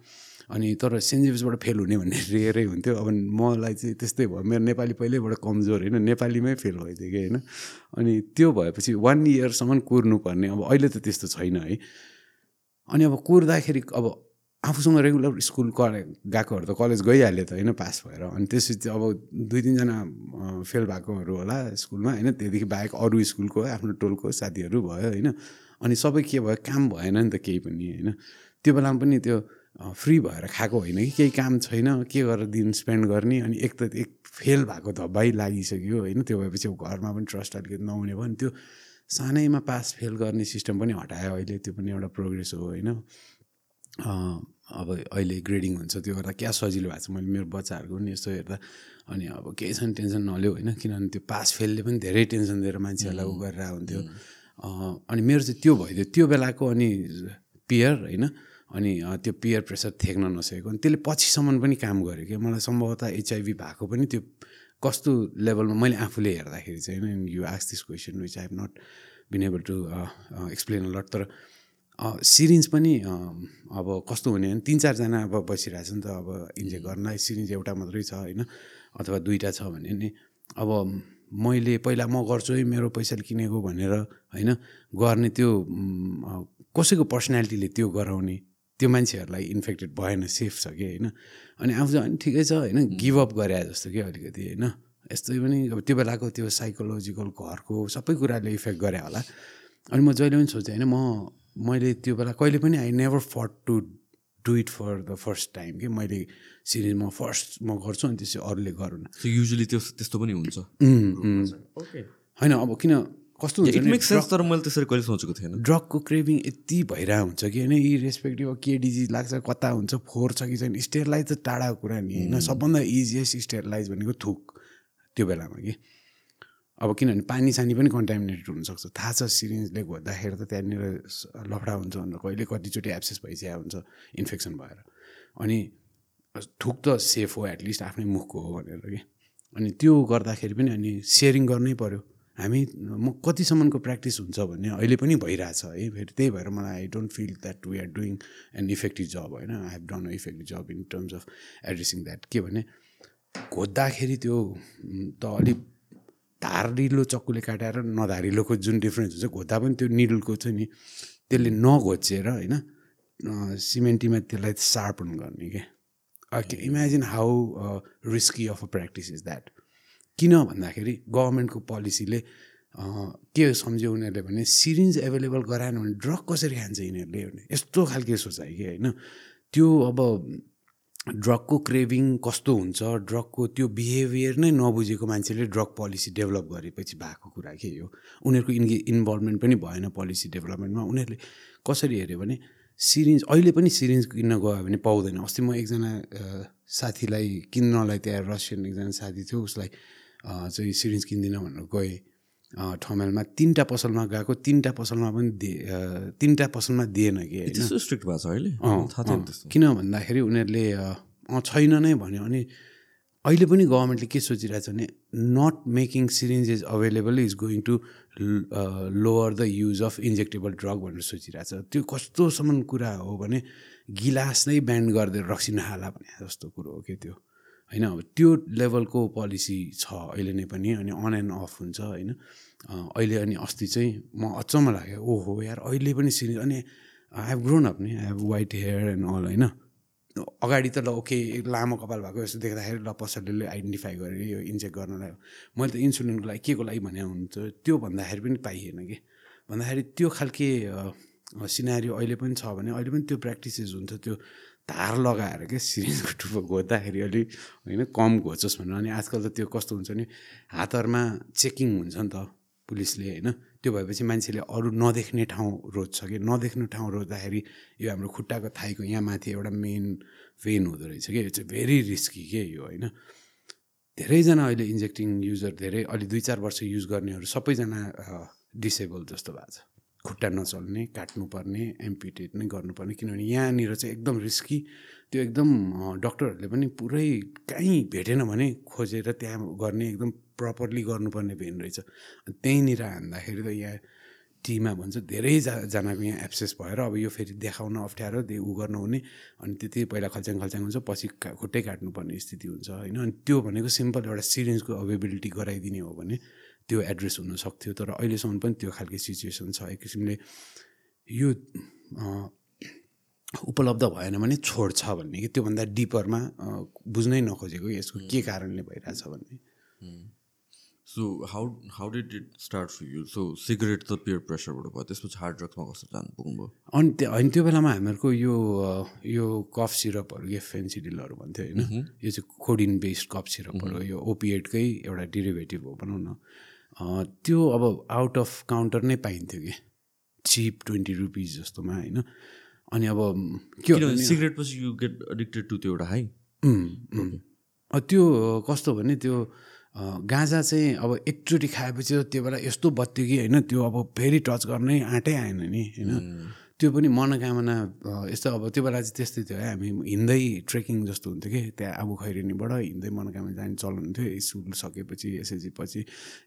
अनि तर सेन्ट जेभिसबाट फेल हुने भन्ने *laughs* रेयरै हुन्थ्यो। अब मलाई चाहिँ त्यस्तै भयो। मेरो नेपाली पहिल्यैबाट कमजोर होइन नेपालीमै फेल भइदियो कि होइन। अनि त्यो भएपछि वान इयरसम्म कुर्नुपर्ने। अब अहिले त त्यस्तो छैन है। अनि अब कुर्दाखेरि अब आफूसँग रेगुलर स्कुल गएकोहरू त कलेज गइहाल्यो त होइन पास भएर। अनि त्यसपछि अब दुई तिनजना फेल भएकोहरू होला स्कुलमा होइन। त्यहाँदेखि बाहेक अरू स्कुलको आफ्नो टोलको साथीहरू भयो होइन। अनि सबै के भयो काम भएन नि त केही पनि होइन। त्यो बेलामा पनि त्यो फ्री भएर खाएको होइन कि केही काम छैन के गरेर दिन स्पेन्ड गर्ने अनि एक त एक फेल भएको धब्बाइ लागिसक्यो होइन त्यो भएपछि घरमा पनि ट्रस्ट अलिकति नहुने भयो नि त्यो सानैमा पास फेल गर्ने सिस्टम पनि हटायो अहिले त्यो पनि एउटा प्रोग्रेस हो होइन। अब अहिले ग्रेडिङ हुन्छ त्यो गर्दा क्या सजिलो भएको छ मैले मेरो बच्चाहरूको पनि यस्तो हेर्दा अनि अब केही छैन टेन्सन नलियो होइन किनभने त्यो पास फेलले पनि धेरै टेन्सन दिएर मान्छेहरूलाई उ गरेर हुन्थ्यो। अनि मेरो चाहिँ त्यो भइदियो त्यो बेलाको अनि पियर होइन अनि त्यो पियर प्रेसर थेक्न नसकेको। अनि त्यसले पछिसम्म पनि काम गर्यो कि मलाई सम्भवतः एचआइभी भएको पनि त्यो कस्तो लेभलमा मैले आफूले हेर्दाखेरि चाहिँ होइन you ask this question which I have not been able to explain lot तर सिरिन्ज पनि अब कस्तो हुने भने तिन चारजना अब बसिरहेको छ नि त अब इन्जेक्ट गर्नलाई सिरिन्ज एउटा मात्रै छ होइन अथवा दुइटा छ भने नि। अब मैले पहिला म गर्छु है मेरो पैसाले किनेको भनेर होइन गर्ने त्यो कसैको पर्सनालिटीले त्यो गराउने। त्यो मान्छेहरूलाई इन्फेक्टेड भएन सेफ छ कि होइन? अनि आफू चाहिँ ठिकै छ होइन? गिभअप गरे जस्तो कि अलिकति होइन? यस्तै पनि अब त्यो बेलाको त्यो साइकोलोजिकल घरको सबै कुराले इफेक्ट गरे होला। अनि म जहिले पनि सोचेँ होइन? म मैले त्यो बेला कहिले पनि I never thought to do it for the first time कि मैले सिरिज म फर्स्ट म गर्छु अनि त्यसपछि अरूले गरौँ युजली त्यो त्यस्तो पनि हुन्छ। होइन अब किन कस्तो हुन्छ तर मैले त्यसरी कहिले सोचेको थिएन ड्रगको क्रेभिङ यति भइरहेको हुन्छ कि होइन इरेस्पेक्टिभ के डिजिज लाग्छ कता हुन्छ फोहोर छ कि छैन स्टेरलाइज त टाढाको कुरा नि होइन सबभन्दा इजिएस्ट स्टेरलाइज भनेको थुक त्यो बेलामा कि। अब किनभने पानी सानी पनि कन्टामिनेटेड हुनसक्छ। थाहा छ सिरिन्जले घोर्दाखेरि त त्यहाँनिर लफडा हुन्छ भनेर कहिले कतिचोटि एब्सेस भइसकेको हुन्छ इन्फेक्सन भएर। अनि थुक त सेफ हो एटलिस्ट आफ्नै मुखको हो भनेर कि। अनि त्यो गर्दाखेरि पनि अनि सेयरिङ गर्नै पऱ्यो हामी म कतिसम्मको प्र्याक्टिस हुन्छ भन्ने अहिले पनि भइरहेछ है। फेरि त्यही भएर मलाई I don't feel that we are doing an effective job होइन। I have done a effective job in terms of addressing that के भने घोद्दाखेरि त्यो त अलिक धारिलो चक्कुले काटेर नधारिलोको जुन डिफ्रेन्स हुन्छ घोद्दा पनि त्यो निडलको चाहिँ नि त्यसले नघोचेर होइन सिमेन्टीमा त्यसलाई सार्पन गर्ने क्या imagine how risky of a practice is that किन भन्दाखेरि गभर्मेन्टको पोलिसीले के सम्झ्यो उनीहरूले भने सिरिन्ज एभाइलेबल गराएन भने ड्रग कसरी खान्छ यिनीहरूले? भने यस्तो खालके सोचाइ कि होइन? त्यो अब ड्रगको क्रेभिङ कस्तो हुन्छ? ड्रगको त्यो बिहेभियर नै नबुझेको मान्छेले ड्रग पोलिसी डेभलप गरेपछि भएको कुरा के हो? उनीहरूको इन्गे इन्भल्भमेन्ट पनि भएन पोलिसी डेभलपमेन्टमा। उनीहरूले कसरी हेऱ्यो भने सिरिन्ज अहिले पनि सिरिन्ज किन्न गयो भने पाउँदैन। अस्ति म एकजना साथीलाई किन्नलाई त्यहाँ रसियन एकजना साथी थियो उसलाई चाहिँ सिरिन्ज किन्दिनँ भनेर गएँ। ठमेलमा तिनवटा पसलमा गएको तिनवटा पसलमा पनि दिए तिनवटा पसलमा दिएन कि स्ट्रिक्ट भएको छ अहिले? किन भन्दाखेरि उनीहरूले छैन नै भन्यो अनि अहिले पनि गभर्मेन्टले के सोचिरहेको छ भने not making syringe is available is going to lower the use of injectable drug भनेर सोचिरहेको छ त्यो कस्तोसम्म कुरा हो भने गिलास नै ब्यान्ड गरिदिएर रक्सी नहाला भने जस्तो कुरो हो कि त्यो। होइन अब त्यो लेभलको पोलिसी छ अहिले नै पनि अनि अन एन्ड अफ हुन्छ होइन। अहिले अनि अस्ति चाहिँ म अचम्म लाग्यो ओहो यार अहिले पनि सिरिज अनि आई हेभ ग्रोन अप नि I have white hair and all होइन। अगाडि त ल ओके लामो कपाल भएको यस्तो देख्दाखेरि ल पसलले आइडेन्टिफाई गरेर यो इन्जेक्ट गर्नलाई मैले त इन्सुलिनको लागि के को लागि भने हुन्छ त्यो भन्दाखेरि पनि पाइएन कि। भन्दाखेरि त्यो खालके सिनारी अहिले पनि छ भने अहिले पनि त्यो प्र्याक्टिसेस हुन्छ त्यो धार लगाएर क्या सिरिजको टुप्पो घोच्दाखेरि अलिक होइन कम घोचोस् भनेर। अनि आजकल त त्यो कस्तो हुन्छ नि हातहरूमा चेकिङ हुन्छ नि त पुलिसले होइन। त्यो भएपछि मान्छेले अरू नदेख्ने ठाउँ रोज्छ कि? नदेख्ने ठाउँ रोज्दाखेरि यो हाम्रो खुट्टाको थाइको यहाँ माथि एउटा मेन भेन हुँदो रहेछ कि? यो चाहिँ भेरी रिस्की के यो होइन। धेरैजना अहिले इन्जेक्टिङ युजर धेरै अलि दुई चार वर्ष युज गर्नेहरू सबैजना डिसेबल जस्तो भएको छ। खुट्टा नचल्ने काट्नुपर्ने एम्पिटेट नै गर्नुपर्ने। किनभने यहाँनिर चाहिँ एकदम रिस्की त्यो एकदम डक्टरहरूले पनि पुरै कहीँ भेटेन भने खोजेर त्यहाँ गर्ने एकदम प्रपरली गर्नुपर्ने भेन रहेछ। त्यहीँनिर हान्दाखेरि त यहाँ टीमा भन्छ धेरैजनाको यहाँ एप्सेस भएर अब यो फेरि देखाउन अप्ठ्यारो त्यो उ गर्नु हुने। अनि त्यति पहिला खल्च्याङ खल्च्याङ हुन्छ पछि खुट्टै काट्नुपर्ने स्थिति हुन्छ होइन? अनि त्यो भनेको सिम्पल एउटा सिरिन्जको अभाइबिलिटी गराइदिने हो भने त्यो एड्रेस हुन सक्थ्यो तर अहिलेसम्म पनि त्यो खालको सिचुएसन छ। एक किसिमले यो उपलब्ध भएन भने छोड्छ भन्ने कि त्योभन्दा डिपरमा बुझ्नै नखोजेको यसको के कारणले भइरहेछ भन्ने। So how how did it start for you so cigarette त पियर प्रेसरबाट भयो त्यसपछि हार्ड ड्रग्समा कस्तो जानु पुग्नुभयो? अनि त्यो होइन त्यो बेलामा हामीहरूको यो यो कफ सिरपहरू यो फेन्सिडिलहरू भन्थ्यो होइन? यो चाहिँ कोडिन बेस्ड कफ सिरपहरू यो ओपिएडकै एउटा डिरिभेटिभ हो भनौँ न। त्यो अब आउट अफ काउन्टर नै पाइन्थ्यो कि। चिप ट्वेन्टी रुपिज जस्तोमा होइन? अनि अब के हो सिगरेट पछि यु गेट एडिक्टेड टु त्यो एउटा. अ, त्यो कस्तो भने त्यो गाँजा चाहिँ अब एकचोटि खाएपछि त्यो बेला यस्तो बत्यो कि होइन? त्यो अब फेरि टच गर्नै आँटै आएन नि होइन? त्यो पनि मनोकामना यस्तो अब त्यो बेला चाहिँ त्यस्तै थियो है हामी हिँड्दै ट्रेकिङ जस्तो हुन्थ्यो कि त्यहाँ आबु खैरेनीबाट हिँड्दै मनोकामना जाने चलन थियो स्कुल सकेपछि एसएलसी पछि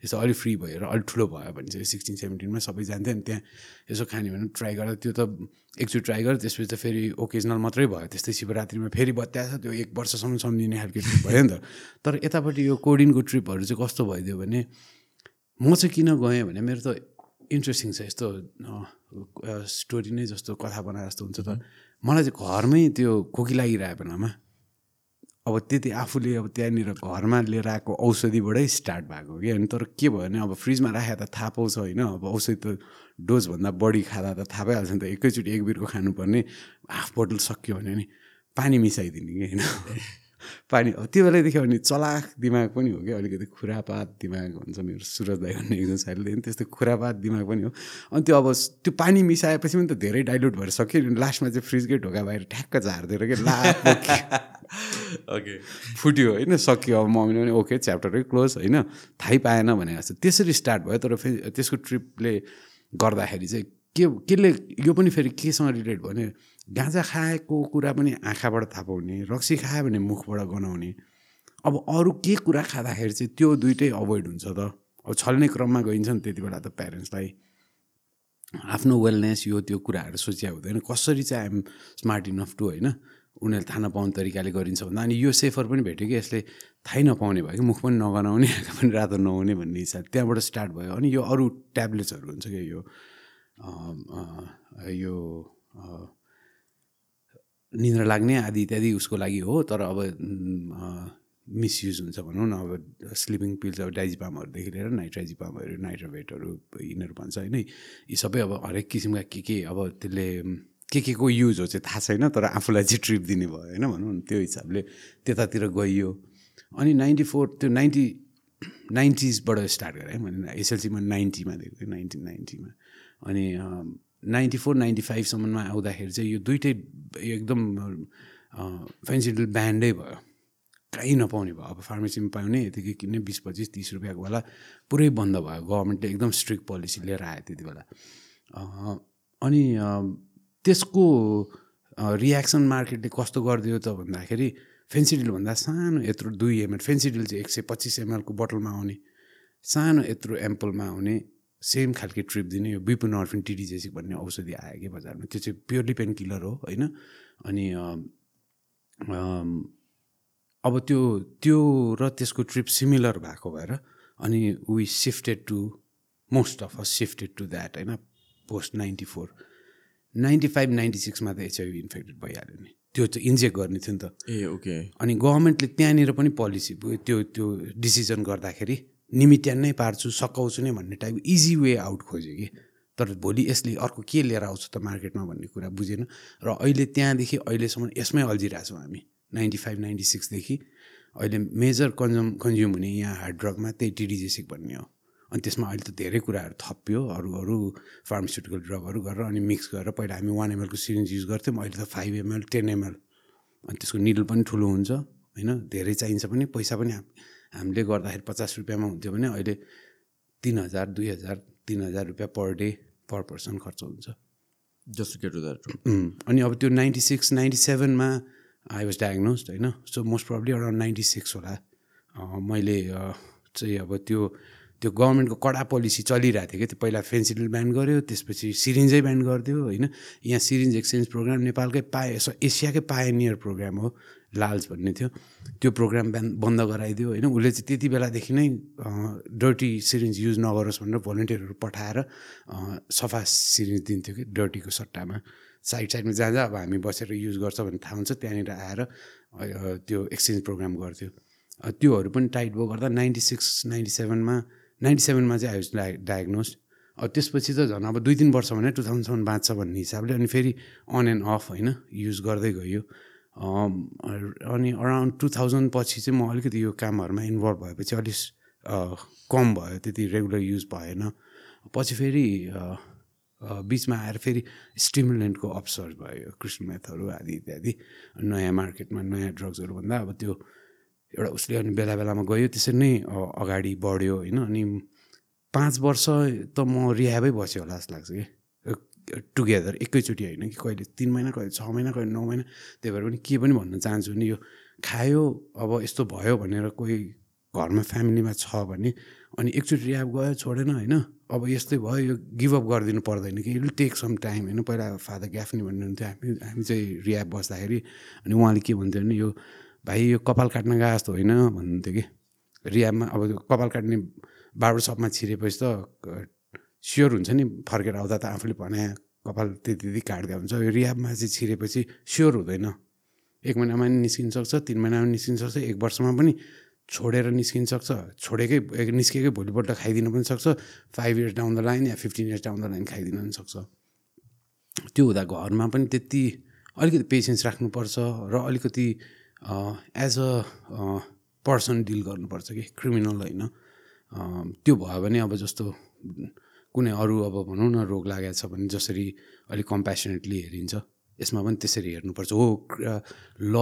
यसो अलिक फ्री भएर अलिक ठुलो भयो भने चाहिँ सिक्सटिन सेभेन्टिनमा सबै जान्थ्यो नि त्यहाँ यसो खाने भने ट्राई गरेर त्यो त एकचोटि ट्राई गरेर त्यसपछि त फेरि ओकेजनल मात्रै भयो त्यस्तै शिवरात्रिमा फेरि बत्या त्यो एक वर्षसम्म सम्झिने खालको ट्रिप भयो नि त। तर यतापट्टि यो कोडिनको ट्रिपहरू चाहिँ कस्तो भइदियो भने म चाहिँ किन गएँ भने मेरो त इन्ट्रेस्टिङ छ यस्तो स्टोरी नै जस्तो कथा बनाए जस्तो हुन्छ तर मलाई चाहिँ घरमै त्यो खोकी लागिरहेको बेलामा अब त्यति आफूले अब त्यहाँनिर घरमा लिएर आएको औषधिबाटै स्टार्ट भएको कि अनि तर के भयो भने अब फ्रिजमा राखेर त थाहा पाउँछ होइन अब औषधि त डोजभन्दा बढी खाँदा त थाहा पाइहाल्छ नि त। एकैचोटि एक बिरको खानुपर्ने हाफ बोतल सक्यो भने नि पानी मिसाइदिने कि होइन? *laughs* पानी त्यो बेलादेखि अनि चलाक दिमाग पनि हो कि अलिकति खुरापात दिमाग हुन्छ मेरो सुरज दाई भन्ने एकजना साथीले त्यस्तो खुरापात दिमाग पनि हो। अनि त्यो अब त्यो पानी मिसाएपछि पनि त धेरै डाइल्युट भएर सक्यो नि। लास्टमा चाहिँ फ्रिजकै ढोका बाहिर ठ्याक्क झारिदिएर कि ला ओके फुट्यो होइन सक्यो। अब मम्मीले पनि ओके च्याप्टरै क्लोज होइन। थाहै पाएन भने जस्तो त्यसरी स्टार्ट भयो तर फेरि त्यसको ट्रिपले गर्दाखेरि चाहिँ के केले यो पनि फेरि केसँग रिलेट भने गाँजा खाएको कुरा पनि आँखाबाट थाहा पाउने रक्सी खायो भने मुखबाट गनाउने। अब अरू के कुरा खाँदाखेरि चाहिँ त्यो दुइटै अभोइड हुन्छ त? अब छल्ने क्रममा गइन्छ नि त्यति बेला त प्यारेन्ट्सलाई आफ्नो वेलनेस यो त्यो कुराहरू सोचिया हुँदैन। कसरी चाहिँ आइएम स्मार्ट इनफ टु होइन? उनीहरूले थाहा नपाउने तरिकाले गरिन्छ भन्दा। अनि यो सेफर पनि भेट्यो कि? यसले थाहै नपाउने भयो कि? मुख पनि नगनाउने आँखा पनि रातो नहुने भन्ने हिसाब त्यहाँबाट स्टार्ट भयो। अनि यो अरू ट्याब्लेट्सहरू हुन्छ कि? यो अँ, यो अँ, निन्द्रा लाग्ने आदि इत्यादि उसको लागि हो तर अब मिसयुज हुन्छ भनौँ न अब स्लिपिङ पिल्स अब डाइजिपामहरूदेखि लिएर नाइट्राजिपामहरू नाइट्रोभेटहरू यिनीहरू भन्छ होइन। यी सबै अब हरेक किसिमका के के अब त्यसले के के को युज हो चाहिँ थाहा छैन तर आफूलाई चाहिँ ट्रिप दिने भयो होइन भनौँ न त्यो हिसाबले त्यतातिर गइयो। अनि नाइन्टी फोर त्यो नाइन्टी नाइन्टिजबाट स्टार्ट गरेँ मैले एसएलसीमा नाइन्टीमा दिएको थिएँ नाइन्टिन नाइन्टीमा। अनि नाइन्टी फोर नाइन्टी फाइभसम्ममा आउँदाखेरि चाहिँ यो दुइटै एकदम फेन्सिडल ब्यान्डै भयो। कहीँ नपाउने भयो। अब फार्मेसीमा पाउने यतिकै किन्ने बिस पच्चिस तिस रुपियाँको बेला पुरै बन्द भयो। गभर्मेन्टले एकदम स्ट्रिक्ट पोलिसी लिएर आयो त्यति बेला। अनि त्यसको रियाक्सन मार्केटले कस्तो गरिदियो त भन्दाखेरि फेन्सिडिल भन्दा सानो यत्रो दुई एमएल फेन्सिडिल चाहिँ एक सय पच्चिस एमएलको बोटलमा आउने। सानो यत्रो एम्पलमा आउने। सेम खालके ट्रिप दिने यो बिपुनर्फिन टिडिजेसिक भन्ने औषधि आयो कि बजारमा। त्यो चाहिँ प्योरली पेन किलर हो होइन? अनि अब त्यो त्यो र त्यसको ट्रिप सिमिलर भएको भएर अनि we shifted to most of us shifted to that होइन? Post ninety four. Ninety five ninety सिक्समा त एचआइभी इन्फेक्टेड भइहाल्यो नि। त्यो चाहिँ इन्जेक्ट गर्ने थियो नि त। Ah okay. अनि गभर्मेन्टले त्यहाँनिर पनि पोलिसी त्यो त्यो डिसिजन गर्दाखेरि निमित्यान नै पार्छु सकाउँछु नै भन्ने टाइप इजी वे आउट खोज्यो कि। तर भोलि यसले अर्को के लिएर आउँछ त मार्केटमा भन्ने कुरा बुझेन। र अहिले त्यहाँदेखि अहिलेसम्म यसमै अल्झिरहेछौँ हामी नाइन्टी फाइभ नाइन्टी सिक्सदेखि अहिले मेजर कन्जम कन्ज्युम हुने यहाँ हार्ड ड्रगमा त्यही टिडिजेसिक भन्ने हो। अनि त्यसमा अहिले त धेरै कुराहरू थप्यो अरू अरू फार्मास्युटिकल ड्रगहरू गरेर अनि मिक्स गरेर पहिला हामी वान एमएलको सिरिन्ज युज गर्थ्यौँ अहिले त फाइभ एमएल टेन एमएल अनि त्यसको निडल पनि ठुलो हुन्छ होइन? धेरै चाहिन्छ पनि पैसा पनि हामीले गर्दाखेरि पचास रुपियाँमा हुन्थ्यो भने अहिले तिन हजार दुई हजार तिन हजार रुपियाँ पर डे पर पर्सन खर्च हुन्छ। जस्ट गेट टु द्याट अनि अब त्यो नाइन्टी सिक्स नाइन्टी सेभेनमा आई वाज डायग्नोस्ड होइन? So most probably around ninety six होला। मैले चाहिँ अब त्यो त्यो गभर्मेन्टको कडा पोलिसी चलिरहेको थियो कि त्यो पहिला फेन्सिडल ब्यान गर्यो त्यसपछि सिरिन्जै ब्यान गरिदियो होइन? यहाँ सिरिन्ज एक्सचेन्ज प्रोग्राम नेपालकै पाए एसियाकै पायनियर प्रोग्राम हो। लाल्स भन्ने थियो। त्यो प्रोग्राम ब्यान बन्द गराइदियो होइन? उसले चाहिँ त्यति बेलादेखि नै डर्टी सिरिन्ज युज नगरोस् भनेर भोलिन्टियरहरू पठाएर सफा सिरिन्ज दिन्थ्यो कि डर्टीको सट्टामा। साइड साइडमा जहाँ जहाँ अब हामी बसेर युज गर्छ भन्ने थाहा हुन्छ त्यहाँनिर आएर त्यो एक्सचेन्ज प्रोग्राम गर्थ्यो। त्योहरू पनि टाइट भयो गर्दा नाइन्टी सिक्स नाइन्टी सेभेनमा नाइन्टी सेभेनमा चाहिँ आई डाइ डायग्नोज त्यसपछि त झन् अब दुई तिन वर्ष भने टु थाउजन्डसम्म बाँच्छ भन्ने हिसाबले अनि फेरि अन एन्ड अफ होइन? युज गर्दै गयो। अनि अराउन्ड टु थाउजन्ड पछि चाहिँ म अलिकति यो कामहरूमा इन्भल्भ भएपछि अलिक कम भयो त्यति रेगुलर युज भएन। पछि फेरि बिचमा आएर फेरि स्टिमुलेन्टको अप्सर्स भयो क्रिस्टमेथहरू आदि इत्यादि नयाँ मार्केटमा नयाँ ड्रग्सहरू भन्दा अब त्यो एउटा उसले अनि बेला बेलामा गयो त्यसरी नै अगाडि बढ्यो होइन अनि पाँच वर्ष त म रिहाबै बस्यो होला जस्तो लाग्छ कि। टुगेदर एकैचोटि होइन कि कहिले तिन महिना कहिले छ महिना कहिले नौ महिना त्यही भएर पनि के पनि भन्न चाहन्छु नि यो खायो अब यस्तो भयो भनेर कोही घरमा फ्यामिलीमा छ भने अनि एकचोटि रिहाब गयो छोडेन होइन अब यस्तै भयो यो गिभअप गरिदिनु पर्दैन कि विल टेक सम टाइम होइन। पहिला फादर ग्याफ्नी भन्नुहुन्थ्यो हामी हामी चाहिँ रियाब बस्दाखेरि अनि उहाँले के भन्थ्यो भने यो भाइ यो कपाल काट्न गए जस्तो होइन भन्नुहुन्थ्यो कि। रियाबमा अब कपाल काट्ने बार्बर सपमा छिरेपछि त स्योर हुन्छ नि फर्केर आउँदा त आफूले भने कपाल त्यति त्यति काट्दा हुन्छ यो रियाबमा चाहिँ छिरेपछि स्योर हुँदैन। एक महिनामा पनि निस्किन सक्छ तिन महिनामा निस्किन सक्छ एक वर्षमा पनि छोडेर निस्किन सक्छ छोडेकै निस्केकै भोलिपल्ट खाइदिनु पनि सक्छ। Five years down the line yeah fifteen years down the line खाइदिनु पनि सक्छ। त्यो हुँदा घरमा पनि त्यति अलिकति पेसेन्स राख्नुपर्छ र अलिकति एज अ पर्सन डिल गर्नुपर्छ कि क्रिमिनल होइन। त्यो भयो भने अब जस्तो कुनै अरू अब भनौँ न रोग लागेको छ भने जसरी अलिक कम्पेसनेटली हेरिन्छ यसमा पनि त्यसरी हेर्नुपर्छ। हो ल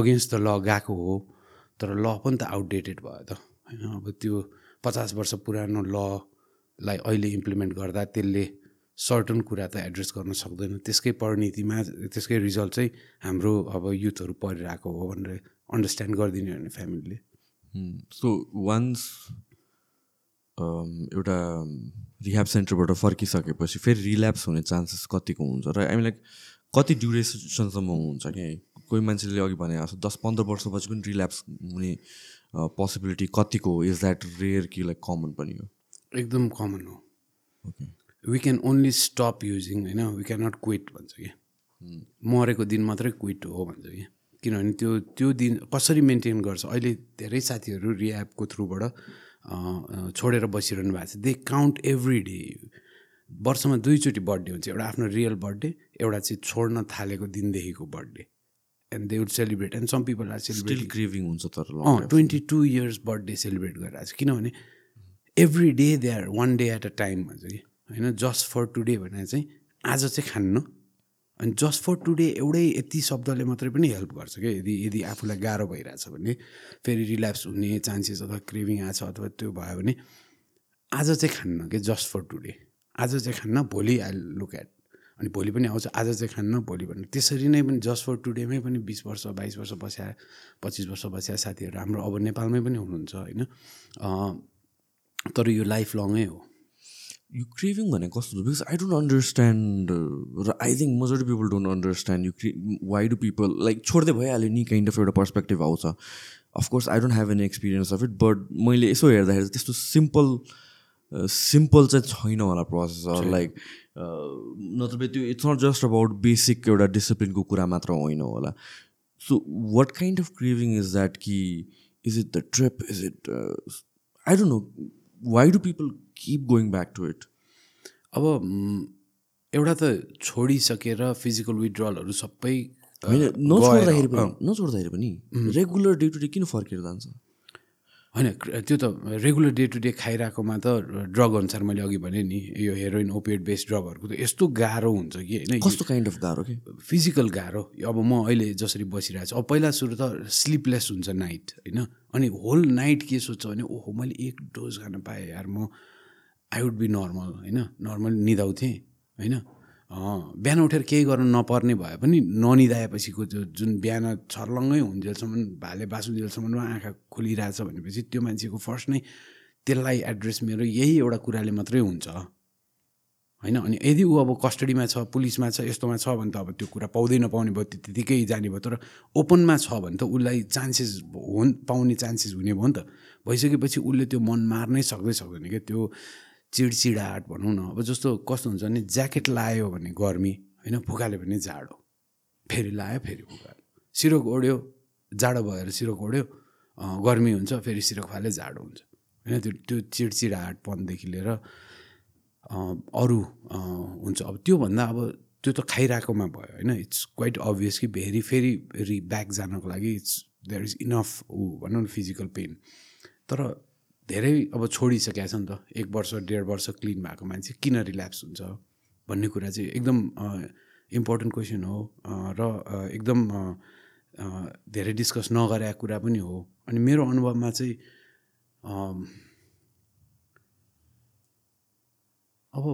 अगेन्स्ट द ल गएको हो तर ल पनि त आउटडेटेड भयो त। होइन अब त्यो पचास वर्ष पुरानो ललाई अहिले इम्प्लिमेन्ट गर्दा त्यसले सर्टन कुरा त एड्रेस गर्न सक्दैन। त्यसकै परिणतिमा त्यसकै रिजल्ट चाहिँ हाम्रो अब युथहरू परिरहेको हो भनेर अन्डरस्ट्यान्ड गरिदिने भने फ्यामिलीले सो वान्स एउटा रिह्याब सेन्टरबाट फर्किसकेपछि फेरि रिल्याप्स हुने चान्सेस कतिको हुन्छ? र हामी लाइक कति ड्युरेसनसम्म हुन्छ कि? कोही मान्छेले अघि भने जस्तो दस पन्ध्र वर्षपछि पनि रिल्याप्स हुने पोसिबिलिटी कतिको इज द्याट रेयर कि लाइक कमन पनि हो? एकदम कमन हो। We can only stop using होइन? वी क्यान नट क्विट भन्छ कि? मरेको दिन मात्रै क्विट हो भन्छ कि? किनभने त्यो त्यो दिन कसरी मेन्टेन गर्छ? अहिले धेरै साथीहरू रियापको थ्रुबाट छोडेर बसिरहनु भएको छ। दे काउन्ट एभ्री डे वर्षमा दुईचोटि बर्थडे हुन्छ। एउटा आफ्नो रियल बर्थडे एउटा चाहिँ छोड्न थालेको दिनदेखिको birthday and they would celebrate and some people are celebrate craving हुन्छ तर twenty two years birthday celebrate गरिरहेको छ। किनभने every day they are one day at a time भन्छ कि। होइन जस्ट फर टुडे भनेर चाहिँ आज चाहिँ खान्न। अनि जस्ट फर टुडे एउटै यति शब्दले मात्रै पनि हेल्प गर्छ क्या यदि यदि आफूलाई गाह्रो भइरहेछ भने फेरि रिल्याप्स हुने चान्सेस अथवा क्रेभिङ छ अथवा त्यो भयो भने आज चाहिँ खान्न कि? जस्ट फर टुडे आज चाहिँ खान्न भोलि आई लुक एट अनि भोलि पनि आउँछ आज चाहिँ खान्न भोलि पनि त्यसरी नै पनि जस्ट फर टुडेमै पनि बिस वर्ष बाइस वर्ष बस्या पच्चिस वर्ष बस्या साथीहरू हाम्रो अब नेपालमै पनि हुनुहुन्छ होइन? तर यो लाइफ लङै हो। यो क्रेभिङ भनेको कस्तो बिकज आई डोन्ट अन्डरस्ट्यान्ड र I think majority people don't understand you क्रि वाइ डु पिपल लाइक छोड्दै भइहाल्यो नि काइन्ड अफ एउटा पर्सपेक्टिभ आउँछ। Of course I don't have any experience of it but मैले यसो हेर्दाखेरि त्यस्तो सिम्पल सिम्पल चाहिँ छैन होला प्रोसेस लाइक नत्र त्यो it's not just about basic एउटा डिसिप्लिनको कुरा मात्र होइन होला। So what kind of craving is that कि is it the trip is it I don't know why do people keep going back to it अब एउटा त छोडिसकेर फिजिकल विड्रलहरू सबै होइन नछोड्दाखेरि पनि नछोड्दाखेरि पनि रेगुलर डे टु डे किन फर्केर जान्छ? होइन त्यो त रेगुलर डे टु डे खाइरहेकोमा त ड्रग अनुसार मैले अघि भने नि यो हेरोइन ओपिएड बेस्ड ड्रगहरूको त यस्तो गाह्रो हुन्छ कि होइन? कस्तो काइन्ड अफ गाह्रो कि? फिजिकल गाह्रो। अब म अहिले जसरी बसिरहेको छु अब पहिला सुरु त स्लिपलेस हुन्छ नाइट होइन? अनि होल नाइट के सोध्छ भने ओहो मैले एक डोज खान पाएँ यार म आई वुड बी नर्मल होइन? नर्मल निदाउँथेँ होइन? बिहान उठेर केही गर्नु नपर्ने भए पनि ननिदाएपछिको त्यो जुन बिहान छर्लङ्गै हुन्जेलसम्म भाले बासुन्जेलसम्ममा आँखा खोलिरहेछ भनेपछि त्यो मान्छेको फर्स्ट नै त्यसलाई एड्रेस मेरो यही एउटा कुराले मात्रै हुन्छ। होइन? अनि यदि ऊ अब कस्टडीमा छ पुलिसमा छ यस्तोमा छ भने त अब त्यो कुरा पाउँदै नपाउने भयो त्यतिकै जाने भयो। तर ओपनमा छ भने त उसलाई चान्सेस हुन् पाउने चान्सेस हुने भयो नि त। भइसकेपछि उसले त्यो मन मार्नै सक्दै सक्दैन क्या। त्यो चिडचिडाट भनौँ न अब जस्तो कस्तो हुन्छ भने ज्याकेट लायो भने गर्मी होइन? फुकाल्यो भने जाडो। फेरि लायो फेरि फुकाल्यो सिरोक ओढ्यो जाडो भएर सिरोक ओढ्यो गर्मी हुन्छ फेरि सिरोक फाल्यो जाडो हुन्छ। होइन? त्यो त्यो चिडचिडाटपनदेखि लिएर अरू हुन्छ। अब त्योभन्दा अब त्यो त खाइरहेकोमा भयो होइन? इट्स क्वाइट अभियस कि फेरि फेरि ब्याक जानको लागि इट्स देयर इज इनफ ऊ भनौँ न फिजिकल पेन तर धेरै अब छोडिसकेको छ नि त। एक वर्ष डेढ वर्ष क्लिन भएको मान्छे किन रिल्याप्स हुन्छ भन्ने कुरा चाहिँ एकदम इम्पोर्टेन्ट क्वेसन हो। र एकदम धेरै डिस्कस नगरेको कुरा पनि हो। अनि मेरो अनुभवमा चाहिँ अब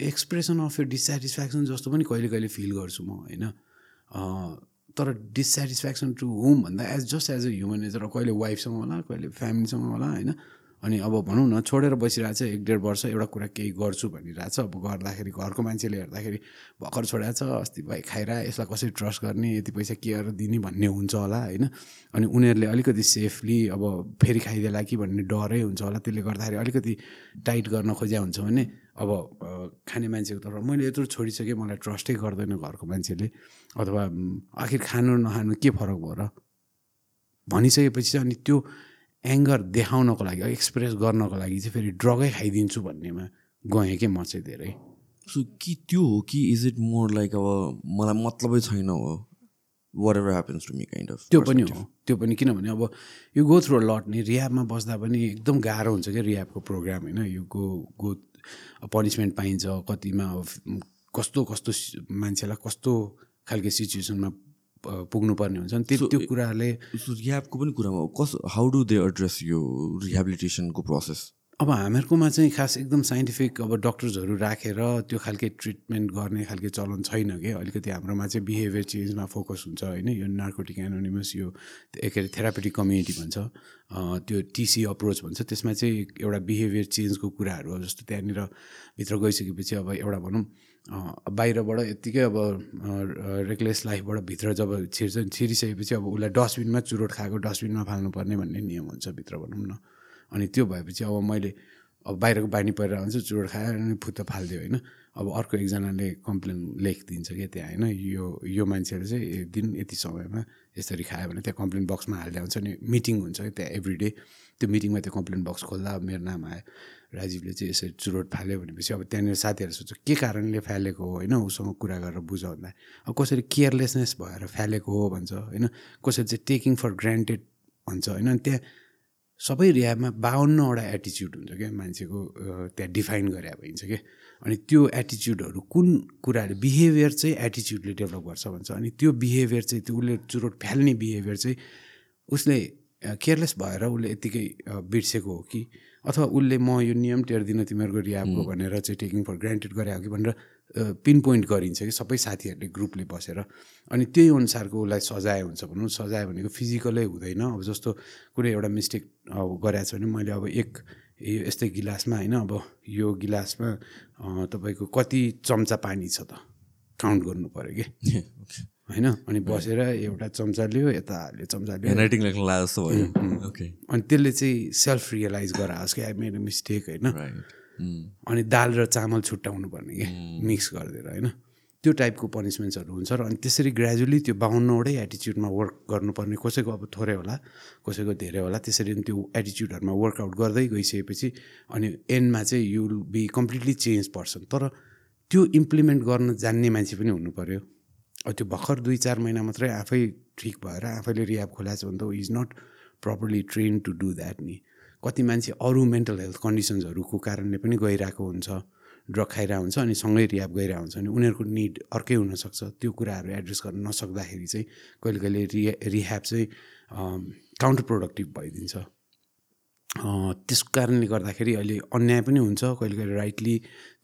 एक्सप्रेसन अफ यो डिससेटिस्फ्याक्सन जस्तो पनि कहिले कहिले फिल गर्छु म होइन? तर डिससेटिस्फ्याक्सन टु होम भन्दा as just as a human nature कहिले वाइफसँग होला कहिले फ्यामिलीसँग होला होइन? अनि अब भनौँ न छोडेर बसिरहेको छ एक डेढ वर्ष एउटा कुरा केही गर्छु भनिरहेको छ अब गर्दाखेरि घरको मान्छेले हेर्दाखेरि भर्खर छोडेको छ अस्ति भाइ खाएर यसलाई कसरी ट्रस्ट गर्ने यति पैसा के गरेर दिने भन्ने हुन्छ होला होइन? अनि उनीहरूले अलिकति सेफली अब फेरि खाइदेला कि भन्ने डरै हुन्छ होला त्यसले गर्दाखेरि अलिकति टाइट गर्न खोज्या हुन्छ भने अब खाने मान्छेको तर्फ मैले यत्रो छोडिसकेँ मलाई ट्रस्टै गर्दैन घरको मान्छेले। अथवा आखिर खानु नखानु के फरक भयो र? भनिसकेपछि चाहिँ अनि त्यो एङ्गर देखाउनको लागि एक्सप्रेस गर्नको लागि चाहिँ फेरि ड्रगै खाइदिन्छु भन्नेमा गएँ कि म चाहिँ धेरै। सो कि त्यो हो कि इज इट मोर लाइक अब मलाई मतलबै छैन हो? Whatever happens to me kind of त्यो पनि हो। त्यो पनि किनभने अब यो गो थ्रु लट नि रियाबमा बस्दा पनि एकदम गाह्रो हुन्छ क्या रियाबको प्रोग्राम होइन? यो गो गो पनिसमेन्ट पाइन्छ कतिमा अब कस्तो कस्तो मान्छेलाई कस्तो खालको सिचुएसनमा पुग्नुपर्ने हुन्छ नि त्यो त्यो कुराहरूले सो रिह्याबको पनि कुरामा कस हाउ डु दे एड्रेस यो रिहेबिलिटेसनको प्रोसेस अब हामीहरूकोमा चाहिँ खास एकदम साइन्टिफिक अब डक्टर्सहरू राखेर त्यो खालके ट्रिटमेन्ट गर्ने खालके चलन छैन कि? अलिकति हाम्रोमा चाहिँ बिहेभियर चेन्जमा फोकस हुन्छ होइन। यो नार्कोटिक एनोनिमस यो के अरे थेरापेटिक कम्युनिटी भन्छ। त्यो टिसी अप्रोच भन्छ। त्यसमा चाहिँ एउटा बिहेभियर चेन्जको कुराहरू जस्तो त्यहाँनिर भित्र गइसकेपछि अब एउटा भनौँ बाहिरबाट यत्तिकै अब रेकलेस लाइफबाट भित्र जब छिर्छ छिरिसकेपछि अब उसलाई डस्टबिनमा चुरोट खाएको डस्टबिनमा फाल्नुपर्ने भन्ने नियम हुन्छ भित्र भनौँ न। अनि त्यो भएपछि अब मैले अब बाहिरको बानी परेर हुन्छ चुरोट खाएर अनि फुत्त फालिदियो होइन। अब अर्को एकजनाले कम्प्लेन लेखिदिन्छ क्या त्यहाँ होइन यो यो मान्छेले चाहिँ एक दिन यति समयमा यसरी खायो भने त्यहाँ कम्प्लेन बक्समा हाल्दा हुन्छ अनि मिटिङ हुन्छ क्या त्यहाँ एभ्री डे त्यो मिटिङमा त्यो कम्प्लेन बक्स खोल्दा मेरो नाम आयो। राजीवले चाहिँ यसरी चुरोट फाल्यो भनेपछि अब त्यहाँनिर साथीहरू सोध्छ के कारणले फालेको हो? होइन उसँग कुरा गरेर बुझ भन्दा अब कसरी केयरलेसनेस भएर फालेको हो? भन्छ होइन। कसरी चाहिँ टेकिङ फर ग्रान्टेड भन्छ होइन। त्यहाँ सबै रिहाबमा बाहन्नवटा एटिच्युड हुन्छ क्या मान्छेको त्यहाँ डिफाइन गरे भइन्छ क्या। अनि त्यो एटिच्युडहरू कुन कुराहरू बिहेभियर चाहिँ एटिच्युडले डेभलप गर्छ भन्छ? अनि त्यो बिहेभियर चाहिँ त्यो उसले चुरोट फाल्ने बिहेभियर चाहिँ उसले केयरलेस भएर उसले यत्तिकै बिर्सेको हो कि? अथवा उसले म यो नियम टेर्दिनँ तिमीहरूको रिहाबको भनेर चाहिँ टेकिङ फर ग्रान्टेड गरे हो कि? भनेर पिन पोइन्ट गरिन्छ कि सबै साथीहरूले ग्रुपले बसेर। अनि त्यही अनुसारको उसलाई सजाय हुन्छ भनौँ सजाय भनेको फिजिकलै हुँदैन। अब जस्तो कुनै एउटा मिस्टेक अब गरेको छ भने मैले अब एक यो यस्तै गिलासमा होइन अब यो गिलासमा तपाईँको कति चम्चा पानी छ त? काउन्ट गर्नु पऱ्यो कि? *laughs* होइन? अनि बसेर एउटा चम्चा लियो यता हाल्यो चम्चा लियो। ह्यान्डराइटिङ लेख्न लाग्यो जस्तो भयो। ओके अनि त्यसले चाहिँ सेल्फ रियलाइज गराओस् कि मेरो मिस्टेक होइन। अनि दाल र चामल छुट्याउनु पर्ने कि मिक्स गरिदिएर होइन? त्यो टाइपको पनिसमेन्ट्सहरू हुन्छ र अनि त्यसरी ग्रेजुअली त्यो बाहुन्नवटै एटिच्युडमा वर्क गर्नुपर्ने कसैको अब थोरै होला कसैको धेरै होला त्यसरी त्यो एटिच्युडहरूमा वर्कआउट गर्दै गइसकेपछि अनि एन्डमा चाहिँ you will be completely change person तर त्यो इम्प्लिमेन्ट गर्न जान्ने मान्छे पनि हुनु पऱ्यो अब त्यो भर्खर दुई चार महिना मात्रै आफै ठिक भएर आफैले रियाब खोलाएको छ भने त is not properly train to do that नि। कति मान्छे अरू मेन्टल हेल्थ कन्डिसन्सहरूको कारणले पनि गइरहेको हुन्छ ड्रग खाइरहेको हुन्छ अनि सँगै रियाब गइरहेको हुन्छ अनि उनीहरूको निड अर्कै हुनसक्छ। त्यो कुराहरू एड्रेस गर्न नसक्दाखेरि चाहिँ कहिले कहिले रिया रिह्याब चाहिँ काउन्टर प्रोडक्टिभ भइदिन्छ। अँ, त्यसको कारणले गर्दाखेरि अहिले अन्याय पनि हुन्छ कहिले कहिले राइटली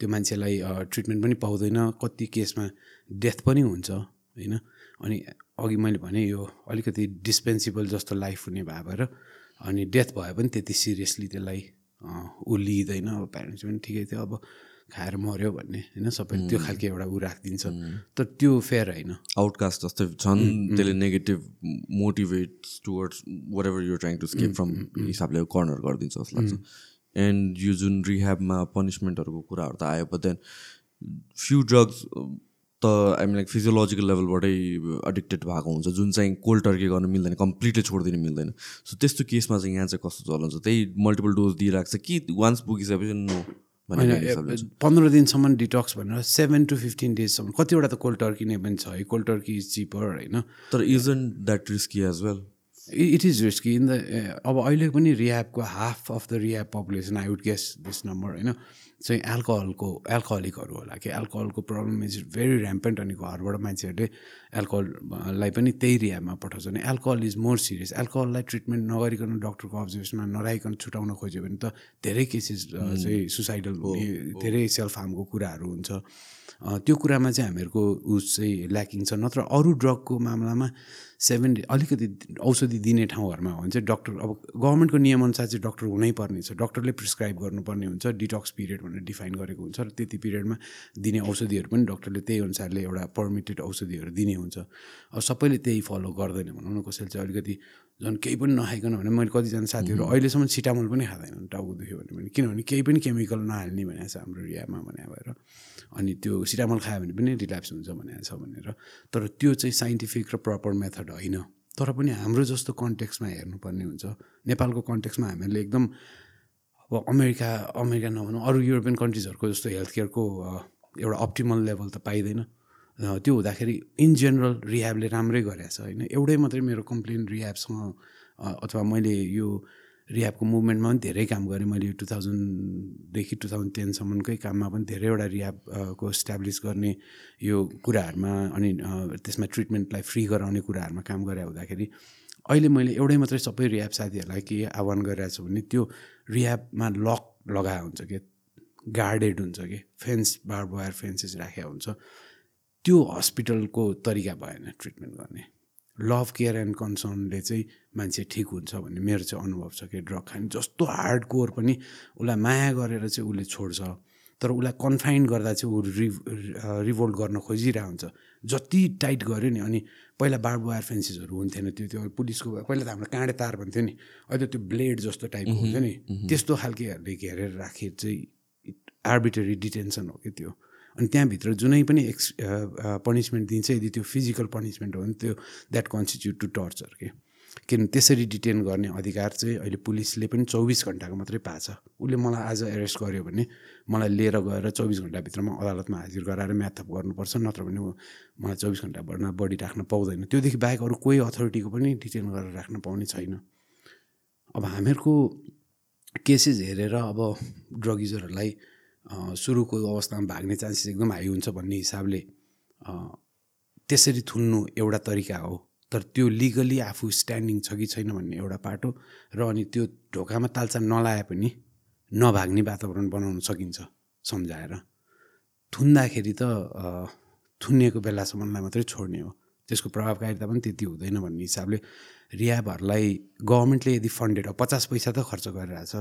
त्यो मान्छेलाई ट्रिटमेन्ट पनि पाउँदैन कति केसमा डेथ पनि हुन्छ होइन? अनि अघि मैले भने यो अलिकति डिस्पेन्सिबल जस्तो लाइफ हुने भए भएर अनि डेथ भयो पनि त्यति सिरियसली त्यसलाई ऊ लिँदैन अब प्यारेन्ट्स पनि ठिकै थियो। अब खाएर मऱ्यो भन्ने होइन? सबैले त्यो खालको एउटा ऊ राखिदिन्छ। तर त्यो फेयर होइन। आउटकास्ट जस्तै छन्। त्यसले negative motivate towards whatever you trying to escape from हिसाबले कर्नर गरिदिन्छ जस्तो लाग्छ एन्ड यो जुन रिह्याबमा पनिसमेन्टहरूको कुराहरू त आयो बट देन फ्यु ड्रग्स त लाइक फिजियोलोजिकल लेभलबाटै एडिक्टेड भएको हुन्छ। जुन चाहिँ कोल्ड टर्की गर्न मिल्दैन कम्प्लिटली छोडिदिनु मिल्दैन। सो त्यस्तो केसमा चाहिँ यहाँ चाहिँ कस्तो चलन छ त्यही मल्टिपल डोज दिइरहेको छ कि वान्स पुगिसकेपछि नो पन्ध्र दिनसम्म डिटक्स भनेर सेभेन टु फिफ्टिन डेजसम्म कतिवटा त कोल्ड टर्की नै पनि छ। है कोल्ड टर्की इज चिपर होइन? तर isn't that risky as well it is risky in the अब अहिले पनि रियाबको half of the rehab population I would guess this number होइन? चाहिँ एल्कोहलको एल्कोहलिकहरू होला कि एल्कोहलको प्रब्लम इज भेरी ऱ्याम्पेन्ट अनि घरबाट मान्छेहरूले एल्कोहललाई पनि त्यही रियाबमा पठाउँछ भने एल्कोहल इज मोर सिरियस एल्कोहललाई ट्रिटमेन्ट नगरिकन डक्टरको अब्जर्भेसनमा नराइकन छुटाउन खोज्यो भने त धेरै केसेस चाहिँ सुसाइडल हुने धेरै सेल्फ हार्मको कुराहरू हुन्छ। त्यो कुरामा चाहिँ हामीहरूको उस चाहिँ ल्याकिङ छ। नत्र अरू ड्रगको मामलामा सेभेन डे अलिकति औषधि दिने ठाउँहरूमा हो भने चाहिँ डक्टर अब गभर्मेन्टको नियमअनुसार चाहिँ डक्टर हुनैपर्ने छ। डक्टरले प्रिस्क्राइब गर्नुपर्ने हुन्छ डिटक्स पिरियड भनेर डिफाइन गरेको हुन्छ र त्यति पिरियडमा दिने औषधिहरू पनि डक्टरले त्यही अनुसारले एउटा पर्मिटेड औषधिहरू दिने हुन्छ। अब सबैले त्यही फलो गर्दैन भनौँ न कसैले चाहिँ अलिकति झन् केही पनि नखाइकन भने मैले कतिजना साथीहरू अहिलेसम्म सिटामल पनि खाँदैनन् टाउको दुख्यो भने पनि। किनभने केही पनि केमिकल नहाल्ने भनेको छ हाम्रो रियामा भने भएर। अनि त्यो सिटामल खायो भने पनि रिल्याप्स हुन्छ भनेको छ भनेर। तर त्यो चाहिँ साइन्टिफिक र प्रपर मेथड होइन। तर पनि हाम्रो जस्तो कन्टेक्समा हेर्नुपर्ने हुन्छ। नेपालको कन्टेक्समा हामीले एकदम अब अमेरिका अमेरिका नभनौँ अरू युरोपियन कन्ट्रिजहरूको जस्तो हेल्थ केयरको एउटा अप्टिमल लेभल त पाइँदैन। त्यो हुँदाखेरि इन जेनरल रिह्याबले राम्रै गरेको छ होइन। एउटै मात्रै मेरो कम्प्लेन रिह्याबसँग अथवा मैले यो रिह्याबको मुभमेन्टमा पनि धेरै काम गरेँ। मैले टु थाउजन्डदेखि टु थाउजन्ड टेनसम्मकै काममा पनि धेरैवटा रिह्याबको इस्टाब्लिस गर्ने यो कुराहरूमा अनि त्यसमा ट्रिटमेन्टलाई फ्री गराउने कुराहरूमा काम गरे हुँदाखेरि अहिले मैले एउटै मात्रै सबै रिह्याब साथीहरूलाई के आह्वान गरिरहेको छु भने त्यो रिह्याबमा लक लगाएको हुन्छ कि? गार्डेड हुन्छ कि? फेन्स बार वायर फेन्सेस राखेको हुन्छ। त्यो हस्पिटलको तरिका भएन ट्रिटमेन्ट गर्ने। लभ केयर एन्ड कन्सर्नले चाहिँ मान्छे ठिक हुन्छ भन्ने मेरो चाहिँ अनुभव छ कि ड्रग खाने जस्तो हार्ड कोर पनि उसलाई माया गरेर चाहिँ उसले छोड्छ। तर उसलाई कन्फाइन गर्दा चाहिँ ऊ रि रिभोल्ट गर्न खोजिरहेको हुन्छ। जति टाइट गऱ्यो नि अनि पहिला बार्ब वायर फेन्सेसहरू हुन्थेन त्यो त्यो पुलिसको पहिला त हाम्रो काँडे तार भन्थ्यो नि अहिले त्यो ब्लेड जस्तो टाइपको हुन्थ्यो नि त्यस्तो खालकेहरूले घेरेर राखे चाहिँ आर्बिटरी डिटेन्सन हो कि त्यो। अनि त्यहाँभित्र जुनै पनि एक्स पनिसमेन्ट दिन्छ यदि त्यो फिजिकल पनिसमेन्ट हो भने त्यो द्याट कन्स्टिट्युट टु टर्चर के किन त्यसरी डिटेन गर्ने अधिकार चाहिँ अहिले पुलिसले पनि चौबिस घन्टाको मात्रै पाछ उसले मलाई आज एरेस्ट गर्यो भने मलाई लिएर गएर चौबिस घन्टाभित्रमा अदालतमा हाजिर गराएर म्याथअप गर्नुपर्छ नत्र भने मलाई चौबिस घन्टाभरमा बडी राख्न पाउँदैन। त्योदेखि बाहेक अरू कोही अथोरिटीको पनि डिटेन गरेर राख्न पाउने छैन। अब हामीहरूको केसेस हेरेर अब ड्रग युजरहरूलाई सुरुको अवस्थामा भाग्ने चान्सेस एकदम हाई हुन्छ भन्ने हिसाबले त्यसरी थुन्नु एउटा तरिका हो। तर त्यो लिगली आफू स्ट्यान्डिङ छ कि छैन भन्ने एउटा पाटो र अनि त्यो ढोकामा तालचा नलाए पनि नभाग्ने वातावरण बनाउन सकिन्छ सम्झाएर। थुन्दाखेरि त थुनिएको बेलासम्मलाई मात्रै छोड्ने हो। त्यसको प्रभावकारिता पनि त्यति हुँदैन भन्ने हिसाबले रियाबहरूलाई गभर्मेन्टले यदि फन्डेड पचास पैसा त खर्च गरिरहेछ।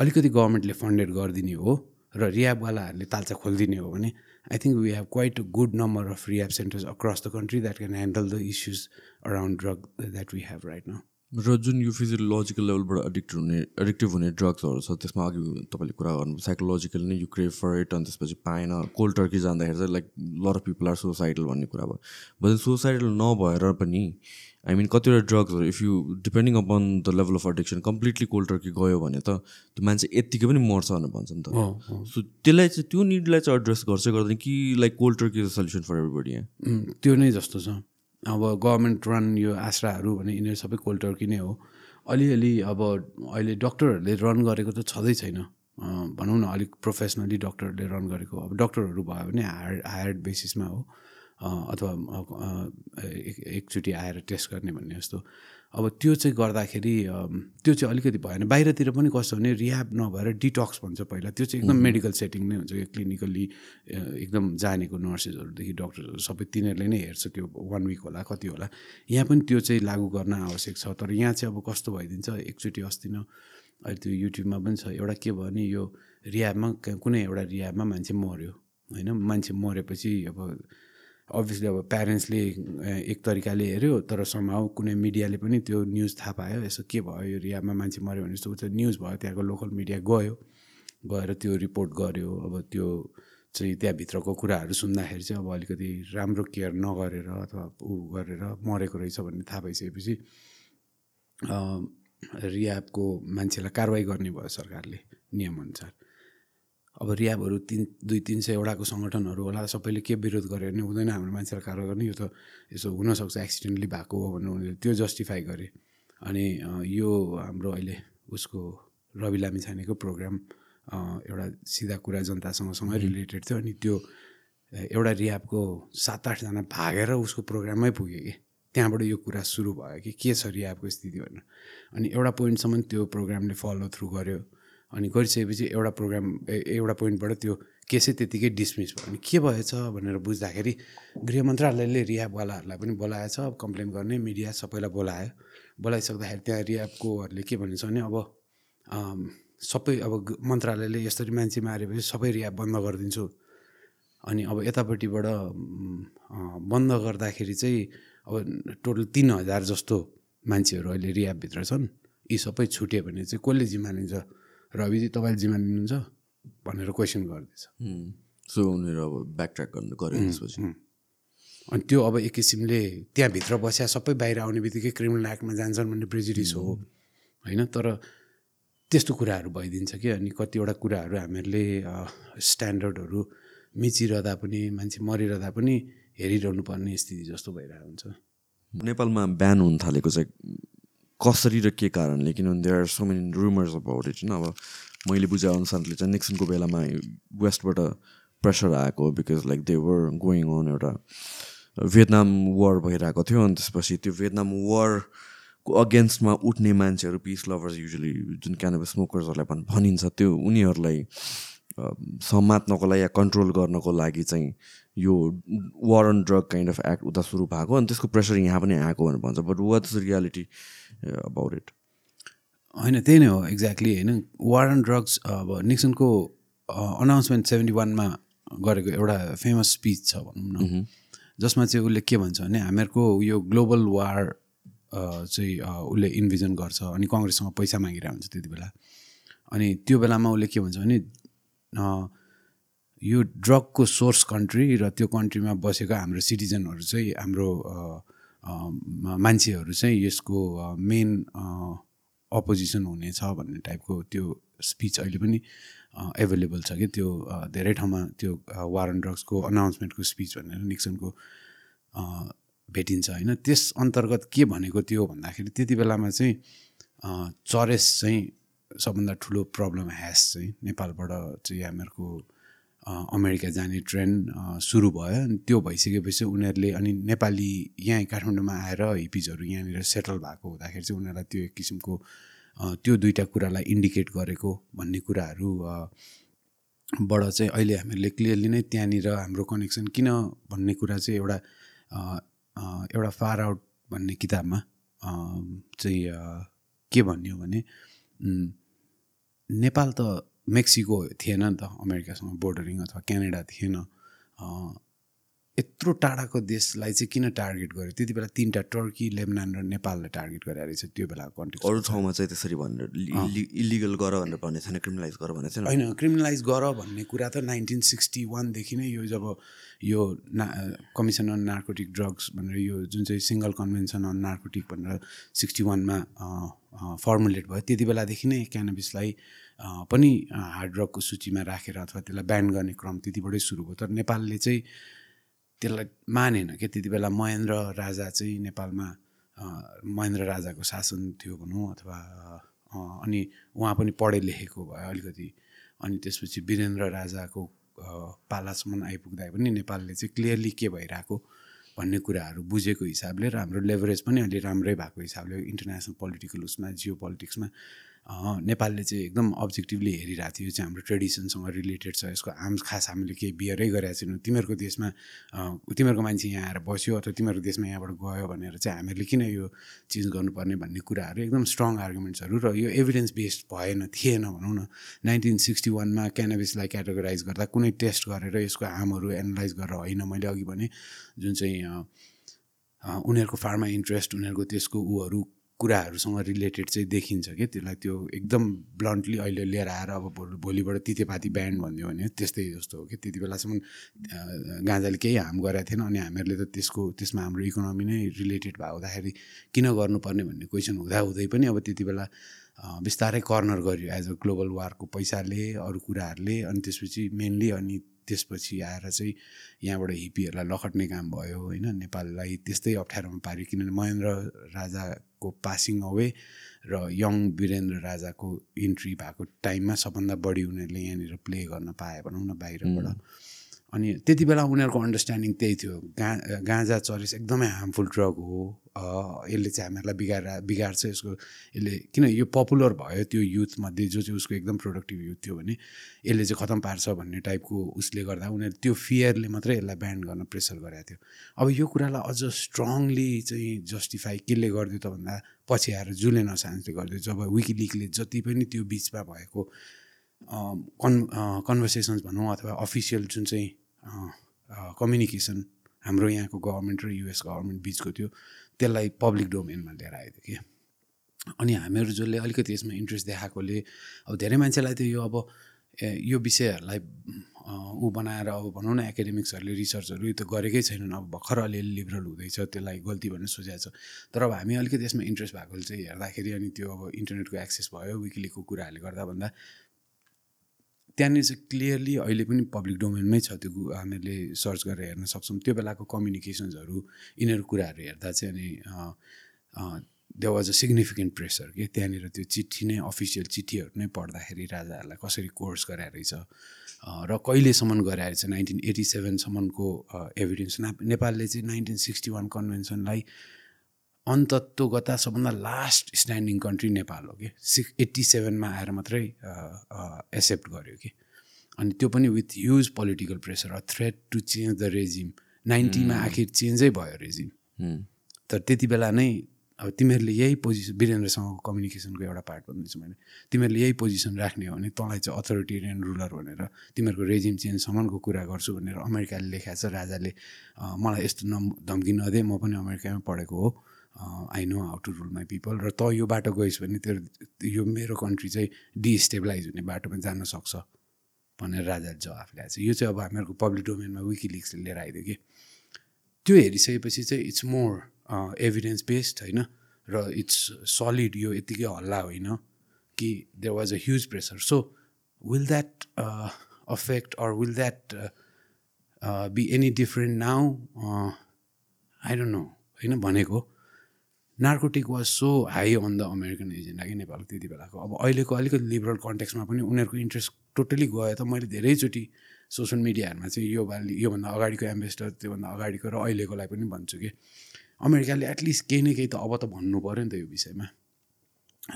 अलिकति गभर्मेन्टले फन्डेड गरिदिने हो। र रियाबवालाहरूले तालचा खोलिदिने हो भने I think we have quite good number of rehab centres across the country that can handle the issues around drug that we have right now र जुन यो फिजियोलोजिकल लेभलबाट एडिक्ट हुने एडिक्टिभ हुने ड्रग्सहरू छ त्यसमा अघि तपाईँले कुरा गर्नु साइकोलोजिकल नै यु क्रेभ फर इट अनि त्यसपछि पाएन कोल्ड टर्की जाँदाखेरि चाहिँ like lot people are suicidal भन्ने कुरा भयो। बट सुसाइडल नभएर पनि आई मिन कतिवटा ड्रग्सहरू if you depending upon the level of addiction completely cold turkey गयो भने त त्यो मान्छे यत्तिकै पनि मर्छ भनेर भन्छ नि त। सो त्यसलाई चाहिँ त्यो निडलाई चाहिँ एड्रेस गर्छ गर्दैन कि like cold turkey is solution for everybody यहाँ त्यो नै जस्तो छ। अब गभर्मेन्ट रन यो आश्राहरू भने यिनीहरू सबै कोल्ड टर्की नै हो। अलिअलि अब अहिले डक्टरहरूले रन गरेको त छँदै छैन। भनौँ न अलिक प्रोफेसनली डक्टरहरूले रन गरेको। अब डक्टरहरू भयो भने हायर हायर्ड बेसिसमा हो। अथवा एकचोटि आएर टेस्ट गर्ने भन्ने जस्तो। अब त्यो चाहिँ गर्दाखेरि त्यो चाहिँ अलिकति भएन। बाहिरतिर पनि कस्तो भने रिह्याब नभएर डिटक्स भन्छ पहिला। त्यो चाहिँ एकदम मेडिकल सेटिङ नै हुन्छ। कि क्लिनिकल्ली एकदम जानेको नर्सेसहरूदेखि डक्टरहरू सबै तिनीहरूले नै हेर्छ त्यो वान विक होला कति होला। यहाँ पनि त्यो चाहिँ लागु गर्न आवश्यक छ। तर यहाँ चाहिँ अब कस्तो भइदिन्छ? एकचोटि अस्ति न अहिले त्यो युट्युबमा पनि छ। एउटा के भयो भने यो रियाबमा कुनै एउटा रियाबमा मान्छे मऱ्यो होइन? मान्छे मरेपछि अब अभियसली अब प्यारेन्ट्सले एक तरिकाले हेऱ्यो तर समाउ कुनै मिडियाले पनि त्यो न्युज थाहा पायो यसो के भयो यो रियामा मान्छे मऱ्यो भने जस्तो त न्युज भयो त्यहाँको लोकल मिडिया गयो गएर त्यो रिपोर्ट गर्यो अब त्यो चाहिँ त्यहाँभित्रको कुराहरू सुन्दाखेरि चाहिँ अब अलिकति राम्रो केयर नगरेर अथवा ऊ गरेर मरेको रहेछ भन्ने थाहा भइसकेपछि रियाबको मान्छेलाई कारवाही गर्ने भयो सरकारले नियमअनुसार अब रियाबहरू तिन दुई तिन सयवटाको सङ्गठनहरू होला सबैले के विरोध गर्यो भने हुँदैन हाम्रो मान्छेलाई कारवाही गर्ने यो त यसो हुनसक्छ एक्सिडेन्टली भएको हो भनेर उनीहरूले त्यो जस्टिफाई गरे अनि यो हाम्रो अहिले उसको रवि लामी छानेको प्रोग्राम एउटा सिधा कुरा जनतासँगसँगै रिलेटेड थियो अनि त्यो एउटा रियाबको सात आठजना भागेर उसको प्रोग्राममै पुग्यो कि। त्यहाँबाट यो कुरा सुरु भयो कि के छ रियाबको स्थिति भनेर। अनि एउटा पोइन्टसम्म त्यो प्रोग्रामले फलो थ्रु गर्यो। अनि गरिसकेपछि एउटा प्रोग्राम एउटा पोइन्टबाट त्यो केसै त्यत्तिकै डिसमिस भयो। अनि के भएछ भनेर बुझ्दाखेरि गृह मन्त्रालयले रियाबवालाहरूलाई पनि बोलाएछ कम्प्लेन गर्ने मिडिया सबैलाई बोलायो। बोलाइसक्दाखेरि त्यहाँ रियाबकोहरूले के भनेछ भने अब सबै अब मन्त्रालयले यसरी मान्छे मारेपछि सबै रियाब बन्द गरिदिन्छु। अनि अब यतापट्टिबाट बन्द गर्दाखेरि चाहिँ अब टोटल तिन हजार जस्तो मान्छेहरू अहिले रियाबभित्र छन्। यी सबै छुट्यो भने चाहिँ कसले जिम्मा लिन्छ? रविजी तपाईँले जिम्मा लिनुहुन्छ भनेर क्वेसन गर्दैछ। सो उनीहरू अब ब्याक ट्र्याक गर्नु गऱ्यो त्यसपछि अनि त्यो अब एक किसिमले त्यहाँभित्र बस्या सबै बाहिर आउने बित्तिकै क्रिमिनल एक्टमा जान्छन् भन्ने प्रेजिडिस हो होइन? तर त्यस्तो कुराहरू भइदिन्छ कि? अनि कतिवटा कुराहरू हामीहरूले स्ट्यान्डर्डहरू मिचिरहँदा पनि मान्छे मरिरहँदा पनि हेरिरहनु पर्ने स्थिति जस्तो भइरहेको हुन्छ। नेपालमा ब्यान हुन थालेको चाहिँ कसरी र के कारणले किनभने there are so many rumours about it होइन अब मैले बुझे अनुसारले चाहिँ निक्सनको बेलामा वेस्टबाट प्रेसर आएको because like they were going on एउटा भियतनाम वार भइरहेको थियो अनि त्यसपछि त्यो भियतनाम वारको अगेन्स्टमा उठ्ने मान्छेहरू पिस लभर्स युजली जुन क्यानबे स्मोकर्सहरूलाई भन् भनिन्छ त्यो उनीहरूलाई समात्नको लागि या कन्ट्रोल गर्नको लागि चाहिँ यो war on drug kind of act उता सुरु भएको अनि त्यसको प्रेसर यहाँ पनि आएको भनेर भन्छ। But what's reality about it होइन त्यही नै हो एक्ज्याक्टली होइन। वार एन्ड ड्रग्स अब निक्सनको अनाउन्समेन्ट सेभेन्टी वानमा गरेको एउटा फेमस स्पिच छ भनौँ न। जसमा चाहिँ उसले के भन्छ भने हामीहरूको यो ग्लोबल वार अ, चाहिँ अ, उसले इन्भिजन गर्छ अनि कङ्ग्रेससँग पैसा मागिरहेको हुन्छ त्यति बेला। अनि त्यो बेलामा उसले के भन्छ भने अ, यो ड्रगको सोर्स कन्ट्री र त्यो कन्ट्रीमा बसेको हाम्रो सिटिजनहरू चाहिँ हाम्रो मान्छेहरू चाहिँ यसको मेन अपोजिसन हुनेछ भन्ने टाइपको त्यो स्पिच अहिले पनि एभाइलेबल छ कि त्यो धेरै ठाउँमा त्यो वार एन्ड ड्रग्सको अनाउन्समेन्टको स्पिच भनेर निक्सनको भेटिन्छ होइन। त्यस अन्तर्गत के भनेको थियो भन्दाखेरि त्यति बेलामा चाहिँ चरेस चाहिँ सबभन्दा ठुलो प्रब्लम ह्यास चाहिँ नेपालबाट चाहिँ हामीहरूको अमेरिका जाने ट्रेन सुरु भयो अनि त्यो भइसकेपछि उनीहरूले अनि नेपाली यहाँ काठमाडौँमा आएर हिपिजहरू यहाँनिर सेटल भएको हुँदाखेरि चाहिँ उनीहरूलाई त्यो एक किसिमको त्यो दुइटा कुरालाई इन्डिकेट गरेको भन्ने कुराहरू बाट चाहिँ अहिले हामीहरूले क्लियरली नै त्यहाँनिर हाम्रो कनेक्सन किन भन्ने कुरा चाहिँ एउटा एउटा फार आउट भन्ने किताबमा चाहिँ के भन्यो भने नेपाल त मेक्सिको थिएन नि त अमेरिकासँग बोर्डरिङ अथवा क्यानाडा थिएन। यत्रो टाढाको देशलाई चाहिँ किन टार्गेट गर्यो? त्यति बेला तिनवटा टर्की लेबनान र नेपाललाई टार्गेट गरेर रहेछ त्यो बेलाको कन्टेक्स्ट। अरू ठाउँमा चाहिँ त्यसरी भनेर इलिगल गर भनेर भन्ने छैन क्रिमिनलाइज गर भनेको छैन? होइन क्रिमिनलाइज गर भन्ने कुरा त नाइन्टिन सिक्सटी वानदेखि नै यो जब यो ना कमिसन अन नार्कोटिक ड्रग्स भनेर यो जुन चाहिँ सिङ्गल कन्भेन्सन अन नार्कोटिक भनेर सिक्सटी वानमा फर्मुलेट भयो त्यति बेलादेखि नै क्यानबिसलाई अ, पनि हार्ड ड्रगको सूचीमा राखेर अथवा त्यसलाई ब्यान गर्ने क्रम त्यतिबाटै सुरु भयो। तर नेपालले चाहिँ त्यसलाई मानेन क्या। त्यति बेला महेन्द्र राजा चाहिँ नेपालमा महेन्द्र राजाको शासन थियो भनौँ अथवा अनि उहाँ पनि पढे लेखेको भयो अलिकति। अनि त्यसपछि वीरेन्द्र राजाको पालासम्म आइपुग्दा पनि नेपालले चाहिँ क्लियरली के भइरहेको भन्ने कुराहरू बुझेको हिसाबले र हाम्रो लेभरेज पनि अलि राम्रै भएको हिसाबले इन्टरनेसनल पोलिटिकल उसमा जियो पोलिटिक्समा नेपालले चाहिँ एकदम अब्जेक्टिभली हेरिरहेको थियो यो चाहिँ हाम्रो ट्रेडिसनसँग रिलेटेड छ यसको आम खास हामीले केही बियरै गरेका छैनौँ। तिमीहरूको देशमा तिमीहरूको मान्छे यहाँ आएर बस्यो अथवा तिमीहरूको देशमा यहाँबाट गयो भनेर चाहिँ हामीहरूले किन यो चिज गर्नुपर्ने भन्ने कुराहरू एकदम स्ट्रङ आर्गुमेन्ट्सहरू र यो एभिडेन्स बेस्ड भएन थिएन भनौँ न। नाइन्टिन सिक्सटी वानमा क्यानाबिसलाई क्याटेगोराइज गर्दा कुनै टेस्ट गरेर यसको हार्महरू एनालाइज गरेर होइन मैले अघि भने जुन चाहिँ उनीहरूको फार्मा इन्ट्रेस्ट उनीहरूको त्यसको उहरू कुराहरूसँग रिलेटेड चाहिँ देखिन्छ कि? त्यसलाई त्यो एकदम ब्लन्टली अहिले लिएर आएर अब भोलि भोलिबाट तितेपाती ब्यान्ड भनिदियो भने त्यस्तै जस्तो हो कि? त्यति बेलासम्म गाँजाले केही हार्म गरेको थिएन अनि हामीहरूले त त्यसको त्यसमा हाम्रो इकोनोमी नै रिलेटेड भएको हुँदाखेरि किन गर्नुपर्ने भन्ने क्वेसन हुँदा हुँदै पनि अब त्यति बेला बिस्तारै कर्नर गर्यो एज अ ग्लोबल वारको पैसाले अरू कुराहरूले अनि त्यसपछि मेनली अनि त्यसपछि आएर चाहिँ यहाँबाट हिपीहरूलाई लखट्ने काम भयो होइन। नेपाललाई त्यस्तै अप्ठ्यारोमा पार्यो किनभने महेन्द्र राजाको पासिङ अवे र यङ वीरेन्द्र राजाको इन्ट्री भएको टाइममा सबभन्दा बढी उनीहरूले यहाँनिर प्ले गर्न पाए भनौँ न बाहिरबाट। अनि त्यति बेला उनीहरूको अन्डरस्ट्यान्डिङ त्यही थियो। गा गाँजा चरेस एकदमै हार्मफुल ड्रग हो। यसले चाहिँ हामीहरूलाई बिगाएर बिगार्छ यसको। यसले किन यो पपुलर भयो त्यो युथमध्ये जो चाहिँ उसको एकदम प्रोडक्टिभ युथ थियो भने यसले चाहिँ खतम पार्छ भन्ने टाइपको उसले गर्दा उनीहरूले त्यो फियरले मात्रै यसलाई ब्यान्ड गर्न प्रेसर गरेको थियो। अब यो कुरालाई अझ स्ट्रङली चाहिँ जस्टिफाई केले गरिदियो त भन्दा पछि आएर जुलेन साइन्सले गरिदियो। जब विकिलिकले जति पनि त्यो बिचमा भएको कन् कन्भर्सेसन्स भनौँ अथवा अफिसियल जुन चाहिँ कम्युनिकेसन हाम्रो यहाँको गभर्मेन्ट र युएस गभर्मेन्ट बिचको थियो त्यसलाई पब्लिक डोमेनमा लिएर आएको थियो कि। अनि हामीहरू जसले अलिकति यसमा इन्ट्रेस्ट देखाएकोले अब धेरै मान्छेलाई त यो अब यो विषयहरूलाई ऊ बनाएर अब भनौँ न एकाडेमिक्सहरूले रिसर्चहरू यो त गरेकै छैनन्। अब भर्खर अलिअलि लिबरल हुँदैछ त्यसलाई गल्ती भन्ने सोचेको छ। तर अब हामी अलिकति यसमा इन्ट्रेस्ट भएकोले चाहिँ हेर्दाखेरि अनि त्यो अब इन्टरनेटको एक्सेस भयो विकिलीको कुराहरूले गर्दा भन्दा त्यहाँनिर चाहिँ क्लियरली अहिले पनि पब्लिक डोमेनमै छ त्यो हामीहरूले सर्च गरेर हेर्न सक्छौँ। त्यो बेलाको कम्युनिकेसन्सहरू यिनीहरू कुराहरू हेर्दा चाहिँ अनि they was a significant pressure कि? त्यहाँनिर त्यो चिठी नै अफिसियल चिठीहरू नै पढ्दाखेरि राजाहरूलाई कसरी कोर्स गराएर रहेछ र कहिलेसम्म गराएर रहेछ नाइन्टिन एटी सेभेनसम्मको एभिडेन्स नेपालले चाहिँ नाइन्टिन सिक्सटी वान कन्भेन्सनलाई अन्तत्वगता सबभन्दा लास्ट स्ट्यान्डिङ कन्ट्री नेपाल हो कि। सिक्स एट्टी सेभेनमा आएर मात्रै एक्सेप्ट गर्यो कि। अनि त्यो पनि with huge political pressure uh threat to change the regime नाइन्टीमा आखिर चेन्जै भयो रेजिम तर त्यति बेला नै अब तिमीहरूले यही पोजिसन वीरेन्द्रसँगको कम्युनिकेसनको एउटा पार्ट भन्दैछु मैले। तिमीहरूले यही पोजिसन राख्ने हो भने तँलाई चाहिँ अथोरिटेरियन रुलर भनेर तिमीहरूको रेजिम चेन्जसम्मको कुरा गर्छु भनेर अमेरिकाले लेखाएको छ। राजाले मलाई यस्तो नम धम्की नदे म पनि अमेरिकामै पढेको हो। I know how to rule my people र तँ यो बाटो गइस् भने तेरो यो मेरो कन्ट्री चाहिँ डिस्टेबलाइज हुने बाटोमा जान सक्छ भनेर राजाले जवाफ ल्याएको छ। यो चाहिँ अब हामीहरूको पब्लिक डोमेनमा विकिलिक्सले लिएर आइदियो कि। त्यो हेरिसकेपछि चाहिँ इट्स मोर एभिडेन्स बेस्ड होइन र इट्स सलिड यो यत्तिकै हल्ला होइन कि there was a huge pressure so will that affect or will that be any different now I don't know होइन भनेको narcotic was so high on the American agenda कि नेपालको त्यति बेलाको। अब अहिलेको अलिकति लिबरल कन्टेक्समा पनि उनीहरूको इन्ट्रेस्ट टोटली गयो त मैले धेरैचोटि सोसियल मिडियाहरूमा चाहिँ यो पालि योभन्दा अगाडिको एम्बेसडर त्योभन्दा अगाडिको र अहिलेकोलाई पनि भन्छु कि अमेरिकाले एटलिस्ट केही न केही त अब त भन्नु पऱ्यो नि त यो विषयमा।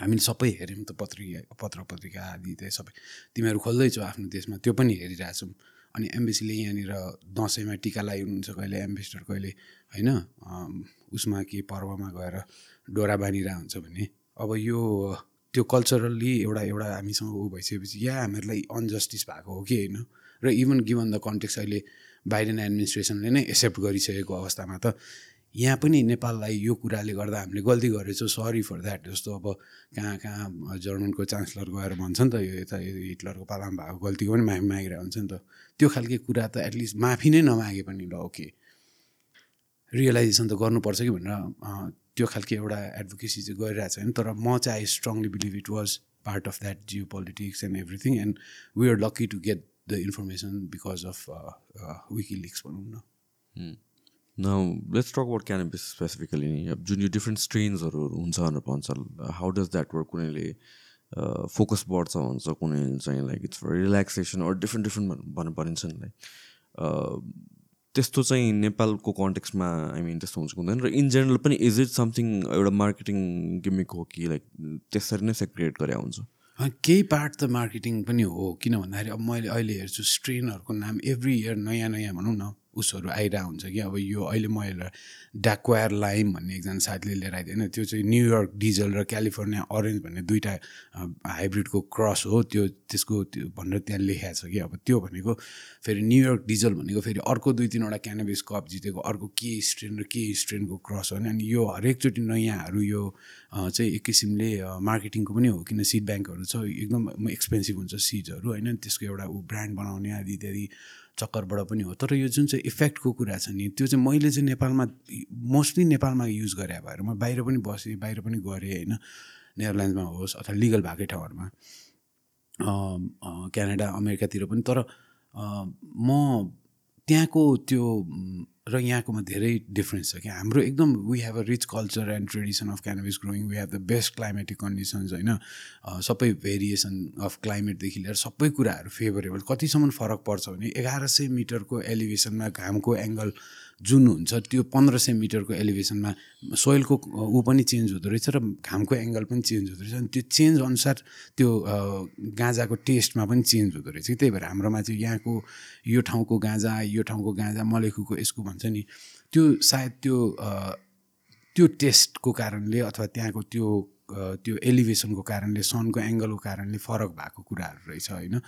हामीले सबै हेऱ्यौँ त पत्रिका पत्र पत्रिका आदि त्यो सबै। तिमीहरू खोल्दैछौ आफ्नो देशमा त्यो पनि हेरिरहेछौँ। अनि एम्बेसीले यहाँनिर दसैँमा टिका लगाइ हुनुहुन्छ कहिले एम्बेसडर कहिले होइन? उसमा के पर्वमा गएर डोरा बाँधिरहेको हुन्छ भने अब यो त्यो कल्चरल्ली एउटा एउटा हामीसँग ऊ भइसकेपछि या हामीहरूलाई अनजस्टिस भएको हो कि होइन? र इभन गिभन द कन्टेक्स अहिले बाइडेन एडमिनिस्ट्रेसनले नै एक्सेप्ट गरिसकेको अवस्थामा त यहाँ पनि नेपाललाई यो कुराले गर्दा हामीले गल्ती गरेछौँ। सरी फर द्याट जस्तो अब कहाँ कहाँ जर्मनको चान्सलर गएर भन्छ नि त यो यता हिटलरको पालामा भएको गल्तीको पनि माफी मागिरहेको हुन्छ नि त। त्यो खालके कुरा त एटलिस्ट माफी नै नमागे पनि ल ओके रियलाइजेसन त गर्नुपर्छ कि भनेर त्यो खालके एउटा एडभोकेसी चाहिँ गरिरहेको छ होइन। तर म चाहिँ I strongly believe it was part of that geopolitics and everything and we are lucky to get the information because of WikiLeaks भनौँ न। Now, let's talk about cannabis specifically. अब जुन यो डिफ्रेन्ट स्ट्रेन्सहरू हुन्छ भनेर भन्छ हाउ डज द्याट वर्क कुनैले फोकस बढ्छ भन्छ कुनै चाहिँ like it's relaxation or different different भन्नु परिन्छ नि लाइक त्यस्तो चाहिँ नेपालको कन्टेक्समा आई मिन त्यस्तो हुन्छ हुँदैन र इन जेनरल पनि इज इट समथिङ एउटा मार्केटिङ गिमिक हो कि लाइक त्यसरी नै सेक्रेट गरे हुन्छ? केही पार्ट त मार्केटिङ पनि हो किन भन्दाखेरि अब मैले अहिले हेर्छु स्ट्रेनहरूको नाम एभ्री इयर नयाँ नयाँ भनौँ न। उसहरू आइरहेको हुन्छ कि अब यो अहिले मैले डाक्वायर लाइम भन्ने एकजना साथीले लिएर आइदियो होइन त्यो चाहिँ न्युयोर्क डिजल र क्यालिफोर्निया अरेन्ज भन्ने दुइटा हाइब्रिडको क्रस हो त्यो त्यसको त्यो भनेर त्यहाँ लेखाएको छ कि अब त्यो भनेको फेरि न्युयोर्क डिजल भनेको फेरि अर्को दुई तिनवटा क्यानाबिस कप जितेको अर्को के स्ट्रेन र के स्ट्रेनको क्रस हो नि अनि यो हरेकचोटि नयाँहरू यो चाहिँ एक किसिमले मार्केटिङको पनि हो किन सिड ब्याङ्कहरू छ एकदम एक्सपेन्सिभ हुन्छ सिड्सहरू होइन त्यसको एउटा ऊ ब्रान्ड बनाउने आदि इत्यादि चक्करबाट पनि हो। तर यो जुन चाहिँ इफेक्टको कुरा छ नि त्यो चाहिँ मैले चाहिँ नेपालमा मोस्टली नेपालमा युज गरे भएर म बाहिर पनि बसेँ बाहिर पनि गरेँ होइन। नेदरल्यान्ड्समा होस् अथवा लिगल भएकै ठाउँहरूमा। क्यानाडा अमेरिकातिर पनि। तर म त्यहाँको त्यो र यहाँकोमा धेरै डिफ्रेन्स छ कि हाम्रो एकदम we have a rich culture and tradition of cannabis growing we have the best climatic conditions होइन। सबै भेरिएसन अफ क्लाइमेटदेखि लिएर सबै कुराहरू फेभरेबल कतिसम्म फरक पर्छ भने एघार सय मिटरको एलिभेसनमा घामको एङ्गल जुन हुन्छ त्यो पन्ध्र सय मिटरको एलिभेसनमा सोइलको ऊ पनि चेन्ज हुँदो रहेछ र घामको एङ्गल पनि चेन्ज हुँदो रहेछ। अनि त्यो चेन्ज अनुसार त्यो गाँजाको टेस्टमा पनि चेन्ज हुँदो रहेछ त्यही भएर हाम्रोमा चाहिँ यहाँको यो ठाउँको गाँजा यो ठाउँको गाँजा मलेखुको यसको भन्छ नि त्यो सायद त्यो त्यो टेस्टको कारणले अथवा त्यहाँको त्यो त्यो एलिभेसनको कारणले सनको एङ्गलको कारणले फरक भएको कुराहरू रहेछ होइन?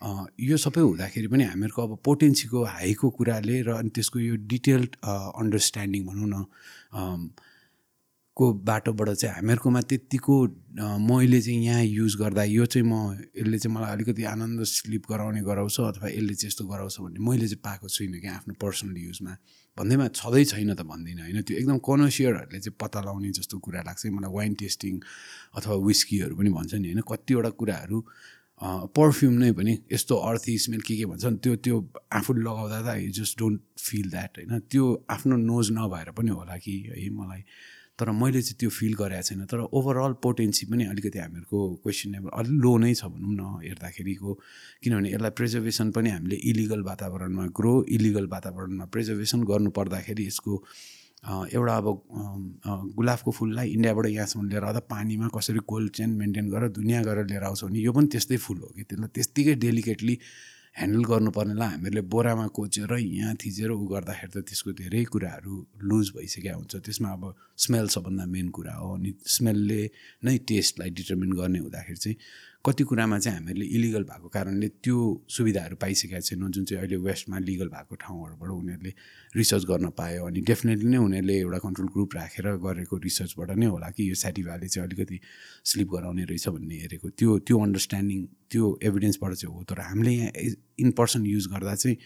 यो सबै हुँदाखेरि पनि हामीहरूको अब पोटेन्सीको हाईको कुराले र अनि त्यसको यो डिटेल्ड अन्डरस्ट्यान्डिङ भनौँ न को बाटोबाट चाहिँ हामीहरूकोमा त्यत्तिको मैले चाहिँ यहाँ युज गर्दा यो चाहिँ म यसले चाहिँ मलाई अलिकति आनन्द स्लिप गराउने गराउँछ अथवा यसले चाहिँ यस्तो गराउँछ भन्ने मैले चाहिँ पाएको छुइनँ कि आफ्नो पर्सनल युजमा भन्दैमा छँदै छैन त भन्दिनँ होइन? त्यो एकदम कनसियरहरूले चाहिँ पत्ता लगाउने जस्तो कुरा लाग्छ मलाई वाइन टेस्टिङ अथवा विस्कीहरू पनि भन्छ नि होइन? कतिवटा कुराहरू पर्फ्युम नै पनि यस्तो अर्थी स्मेल के के भन्छ नि त्यो त्यो आफूले लगाउँदा त you just don't feel that होइन? त्यो आफ्नो नोज नभएर पनि होला कि है मलाई। तर मैले चाहिँ त्यो फिल गरेको छैन। तर ओभरअल पोटेन्सी पनि अलिकति हामीहरूको क्वेसनेबल अलिक लो नै छ भनौँ न हेर्दाखेरिको। किनभने यसलाई प्रिजर्भेसन पनि हामीले इलिगल वातावरणमा ग्रो इलिगल वातावरणमा प्रिजर्भेसन गर्नु पर्दाखेरि यसको एउटा अब गुलाबको फुललाई इन्डियाबाट यहाँसम्म लिएर आउँदा पानीमा कसरी कोल्ड चेन मेन्टेन गरेर दुनियाँ गरेर लिएर आउँछ भने यो पनि त्यस्तै फुल हो कि त्यसलाई त्यत्तिकै डेलिकेटली ह्यान्डल गर्नुपर्नेलाई हामीहरूले बोरामा कोचेर यहाँ थिचेर उ गर्दाखेरि त त्यसको धेरै कुराहरू लुज भइसकेको हुन्छ। त्यसमा अब स्मेल सबभन्दा मेन कुरा हो अनि स्मेलले नै टेस्टलाई डिटर्मिन गर्ने हुँदाखेरि चाहिँ कति कुरामा चाहिँ हामीहरूले इलिगल भएको कारणले त्यो सुविधाहरू पाइसकेका छैनौँ। जुन चाहिँ अहिले वेस्टमा लिगल भएको ठाउँहरूबाट उनीहरूले रिसर्च गर्न पायो अनि डेफिनेटली नै उनीहरूले एउटा कन्ट्रोल ग्रुप राखेर गरेको रिसर्चबाट नै होला कि यो सेटिभाले चाहिँ अलिकति स्लिप गराउने रहेछ भन्ने हेरेको। त्यो त्यो अन्डरस्ट्यान्डिङ त्यो एभिडेन्सबाट चाहिँ हो। तर हामीले यहाँ इन पर्सन युज गर्दा चाहिँ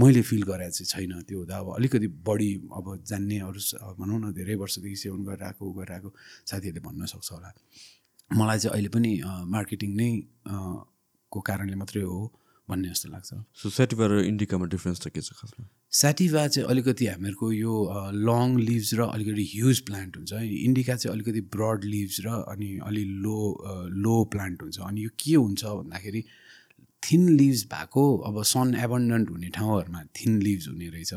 मैले फिल गरेको चाहिँ छैन त्यो हुँदा अब अलिकति बढी अब जान्ने अरू भनौँ न धेरै वर्षदेखि सेवन गरिरहेको गरिरहेको साथीहरूले भन्न सक्छ होला। मलाई चाहिँ अहिले पनि मार्केटिङ नै को कारणले मात्रै हो भन्ने जस्तो लाग्छ। सो सेटिभा र इन्डिकामा डिफ्रेन्स त के छ खासमा? सेटिभा चाहिँ अलिकति हामीहरूको यो लङ लिभ्स र अलिकति ह्युज प्लान्ट हुन्छ इन्डिका चाहिँ अलिकति ब्रड लिभ्स र अनि अलि लो लो प्लान्ट हुन्छ। अनि यो के हुन्छ भन्दाखेरि थिन लिभ्स भएको अब सन एबन्डन्ट हुने ठाउँहरूमा थिन लिभ्स हुने रहेछ।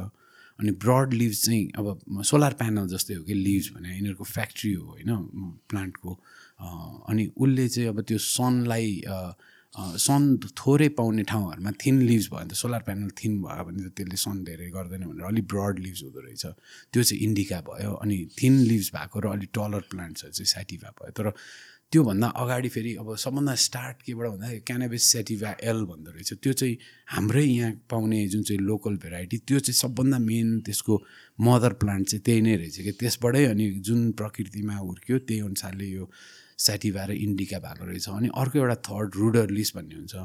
अनि ब्रड लिभ्स चाहिँ अब सोलर प्यानल जस्तै हो कि लिभ्स भने यिनीहरूको फ्याक्ट्री हो होइन प्लान्टको अनि उसले चाहिँ अब त्यो सनलाई सन थोरै पाउने ठाउँहरूमा थिन लिभ्स भयो भने त सोलर प्यानल थिन भयो भने त त्यसले सन धेरै गर्दैन भनेर अलिक ब्रड लिभ्स हुँदो रहेछ। त्यो चाहिँ इन्डिका भयो अनि थिन लिभ्स भएको र अलिक टलर प्लान्ट्सहरू चाहिँ सेटिभा भयो। तर त्योभन्दा अगाडि फेरि अब सबभन्दा स्टार्ट केबाट भन्दा क्यानाबिस सेटिभा एल भन्दो रहेछ। त्यो चाहिँ हाम्रै यहाँ पाउने जुन चाहिँ लोकल भेराइटी त्यो चाहिँ सबभन्दा मेन त्यसको मदर प्लान्ट चाहिँ त्यही नै रहेछ कि त्यसबाटै अनि जुन प्रकृतिमा हुर्क्यो त्यही अनुसारले यो सेटिभा र इन्डिका भएको रहेछ अनि अर्को एउटा थर्ड रुडर लिस्ट भन्ने हुन्छ।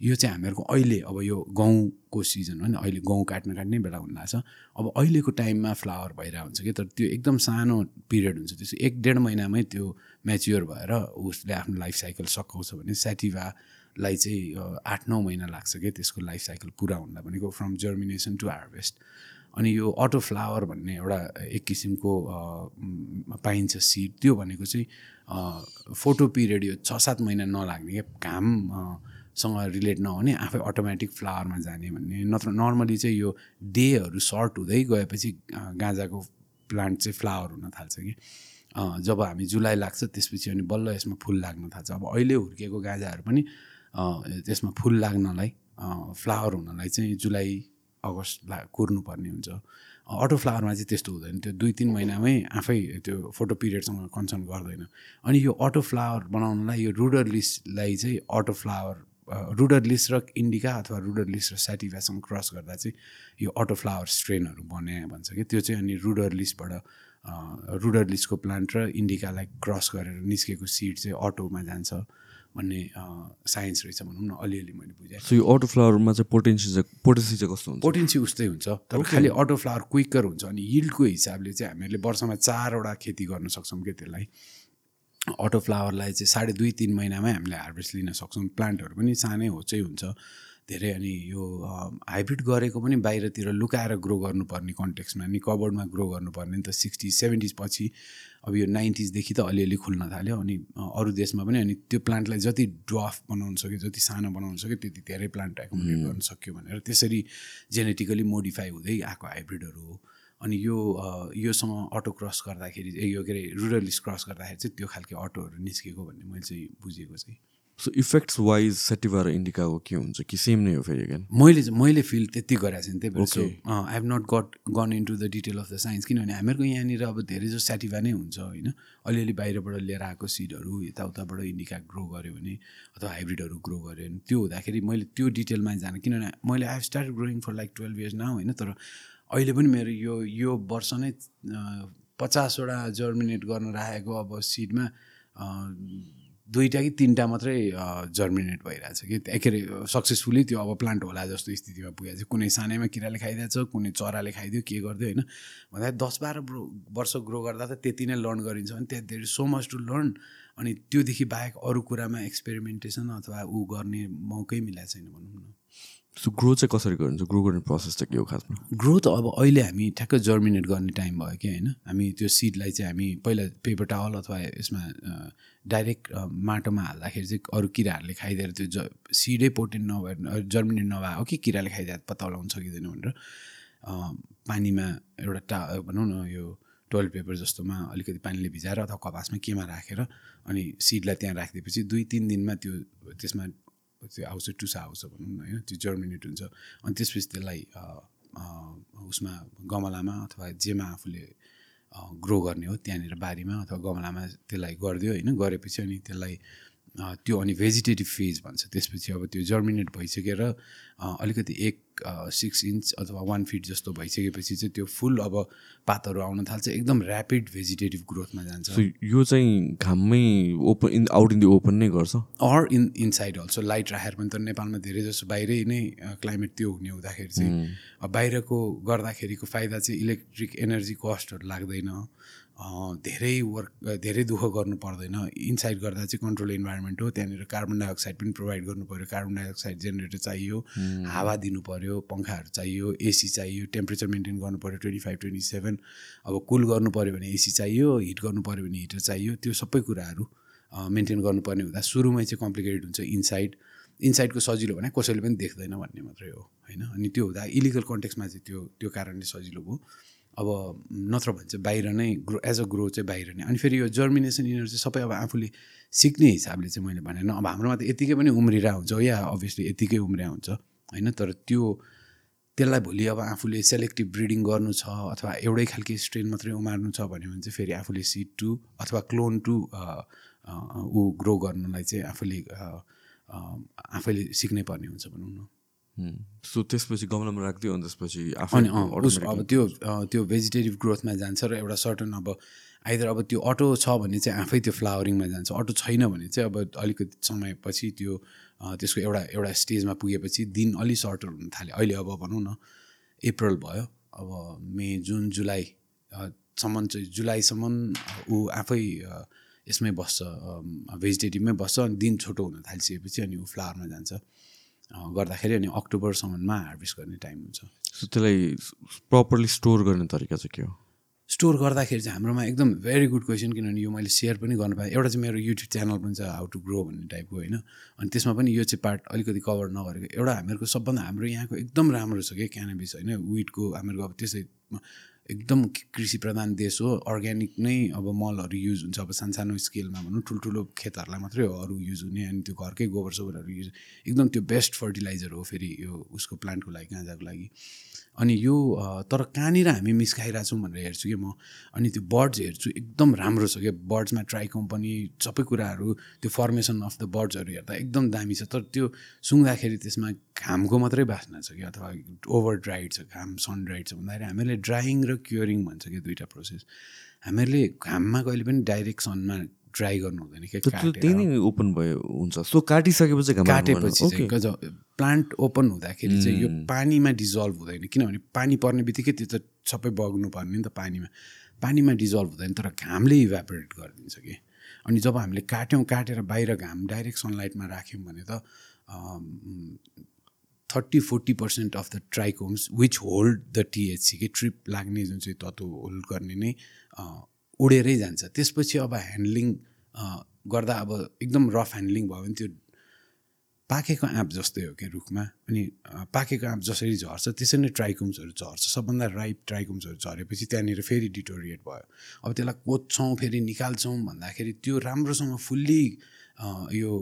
यो चाहिँ हामीहरूको अहिले अब यो गहुँको सिजन हो नि अहिले गहुँ काट्न काट्ने बेला हुन लाग्छ अब अहिलेको टाइममा फ्लावर भइरहेको हुन्छ कि तर त्यो एकदम सानो पिरियड हुन्छ। त्यसो एक डेढ महिनामै त्यो म्याच्योर भएर उसले आफ्नो लाइफ साइकल सघाउँछ भने सेटिभालाई चाहिँ आठ नौ महिना लाग्छ क्या त्यसको लाइफ साइकल पुरा हुँदा भनेको फ्रम जर्मिनेसन टु हार्भेस्ट अनि यो अटो फ्लावर भन्ने एउटा एक किसिमको पाइन्छ सिड त्यो भनेको चाहिँ फोटो पिरियड यो छ सात महिना नलाग्ने क्या घामसँग रिलेट नहुने आफै अटोमेटिक फ्लावरमा जाने भन्ने। नत्र नर्मली चाहिँ यो डेहरू सर्ट हुँदै गएपछि गाँजाको प्लान्ट चाहिँ फ्लावर हुन थाल्छ कि। जब हामी जुलाई लाग्छ त्यसपछि अनि बल्ल यसमा फुल लाग्न थाल्छ। अब अहिले हुर्किएको गाँजाहरू पनि त्यसमा फुल लाग्नलाई फ्लावर हुनलाई चाहिँ जुलाई अगस्त ला कुर्नुपर्ने हुन्छ। अटो फ्लावरमा चाहिँ त्यस्तो हुँदैन। त्यो दुई तिन महिनामै आफै त्यो फोटो पिरियडसँग कन्सर्न गर्दैन। अनि यो अटो फ्लावर बनाउनलाई यो रुडर लिस्टलाई चाहिँ अटो फ्लावर रुडर लिस्ट र इन्डिका अथवा रुडर लिस्ट र सेटिभासँग क्रस गर्दा चाहिँ यो अटो फ्लावर स्ट्रेनहरू बने भन्छ कि। त्यो चाहिँ अनि रुडर लिस्टबाट रुडर लिस्टको प्लान्ट र इन्डिकालाई क्रस गरेर निस्केको सिड चाहिँ अटोमा जान्छ। भन्ने साइन्स रहेछ भनौँ न अलिअलि मैले बुझेँ। सो यो अटो फ्लावरमा चाहिँ पोटेन्सी चाहिँ पोटेन्सी चाहिँ कस्तो हुन्छ? पोटेन्सी उस्तै हुन्छ। तर खालि अटो फ्लावर क्विकर हुन्छ अनि यिल्डको हिसाबले चाहिँ हामीहरूले वर्षमा चारवटा खेती गर्न सक्छौँ क्या त्यसलाई। अटो फ्लावरलाई चाहिँ साढे दुई तिन महिनामै हामीले हार्भेस्ट लिन सक्छौँ। प्लान्टहरू पनि सानै होचै हुन्छ। धेरै अनि यो हाइब्रिड गरेको पनि बाहिरतिर लुकाएर ग्रो गर्नुपर्ने कन्टेक्समा नि कबर्डमा ग्रो गर्नुपर्ने नि त सिक्सटिज सेभेन्टिज पछि अब यो नाइन्टिजदेखि त अलिअलि खुल्न थाल्यो अनि अरू देशमा पनि अनि त्यो प्लान्टलाई जति ड्वाफ बनाउन सक्यो जति सानो बनाउन सक्यो त्यति धेरै प्लान्ट एकोमोडेट गर्न सक्यो भनेर त्यसरी जेनेटिकली मोडिफाई हुँदै आएको हाइब्रिडहरू हो। अनि यो योसँग अटो क्रस गर्दाखेरि यो के अरे रुरलिस क्रस गर्दाखेरि चाहिँ त्यो खालको अटोहरू निस्केको भन्ने मैले चाहिँ बुझेको चाहिँ। सो इफेक्ट्स वाइज सेटिभा र इन्डिकाको के हुन्छ कि सेम नै हो फेरि क्या मैले मैले फिल त्यति गरेको छैन त्यही भएर। So I have not got gone into the detail of the science किनभने हामीहरूको यहाँनिर अब धेरै जो सेटिभा नै हुन्छ होइन? अलिअलि बाहिरबाट लिएर आएको सिडहरू यताउताबाट इन्डिका ग्रो गऱ्यो भने अथवा हाइब्रिडहरू ग्रो गऱ्यो भने त्यो हुँदाखेरि मैले त्यो डिटेलमा जान किनभने मैले I start growing for like twelve years न होइन? तर अहिले पनि मेरो यो यो वर्ष नै पचासवटा जर्मिनेट गर्न राखेको अब सिडमा दुईवटा कि तिनवटा मात्रै जर्मिनेट भइरहेछ कि। के अरे सक्सेसफुली त्यो अब प्लान्ट होला जस्तो स्थितिमा पुगेको छ। कुनै सानैमा किराले खाइदिएछ कुनै चराले खाइदियो के गरिदियो होइन? भन्दा दस बाह्र वर्ष ग्रो गर्दा त त्यति नै लर्न गरिन्छ भने त्यहाँ धेरै सो मच टु लर्न अनि त्योदेखि बाहेक अरू कुरामा एक्सपेरिमेन्टेसन अथवा ऊ गर्ने मौकै मिलाएको छैन भनौँ न। सो ग्रो चाहिँ कसरी गरिन्छ? ग्रो गर्ने प्रोसेस चाहिँ के हो खासमा? ग्रोथ अब अहिले हामी ठ्याक्कै जर्मिनेट गर्ने टाइम भयो कि होइन? हामी त्यो सिडलाई चाहिँ हामी पहिला पेपर टावल अथवा यसमा डाइरेक्ट माटोमा हाल्दाखेरि चाहिँ अरू किराहरूले खाइदिएर त्यो ज सिडै पोटेन नभएर जर्मिनेट नभए कि किराले खाइदिएर पत्ता लगाउन सकिँदैन भनेर पानीमा एउटा टा भनौँ न यो टोइलेट पेपर जस्तोमा अलिकति पानीले भिजाएर अथवा कपासमा केमा राखेर अनि सिडलाई त्यहाँ राखिदिएपछि दुई तिन दिनमा त्यो त्यसमा त्यो आउँछ टुसा आउँछ भनौँ न होइन त्यो जर्मिनेट हुन्छ। अनि त्यसपछि त्यसलाई उसमा गमलामा अथवा जेमा आफूले ग्रो गर्ने हो त्यहाँनिर बारीमा अथवा गमलामा त्यसलाई गरिदियो होइन गरेपछि अनि त्यसलाई त्यो अनि भेजिटेटिभ फेज भन्छ। त्यसपछि अब त्यो जर्मिनेट भइसकेर अलिकति एक सिक्स इन्च अथवा वान फिट जस्तो भइसकेपछि चाहिँ त्यो फुल अब पातहरू आउन थाल्छ एकदम ऱ्यापिड भेजिटेटिभ ग्रोथमा जान्छ। यो चाहिँ घाममै open in out in the open नै गर्छ? Or in inside also light राखेर पनि त नेपालमा धेरै जस्तो बाहिरै नै क्लाइमेट त्यो हुने हुँदाखेरि चाहिँ बाहिरको गर्दाखेरिको फाइदा चाहिँ इलेक्ट्रिक एनर्जी कस्टहरू लाग्दैन। धेरै वर्क धेरै दुःख गर्नु पर्दैन। इनसाइड गर्दा चाहिँ कन्ट्रोल इन्भाइरोमेन्ट हो त्यहाँनिर कार्बन डाइअक्साइड पनि प्रोभाइड गर्नु पऱ्यो कार्बन डाइअक्साइड जेनेरेटर चाहियो हावा दिनु पऱ्यो पङ्खाहरू चाहियो एसी चाहियो टेम्परेचर मेन्टेन गर्नु पऱ्यो ट्वेन्टी फाइभ ट्वेन्टी सेभेन अब कुल गर्नु पऱ्यो भने एसी चाहियो हिट गर्नु पऱ्यो भने हिटर चाहियो। त्यो सबै कुराहरू मेन्टेन गर्नुपर्ने हुँदा सुरुमै चाहिँ कम्प्लिकेटेड हुन्छ इनसाइड इनसाइडको सजिलो भने कसैले पनि देख्दैन भन्ने मात्रै हो होइन? अनि त्यो हुँदा इलिगल कन्टेक्समा चाहिँ त्यो त्यो कारणले सजिलो भयो। अब नत्र भने चाहिँ बाहिर नै ग्रो एज अ ग्रो चाहिँ बाहिर नै। अनि फेरि यो जर्मिनेसन यिनीहरू चाहिँ सबै अब आफूले सिक्ने हिसाबले चाहिँ मैले भने अब हाम्रोमा त यतिकै पनि उम्रिरहेको हुन्छ या अभियसली यतिकै उम्रिया हुन्छ होइन तर त्यो त्यसलाई भोलि अब आफूले सेलेक्टिभ ब्रिडिङ गर्नु छ अथवा एउटै खालको स्ट्रेन मात्रै उमार्नु छ भन्यो भने चाहिँ फेरि आफूले सिड टु अथवा क्लोन टु ऊ ग्रो गर्नलाई चाहिँ आफूले आफैले सिक्नै पर्ने हुन्छ भनौँ न। सो त्यसपछि गमलामा राखिदियो अनि त्यसपछि अनि अब त्यो त्यो भेजिटेटिभ ग्रोथमा जान्छ र एउटा सर्टन अब आइदर अब त्यो अटो छ भने चाहिँ आफै त्यो फ्लावरिङमा जान्छ। अटो छैन भने चाहिँ अब अलिकति समयपछि त्यो त्यसको एउटा एउटा स्टेजमा पुगेपछि दिन अलि सर्टर हुन थाल्यो। अहिले अब भनौँ न अप्रिल भयो अब मे जुन जुलाईसम्म चाहिँ जुलाईसम्म ऊ आफै यसमै बस्छ भेजिटेटिभमै बस्छ अनि दिन छोटो हुन थालिसकेपछि अनि ऊ फ्लावरमा जान्छ। गर्दाखेरि अनि अक्टोबरसम्ममा हार्भेस्ट गर्ने टाइम हुन्छ। त्यसलाई प्रपरली स्टोर गर्ने तरिका चाहिँ के हो? स्टोर गर्दाखेरि चाहिँ हाम्रोमा एकदम भेरी गुड क्वेसन किनभने यो मैले सेयर पनि गर्नु पाएँ। एउटा चाहिँ मेरो युट्युब च्यानल पनि छ हाउ टु ग्रो भन्ने टाइपको होइन? अनि त्यसमा पनि यो चाहिँ पार्ट अलिकति कभर नगरेको। एउटा हामीहरूको सबभन्दा हाम्रो यहाँको एकदम राम्रो छ क्या क्यानाबिस होइन? विटको हामीहरूको अब त्यसै एकदम कृषि प्रधान देश हो अर्ग्यानिक नै अब मलहरू युज हुन्छ। अब सानसानो स्केलमा भनौँ ठुल्ठुलो खेतहरूलाई मात्रै हो अरू युज हुने अनि त्यो घरकै गोबर सोबरहरू युज एकदम त्यो बेस्ट फर्टिलाइजर हो फेरि यो उसको प्लान्टको लागि गाँजाको लागि। अनि यो तर कहाँनिर हामी मिस खाइरहेछौँ भनेर हेर्छु कि म? अनि त्यो बर्ड्स हेर्छु एकदम राम्रो छ क्या। बर्ड्समा ट्राई कम्पनी सबै कुराहरू त्यो फर्मेसन अफ द बर्ड्सहरू हेर्दा एकदम दामी छ। तर त्यो सुँग्दाखेरि त्यसमा घामको मात्रै बास्ना छ कि अथवा ओभर ड्राइड छ घाम सन ड्राइड छ भन्दाखेरि हामीहरूले ड्राइङ र क्योरिङ भन्छ कि दुइटा प्रोसेस। हामीहरूले घाममा कहिले पनि डाइरेक्ट सनमा ड्राई गर्नु हुँदैन क्या त्यही नै ओपन भयो हुन्छ। सो काटिसकेपछि काटेपछि प्लान्ट ओपन हुँदाखेरि चाहिँ यो पानीमा डिजल्भ हुँदैन। किनभने पानी पर्ने बित्तिकै त्यो त सबै बग्नु पर्ने नि त पानीमा। पानीमा डिजल्भ हुँदैन तर घामले इभ्यापोरेट गरिदिन्छ कि। अनि जब हामीले काट्यौँ काटेर बाहिर घाम डाइरेक्ट सनलाइटमा राख्यौँ भने त thirty forty percent of the trichomes which hold the THC कि ट्रिप लाग्ने जुन चाहिँ तत्त्व होल्ड गर्ने नै उडेरै जान्छ। त्यसपछि अब ह्यान्डलिङ गर्दा अब एकदम रफ ह्यान्डलिङ भयो भने त्यो पाकेको आँप जस्तै हो कि रुखमा। अनि पाकेको आँप जसरी झर्छ त्यसरी नै ट्राइकोम्सहरू झर्छ। सबभन्दा राइप ट्राइकोम्सहरू झरेपछि त्यहाँनिर फेरि डिटोरिएट भयो। अब त्यसलाई कोच्छौँ फेरि निकाल्छौँ भन्दाखेरि त्यो राम्रोसँग फुल्ली यो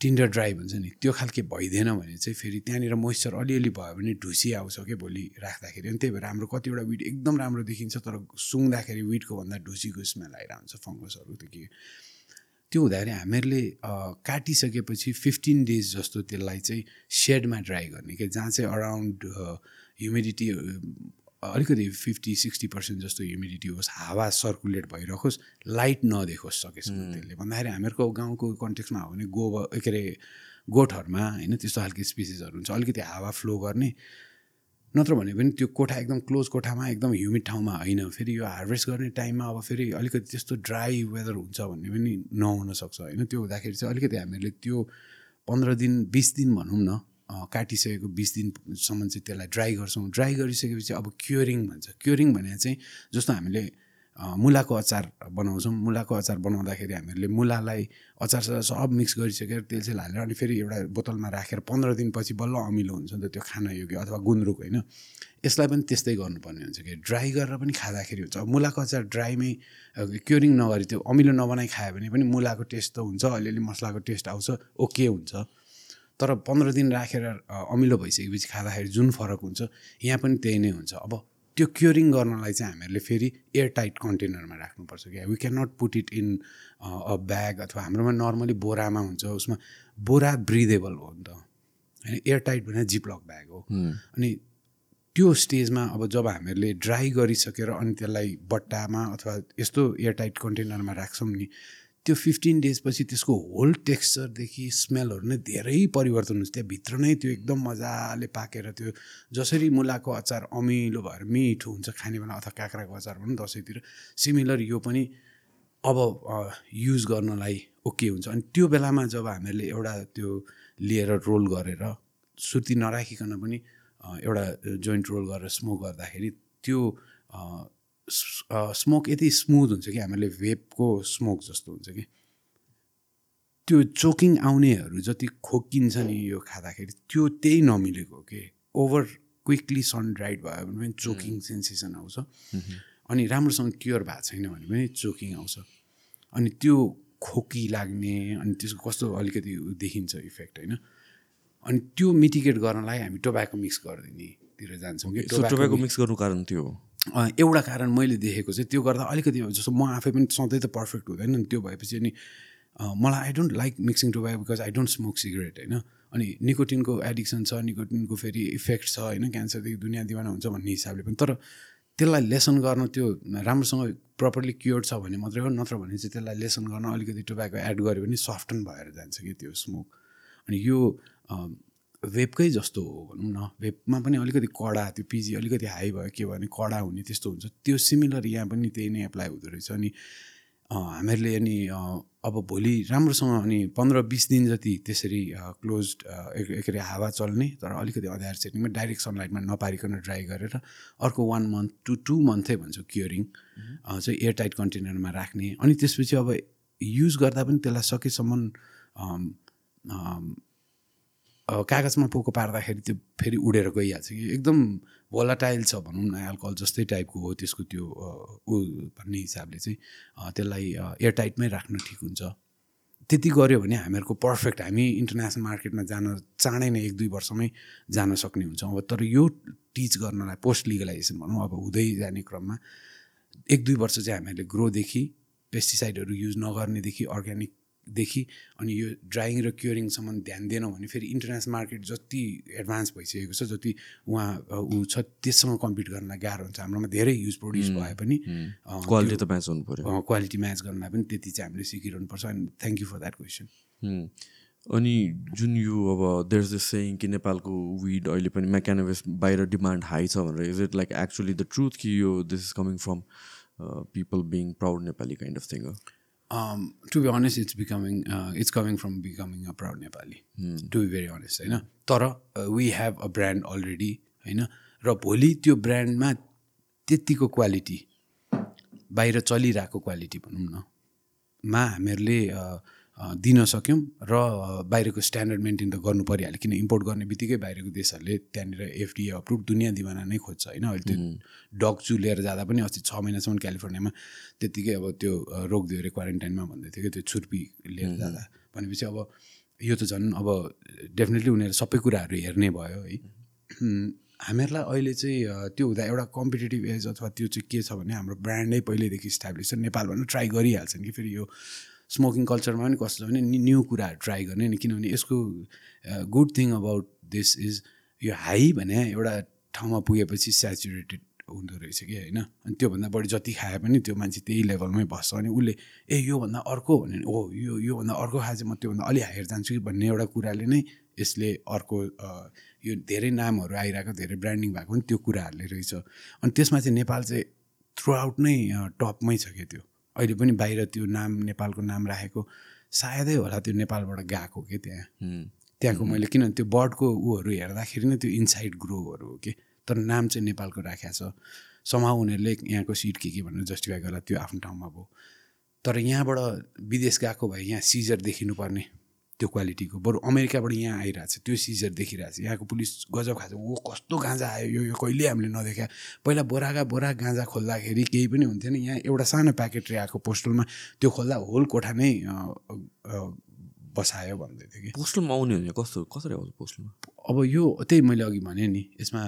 टिन्डर ड्राई भन्छ नि त्यो खालके भइदिएन भने चाहिँ फेरि त्यहाँनिर मोइस्चर अलिअलि भयो भने ढुसी आउँछ क्या भोलि राख्दाखेरि। अनि त्यही भएर हाम्रो कतिवटा विड एकदम राम्रो देखिन्छ तर सुँग्दाखेरि विडको भन्दा ढुसीको स्मेल आइरहन्छ फङ्गसहरू त के। त्यो हुँदाखेरि हामीहरूले काटिसकेपछि फिफ्टिन डेज जस्तो त्यसलाई चाहिँ सेडमा ड्राई गर्ने क्या जहाँ चाहिँ अराउन्ड ह्युमिडिटी अलिकति फिफ्टी सिक्सटी पर्सेन्ट जस्तो ह्युमिडिटी होस् हावा सर्कुलेट भइरहोस् लाइट नदेखोस् सकेसम्म त्यसले। भन्दाखेरि हामीहरूको गाउँको कन्टेक्समा हो भने गोबर के अरे गोठहरूमा होइन त्यस्तो खालको स्पिसिसहरू हुन्छ। अलिकति हावा फ्लो गर्ने नत्र भने पनि त्यो कोठा एकदम क्लोज कोठामा एकदम ह्युमिड ठाउँमा होइन। फेरि यो हार्भेस्ट गर्ने टाइममा अब फेरि अलिकति त्यस्तो ड्राई वेदर हुन्छ भन्ने पनि नहुनसक्छ होइन। त्यो हुँदाखेरि चाहिँ अलिकति हामीहरूले त्यो पन्ध्र दिन बिस दिन भनौँ न काटिसकेको बिस दिनसम्म चाहिँ त्यसलाई ड्राई गर्छौँ। ड्राई गरिसकेपछि अब क्योरिङ भन्छ। क्योरिङ भने चाहिँ जस्तो हामीले मुलाको अचार बनाउँछौँ। मुलाको अचार बनाउँदाखेरि हामीहरूले मुलालाई अचार सब मिक्स गरिसकेर तेल सेल हालेर अनि फेरि एउटा बोतलमा राखेर पन्ध्र दिनपछि बल्ल अमिलो हुन्छ नि त त्यो खान योग्य अथवा गुन्द्रुक होइन। यसलाई पनि त्यस्तै गर्नुपर्ने हुन्छ कि। ड्राई गरेर पनि खाँदाखेरि हुन्छ। मुलाको अचार ड्राईमै क्योरिङ नगरी त्यो अमिलो नबनाइ खायो भने पनि मुलाको टेस्ट त हुन्छ। अलिअलि मसलाको टेस्ट आउँछ। ओके हुन्छ। तर पन्ध्र दिन राखेर अमिलो भइसकेपछि खाँदाखेरि जुन फरक हुन्छ यहाँ पनि त्यही नै हुन्छ। अब त्यो क्योरिङ गर्नलाई चाहिँ हामीहरूले फेरि एयर टाइट कन्टेनरमा राख्नुपर्छ क्या। We can not put it in a bag अथवा हाम्रोमा नर्मली बोरामा हुन्छ उसमा बोरा ब्रिदेबल हो नि त। होइन एयर टाइट भने जिपलक ब्याग हो। अनि त्यो स्टेजमा अब जब हामीहरूले ड्राई गरिसकेर अनि त्यसलाई बट्टामा अथवा यस्तो एयर टाइट कन्टेनरमा राख्छौँ नि त्यो फिफ्टिन डेजपछि त्यसको होल टेक्स्चरदेखि स्मेलहरू नै धेरै परिवर्तन हुन्छ त्यहाँभित्र नै त्यो एकदम मजाले पाकेर त्यो जसरी मुलाको अचार अमिलो भएर मिठो हुन्छ खाने बेला अथवा काँक्राको अचार भनौँ दसैँतिर सिमिलर यो पनि अब युज गर्नलाई ओके हुन्छ। अनि त्यो बेलामा जब हामीहरूले एउटा त्यो लिएर रोल गरेर सुर्ती नराखिकन पनि एउटा जोइन्ट रोल गरेर स्मोक गर्दाखेरि त्यो स्मोक यति स्मुथ हुन्छ कि हामीले भेपको स्मोक जस्तो हुन्छ कि? त्यो चोकिङ आउनेहरू जति खोकिन्छ नि यो खाँदाखेरि त्यो त्यही नमिलेको के? ओभर क्विकली सन ड्राइड भयो भने पनि चोकिङ सेन्सेसन आउँछ। अनि राम्रोसँग क्योर भएको छैन भने पनि चोकिङ आउँछ। अनि त्यो खोकी लाग्ने अनि त्यसको कस्तो अलिकति देखिन्छ इफेक्ट होइन? अनि त्यो मिटिगेट गर्नलाई हामी टोब्याको मिक्स गरिदिनेतिर जान्छौँ कि। टोब्याको मिक्स गर्नु कारण त्यो हो। एउटा कारण मैले देखेको चाहिँ त्यो गर्दा अलिकति जस्तो म आफै पनि सधैँ त पर्फेक्ट हुँदैन नि त्यो भएपछि अनि मलाई I don't like mixing too because I don't smoke cigarette होइन? अनि निकोटिनको एडिक्सन छ निकोटिनको फेरि इफेक्ट छ होइन? क्यान्सरदेखि दुनियाँ दिवाना हुन्छ भन्ने हिसाबले पनि। तर त्यसलाई लेसन गर्न त्यो राम्रोसँग प्रपरली क्योर छ भने मात्रै हो नत्र भने चाहिँ त्यसलाई लेसन गर्न अलिकति टोब्याको एड गऱ्यो भने सफ्टन भएर जान्छ कि त्यो स्मोक अनि यो वेबकै जस्तो हो भनौँ न। वेबमा पनि अलिकति कडा त्यो पिजी अलिकति हाई भयो के भने कडा हुने त्यस्तो हुन्छ। त्यो सिमिलर यहाँ पनि त्यही नै एप्लाई हुँदो रहेछ। अनि हामीहरूले अनि अब भोलि राम्रोसँग अनि पन्ध्र बिस दिन जति त्यसरी क्लोज के अरे हावा चल्ने तर अलिकति अँध्यार सेटिङमा डाइरेक्ट सनलाइटमा नपारिकन ड्राई गरेर अर्को वान मन्थ टु टू मन्थै भन्छ क्योरिङ चाहिँ एयर टाइट कन्टेनरमा राख्ने। अनि त्यसपछि अब युज गर्दा पनि त्यसलाई सकेसम्म कागजमा पोको पार्दाखेरि त्यो फेरि उडेर गइहाल्छ कि एकदम भोलाटाइल छ भनौँ न एल्कोहल जस्तै टाइपको हो त्यसको त्यो ऊ भन्ने हिसाबले चाहिँ त्यसलाई एयरटाइटमै राख्नु ठिक हुन्छ। त्यति गऱ्यो भने हामीहरूको पर्फेक्ट हामी इन्टरनेसनल मार्केटमा जान चाँडै नै एक दुई वर्षमै जान सक्ने हुन्छ। अब तर यो टिच गर्नलाई पोस्ट लिगलाइजेसन भनौँ अब हुँदै जाने क्रममा एक दुई वर्ष चाहिँ हामीहरूले ग्रोदेखि पेस्टिसाइडहरू युज नगर्नेदेखि अर्ग्यानिक देखि अनि यो ड्राइङ र क्योरिङसम्म ध्यान दिएनौँ भने फेरि इन्टरनेसनल मार्केट जति एडभान्स भइसकेको छ जति उहाँ ऊ छ त्यससँग कम्पिट गर्नलाई गाह्रो हुन्छ। हाम्रोमा धेरै युज प्रोड्युस भए पनि क्वालिटी त म्याच हुनु पऱ्यो। क्वालिटी म्याच गर्नलाई पनि त्यति चाहिँ हामीले सिकिरहनुपर्छ अनि thank you for that question अनि जुन यो अब देयर इज द सेङ कि नेपालको विड अहिले पनि मेकानोवेस बाहिर डिमान्ड हाई छ भनेर is it like actually the truth कि यो this is coming from people being proud Nepali kind of thing हो? To be honest it's becoming it's coming from becoming a proud Nepali to be very honest होइन तर we have a brand already होइन र भोलि त्यो ब्रान्डमा त्यत्तिको quality बाहिर चलिरहेको क्वालिटी भनौँ न मा हामीहरूले दिन सक्यौँ र बाहिरको स्ट्यान्डर्ड मेन्टेन त गर्नु परिहाल्यो। किन इम्पोर्ट गर्ने बित्तिकै बाहिरको देशहरूले त्यहाँनिर एफडिए अप्रुभ दुनियाँ दिवाना नै खोज्छ होइन? अहिले त्यो डग चु लिएर जाँदा पनि अस्ति छ महिनासम्म क्यालिफोर्नियामा त्यत्तिकै अब त्यो रोकिदियो अरे क्वारेन्टाइनमा भन्दै थियो कि त्यो छुर्पी लिएर जाँदा। भनेपछि अब यो त झन् अब डेफिनेटली उनीहरू सबै कुराहरू हेर्ने भयो है? हामीहरूलाई अहिले चाहिँ त्यो हुँदा एउटा कम्पिटेटिभ एज अथवा त्यो चाहिँ के छ भने हाम्रो ब्रान्डै पहिल्यैदेखि इस्टाब्लिस छ। नेपालमा ट्राई गरिहाल्छन् कि फेरि यो स्मोकिङ कल्चरमा पनि कस्तो भने न्यू कुराहरू ट्राई गर्ने नि किनभने यसको good thing about this is यो हाई भने एउटा ठाउँमा पुगेपछि सेचुरेटेड हुँदो रहेछ कि होइन? अनि त्योभन्दा बढी जति खाए पनि त्यो मान्छे त्यही लेभलमै बस्छ अनि उसले ए योभन्दा अर्को भन्यो भने ओ यो योभन्दा अर्को खाए चाहिँ म त्योभन्दा अलि हायर जान्छु कि भन्ने एउटा कुराले नै यसले अर्को यो धेरै नामहरू आइरहेको धेरै ब्रान्डिङ भएको पनि त्यो कुराहरूले रहेछ। अनि त्यसमा चाहिँ नेपाल चाहिँ थ्रु आउट नै टपमै छ क्या त्यो। अहिले पनि बाहिर त्यो नाम नेपालको नाम राखेको सायदै होला त्यो नेपालबाट गएको के त्यहाँ? त्यहाँको मैले किनभने त्यो बर्डको ऊहरू हेर्दाखेरि नै त्यो इन्साइड ग्रोहरू हो कि? तर नाम चाहिँ नेपालको राखेको छ। समाउ उनीहरूले यहाँको सिट के के भनेर जस्टिफाई गर्दा त्यो आफ्नो ठाउँमा भयो। तर यहाँबाट विदेश गएको भए यहाँ सिजर देखिनुपर्ने। त्यो क्वालिटीको। बरु अमेरिकाबाट यहाँ आइरहेको छ त्यो सिजर देखिरहेको छ। यहाँको पुलिस गजब खान्छ ओ कस्तो गाँजा आयो यो यो कहिले हामीले नदेखा पहिला बोराका बोरा गाँजा खोल्दाखेरि केही पनि हुन्थेन। यहाँ एउटा सानो प्याकेट आएको पोस्टलमा। त्यो खोल्दा होल कोठा नै बसायो भन्दै थियो कि। पोस्टलमा आउने भने कस्तो कसरी आउँछ पोस्टलमा? अब यो त्यही मैले अघि भने नि यसमा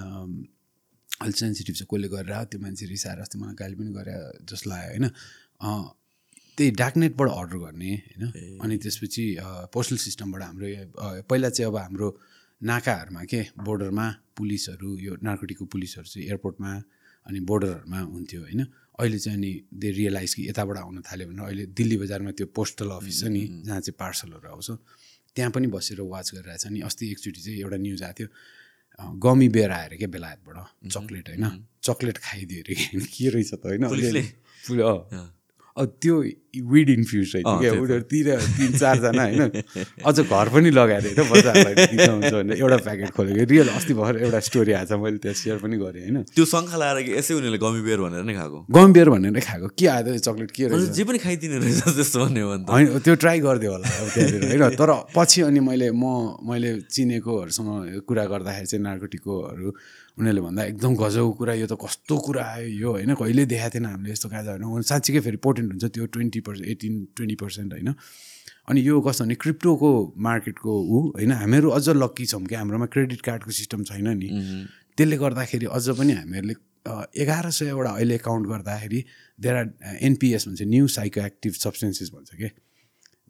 अलिक सेन्सिटिभ छ कसले गरेर त्यो मान्छे रिसाएर अस्ति मलाई गाली पनि गरे जस्तो लाग्यो होइन? त्यही डार्कनेटबाट अर्डर गर्ने होइन? अनि त्यसपछि पोस्टल सिस्टमबाट हाम्रो पहिला चाहिँ अब हाम्रो नाकाहरूमा के बोर्डरमा पुलिसहरू यो नार्कोटिकको पुलिसहरू चाहिँ एयरपोर्टमा अनि बोर्डरहरूमा हुन्थ्यो होइन? अहिले चाहिँ अनि दे रियलाइज कि यताबाट आउन थाल्यो भने अहिले दिल्ली बजारमा त्यो पोस्टल अफिस छ नि जहाँ चाहिँ पार्सलहरू आउँछ। त्यहाँ पनि बसेर वाच गरिरहेछ अनि अस्ति एकचोटि चाहिँ एउटा न्युज आएको थियो गमी बेर आएर क्या बेलायतबाट चक्लेट होइन? चक्लेट खाइदियो अरे के रहेछ त होइन? अब त्यो विड इन्फ्युज रहेछ क्या? उनीहरू तिर तिन चारजना होइन? अझ घर पनि लगाएर होइन बजारलाई भनेर एउटा प्याकेट खोलेको रियल अस्ति भर्खर एउटा स्टोरी आएको छ मैले त्यहाँ सेयर पनि गरेँ होइन? त्यो शङ्खा लाएर कि यसै उनीहरूले गमी बियर भनेर नै खाएको? गमी बियर भनेर खाएको। के आयो चक्लेट के रहेछ? जे पनि खाइदिने रहेछ त्यस्तो भन्यो भने होइन त्यो ट्राई गरिदियो होला अब त्यहाँनिर होइन? तर पछि अनि मैले म मैले चिनेकोहरूसँग कुरा गर्दाखेरि चाहिँ नार्कोटिकोहरू उनीहरूले भन्दा एकदम गजबको कुरा यो त कस्तो कुरा आयो यो होइन कहिले देखाएको थिएन हामीले यस्तो गाजा होइन साँच्चीकै फेरि पोटेन्ट हुन्छ त्यो twenty percent eighteen twenty percent होइन। अनि यो कस्तो भने क्रिप्टोको मार्केटको ऊ होइन हामीहरू अझ लक्की छौँ कि हाम्रोमा क्रेडिट कार्डको सिस्टम छैन नि। त्यसले गर्दाखेरि अझ पनि हामीहरूले एघार सयवटा अहिले काउन्ट गर्दाखेरि देयर आर एनपिएस भन्छ न्यू साइको एक्टिभ सब्सटेन्सेस भन्छ कि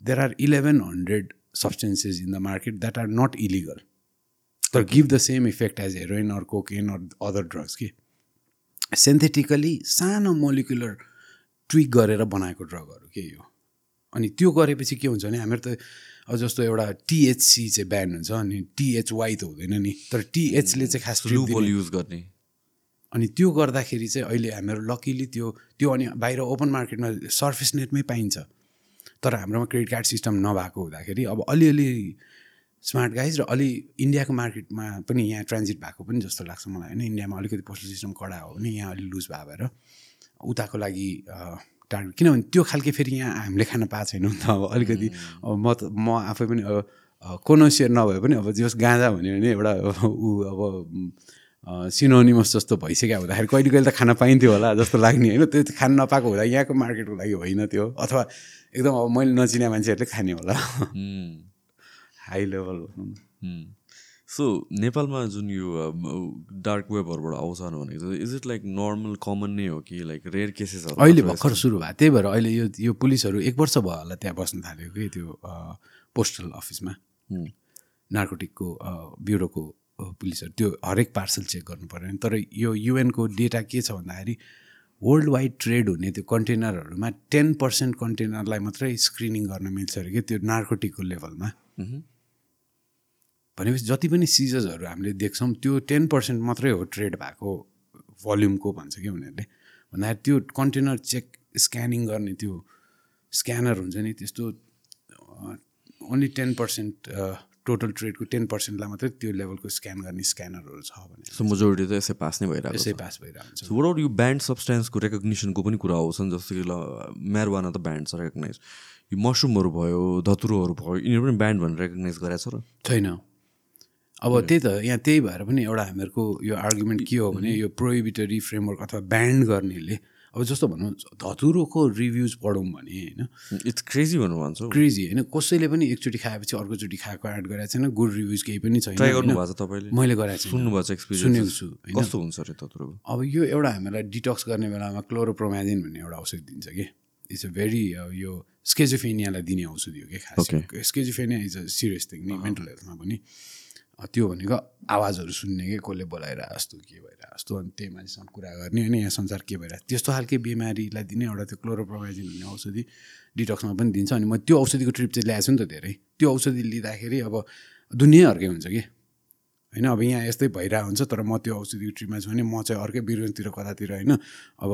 there are eleven hundred substances in the market that are not illegal तर give the same effect as heroin or cocaine or other drugs कि synthetically सानो molecular tweak गरेर बनाएको ड्रगहरू के यो अनि त्यो गरेपछि के हुन्छ भने हामीहरू त अब जस्तो एउटा टिएचसी चाहिँ ब्यान हुन्छ अनि टिएचवाई त हुँदैन नि। तर टिएचले चाहिँ खास युज गर्ने। अनि त्यो गर्दाखेरि चाहिँ अहिले हामीहरू लकिली त्यो त्यो अनि बाहिर ओपन मार्केटमा सर्फेस नेटमै पाइन्छ। तर हाम्रोमा क्रेडिट कार्ड सिस्टम नभएको हुँदाखेरि अब अलिअलि स्मार्ट गाइज र अलि इन्डियाको मार्केटमा पनि यहाँ ट्रान्जिट भएको पनि जस्तो लाग्छ मलाई होइन। इन्डियामा अलिकति पोस्टल सिस्टम कडा हो भने यहाँ अलिक लुज भयो भएर उताको लागि टार्गेट किनभने त्यो खालके फेरि यहाँ हामीले खान पाएको छैनौँ नि त अब अलिकति। अब म त म आफै पनि अब कोनोसियर नभए पनि अब जस गाँजा भन्यो भने एउटा ऊ अब सिनोनिमस जस्तो भइसक्यो। हुँदाखेरि कहिले कहिले त खान पाइन्थ्यो होला जस्तो लाग्ने होइन। त्यो खान नपाएको हुँदा यहाँको मार्केटको लागि होइन त्यो। अथवा एकदम अब मैले नचिने मान्छेहरूले खाने होला। हाई लेभल सो नेपालमा जुन यो डार्क वेबहरूबाट आउँछ भनेको is it like normal common नै हो कि लाइक रेयर केसेस अहिले भर्खर सुरु भयो त्यही भएर अहिले यो यो पुलिसहरू एक वर्ष भयो होला त्यहाँ बस्न थाल्यो कि त्यो पोस्टल अफिसमा नार्कोटिकको ब्युरोको पुलिसहरू त्यो हरेक पार्सल चेक गर्नु पऱ्यो तर यो युएनको डेटा के छ भन्दाखेरि वर्ल्ड वाइड ट्रेड हुने त्यो कन्टेनरहरूमा टेन पर्सेन्ट कन्टेनरलाई मात्रै स्क्रिनिङ गर्न मिल्छ अरे कि त्यो नार्कोटिकको लेभलमा भनेपछि जति पनि सिजर्सहरू हामीले देख्छौँ त्यो टेन पर्सेन्ट मात्रै हो ट्रेड भएको भल्युमको भन्छ कि उनीहरूले। भन्दाखेरि त्यो कन्टेनर चेक स्क्यानिङ गर्ने त्यो स्क्यानर हुन्छ नि त्यस्तो ओन्ली टेन पर्सेन्ट टोटल ट्रेडको टेन पर्सेन्टलाई मात्रै त्यो लेभलको स्क्यान गर्ने स्क्यानरहरू छ भने। सो मेजोरिटी त यसै पास नै भइरहेको यसै पास भइरहेको सो वट यो ब्यान्ड सब्सटेन्सको रेकग्नेसनको पनि कुरा आउँछ नि जस्तो कि ल म्यारवाना त ब्यान्ड छ रेकगनाइज यो मसरुमहरू भयो धतुरोहरू भयो यिनीहरू पनि ब्यान्ड भनेर रेकगनाइज गरेको छ र? छैन। अब त्यही त यहाँ त्यही भएर पनि एउटा हामीहरूको यो आर्गुमेन्ट के हो भने यो प्रोहिबिटरी फ्रेमवर्क अथवा ब्यान्ड गर्नेले अब जस्तो भनौँ धतुरोको रिभ्युज पढौँ भने होइन। इट्स क्रेजी भन्नु भन्छ। क्रेजी होइन कसैले पनि एकचोटि खाएपछि अर्कोचोटि खाएको एड गरेको छैन गुड रिभ्युज केही पनि छैन ट्राई होइन? गर्नुभएको छ तपाईँले? मैले सुन्नुभएको छ सुनेको छु? कस्तो हुन्छ अरे धतुरोको? अब यो एउटा हामीलाई डिटक्स गर्ने बेलामा क्लोरोप्रोमाजिन भन्ने एउटा औषधि दिन्छ कि। इट्स अ भेरी यो स्केजोफेनियालाई दिने औषधि हो कि. खास schizophrenia is a serious thing नि मेन्टल हेल्थमा पनि। त्यो भनेको आवाजहरू सुन्ने कि कसले बोलाइरहेको जस्तो के भइरहेको जस्तो अनि त्यही मान्छेसँग कुरा गर्ने होइन यहाँ संसार के भइरहेको त्यस्तो खालके बिमारीलाई दिने एउटा त्यो क्लोरोप्रोमाजिन भन्ने औषधि डिटक्समा पनि दिन्छ अनि म त्यो औषधिको ट्रिप चाहिँ ल्याएको नि त धेरै। त्यो औषधि लिँदाखेरि अब दुनियाँ अर्कै हुन्छ कि? होइन अब यहाँ यस्तै भइरहेको हुन्छ तर म त्यो औषधिको ट्रिपमा छु भने म चाहिँ अर्कै बिरुवातिर कतातिर होइन अब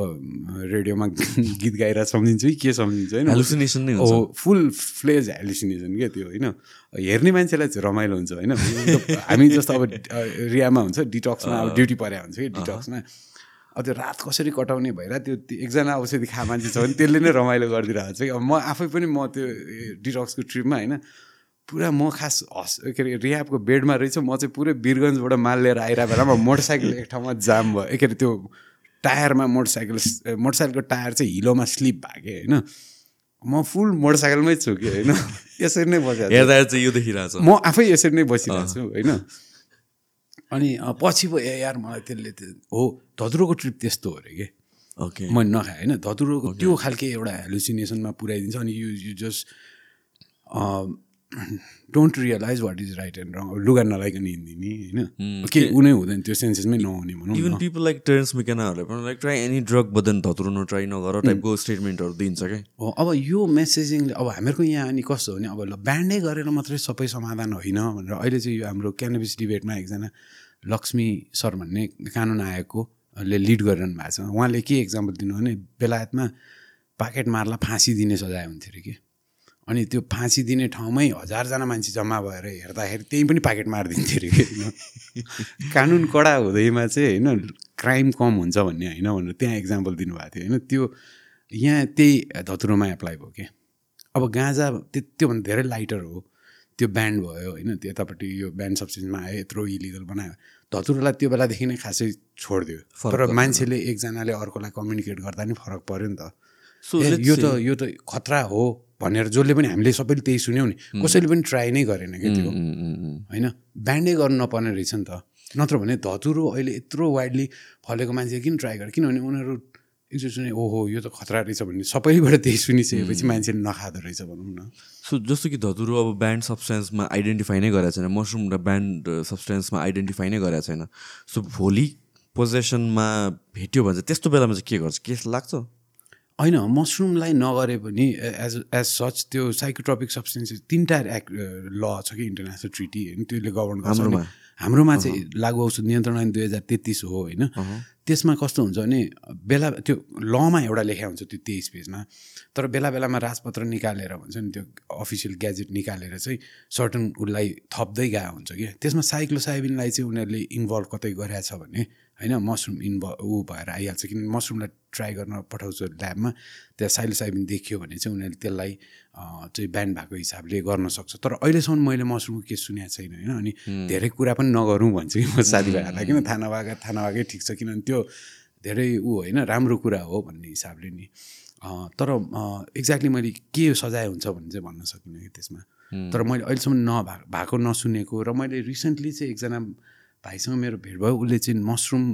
रेडियोमा *laughs* गीत गाएर सम्झिन्छु कि के सम्झिन्छु होइन। हेलुसिनेसन नै हो फुल फ्लेज हेलुसिनेसन क्या त्यो होइन। हेर्ने मान्छेलाई चाहिँ रमाइलो हुन्छ होइन। हामी जस्तो अब रियामा हुन्छ डिटक्समा अब ड्युटी परेको हुन्छ कि डिटक्समा। अब त्यो रात कसरी कटाउने भएर त्यो त्यो एकजना औषधि खा मान्छे छ भने त्यसले नै रमाइलो गरिदिरहेको छ कि। अब म आफै पनि म त्यो डिटक्सको ट्रिपमा होइन पुरा म खास हस् के अरे रिहाबको बेडमा रहेछ म चाहिँ पुरै वीरगन्जबाट माल लिएर आइरहेको बेलामा मोटरसाइकल एक ठाउँमा जाम भयो। के अरे त्यो टायरमा मोटरसाइकल मोटरसाइकलको टायर चाहिँ हिलोमा स्लिप भएको होइन? म फुल मोटरसाइकलमै छु कि होइन? *laughs* यसरी नै बसिरहेको छु। हेर्दा चाहिँ यो देखिरहेको छ। म आफै यसरी नै बसिरहेको छु होइन? अनि पछि पो ए यार मलाई त्यसले त्यो हो धतुरोको ट्रिप त्यस्तो हो अरे कि? ओके। मैले नखाएँ होइन? धतुरोको त्यो खालके एउटा हेलुसिनेसनमा पुऱ्याइदिन्छ। अनि you you just don't realise what is right and wrong लुगा नलाइकन हिँडिदिने होइन केही उनै हुँदैन त्यो सेन्सेसमै नहुने भनौँ इभन न पिपल लाइक टेरेन्स मिकेनाहरूले पनि लाइक ट्राई एनी ड्रग बदन धतुरो नट्राई नगर टाइपको स्टेटमेन्टहरू दिन्छ क्या हो अब यो मेसेजिङले अब हामीहरूको यहाँ अनि कस्तो हो भने अब ल ब्यान्डै गरेर मात्रै सबै समाधान होइन भनेर अहिले चाहिँ यो हाम्रो क्यानबिस डिबेटमा एकजना लक्ष्मी सर भन्ने कानुन आयोगकोले लिड गरिरहनु भएको छ। उहाँले के इक्जाम्पल दिनु भने बेलायतमा पाकेट मार्ला फाँसी दिने सजाय हुन्थ्यो अरे कि? अनि त्यो फाँसी दिने ठाउँमै हजारजना मान्छे जम्मा भएर हेर्दाखेरि त्यहीँ पनि पाकेट मारिदिन्थ्यो अरे। कानुन कडा हुँदैमा चाहिँ होइन क्राइम कम हुन्छ भन्ने होइन भनेर त्यहाँ इक्जाम्पल दिनुभएको थियो। होइन त्यो यहाँ त्यही धतुरोमा एप्लाई भयो कि? अब गाँजा त्यो त्योभन्दा धेरै लाइटर हो। त्यो ब्यान्ड भयो होइन त्यतापट्टि यो ब्यान्ड सब्सिडीमा आयो यत्रो इलिगल बनायो। धतुरोलाई त्यो बेलादेखि नै खासै छोडिदियो। तर। मान्छेले एकजनाले अर्कोलाई कम्युनिकेट गर्दा नि फरक पऱ्यो नि त। यो त यो त खतरा हो। भनेर जसले पनि हामीले सबैले त्यही सुन्यौँ नि कसैले पनि ट्राई नै गरेन क्या त्यो। होइन? ब्यान्डै गर्नु नपर्ने रहेछ नि त। नत्र भने धतुरो अहिले यत्रो वाइडली फलेको मान्छे किन ट्राई गर किनभने उनीहरू एकचोटि सुने ओहो यो त खतरा रहेछ भन्ने सबैबाट त्यही सुनिसकेपछि मान्छेले नखाँदो रहेछ भनौँ न। सो जस्तो कि धतुरो अब ब्यान्ड सब्सटेन्समा आइडेन्टिफाई नै गरेको छैन मसरुम र ब्यान्ड सब्सटेन्समा आइडेन्टिफाई नै गरेको छैन। सो भोलि पोजेसनमा भेट्यो भने चाहिँ त्यस्तो बेलामा चाहिँ के गर्छ? केस लाग्छ? होइन मसरुमलाई नगरे पनि एज एज सच त्यो साइकोट्रपिक सब्सटेन्सेस तिनवटा एक्ट ल छ कि इन्टरनेसनल ट्रिटी होइन त्यसले गभर्न गर्छ हाम्रोमा? अनि हाम्रोमा चाहिँ लागु औषध नियन्त्रण ऐन दुई हजार तेत्तिस हो होइन। त्यसमा कस्तो हुन्छ भने बेला त्यो लमा एउटा लेखा हुन्छ त्यो तेइस पेजमा तर बेला बेलामा राजपत्र निकालेर भन्छ नि त्यो अफिसियल ग्याजेट निकालेर चाहिँ सर्टन उसलाई थप्दै गएको हुन्छ कि। त्यसमा साइक्लोसाइबिनलाई चाहिँ उनीहरूले इन्भल्भ कतै गरेछ भने होइन मसरुम इन्भल्भ ऊ भएर आइहाल्छ किन मसरुमलाई ट्राई गर्न पठाउँछ ल्याबमा त्यहाँ साइलोसाइबिन देखियो भने चाहिँ उनीहरूले त्यसलाई चाहिँ ब्यान्ड भएको हिसाबले गर्न सक्छ। तर अहिलेसम्म मैले मसरुमको केस सुनेको छैन होइन। अनि धेरै कुरा पनि नगरौँ भन्छु कि म साथीभाइहरूलाई किन थाहा नभएको थाहा नभएकै ठिक छ किनभने त्यो धेरै ऊ होइन राम्रो कुरा हो भन्ने हिसाबले नि। तर एक्ज्याक्टली मैले के सजाय हुन्छ भन्ने चाहिँ भन्न सकिनँ कि त्यसमा। तर मैले अहिलेसम्म नभा भएको नसुनेको र मैले रिसेन्टली चाहिँ एकजना भाइसँग मेरो भेट भयो उसले चाहिँ मसरुम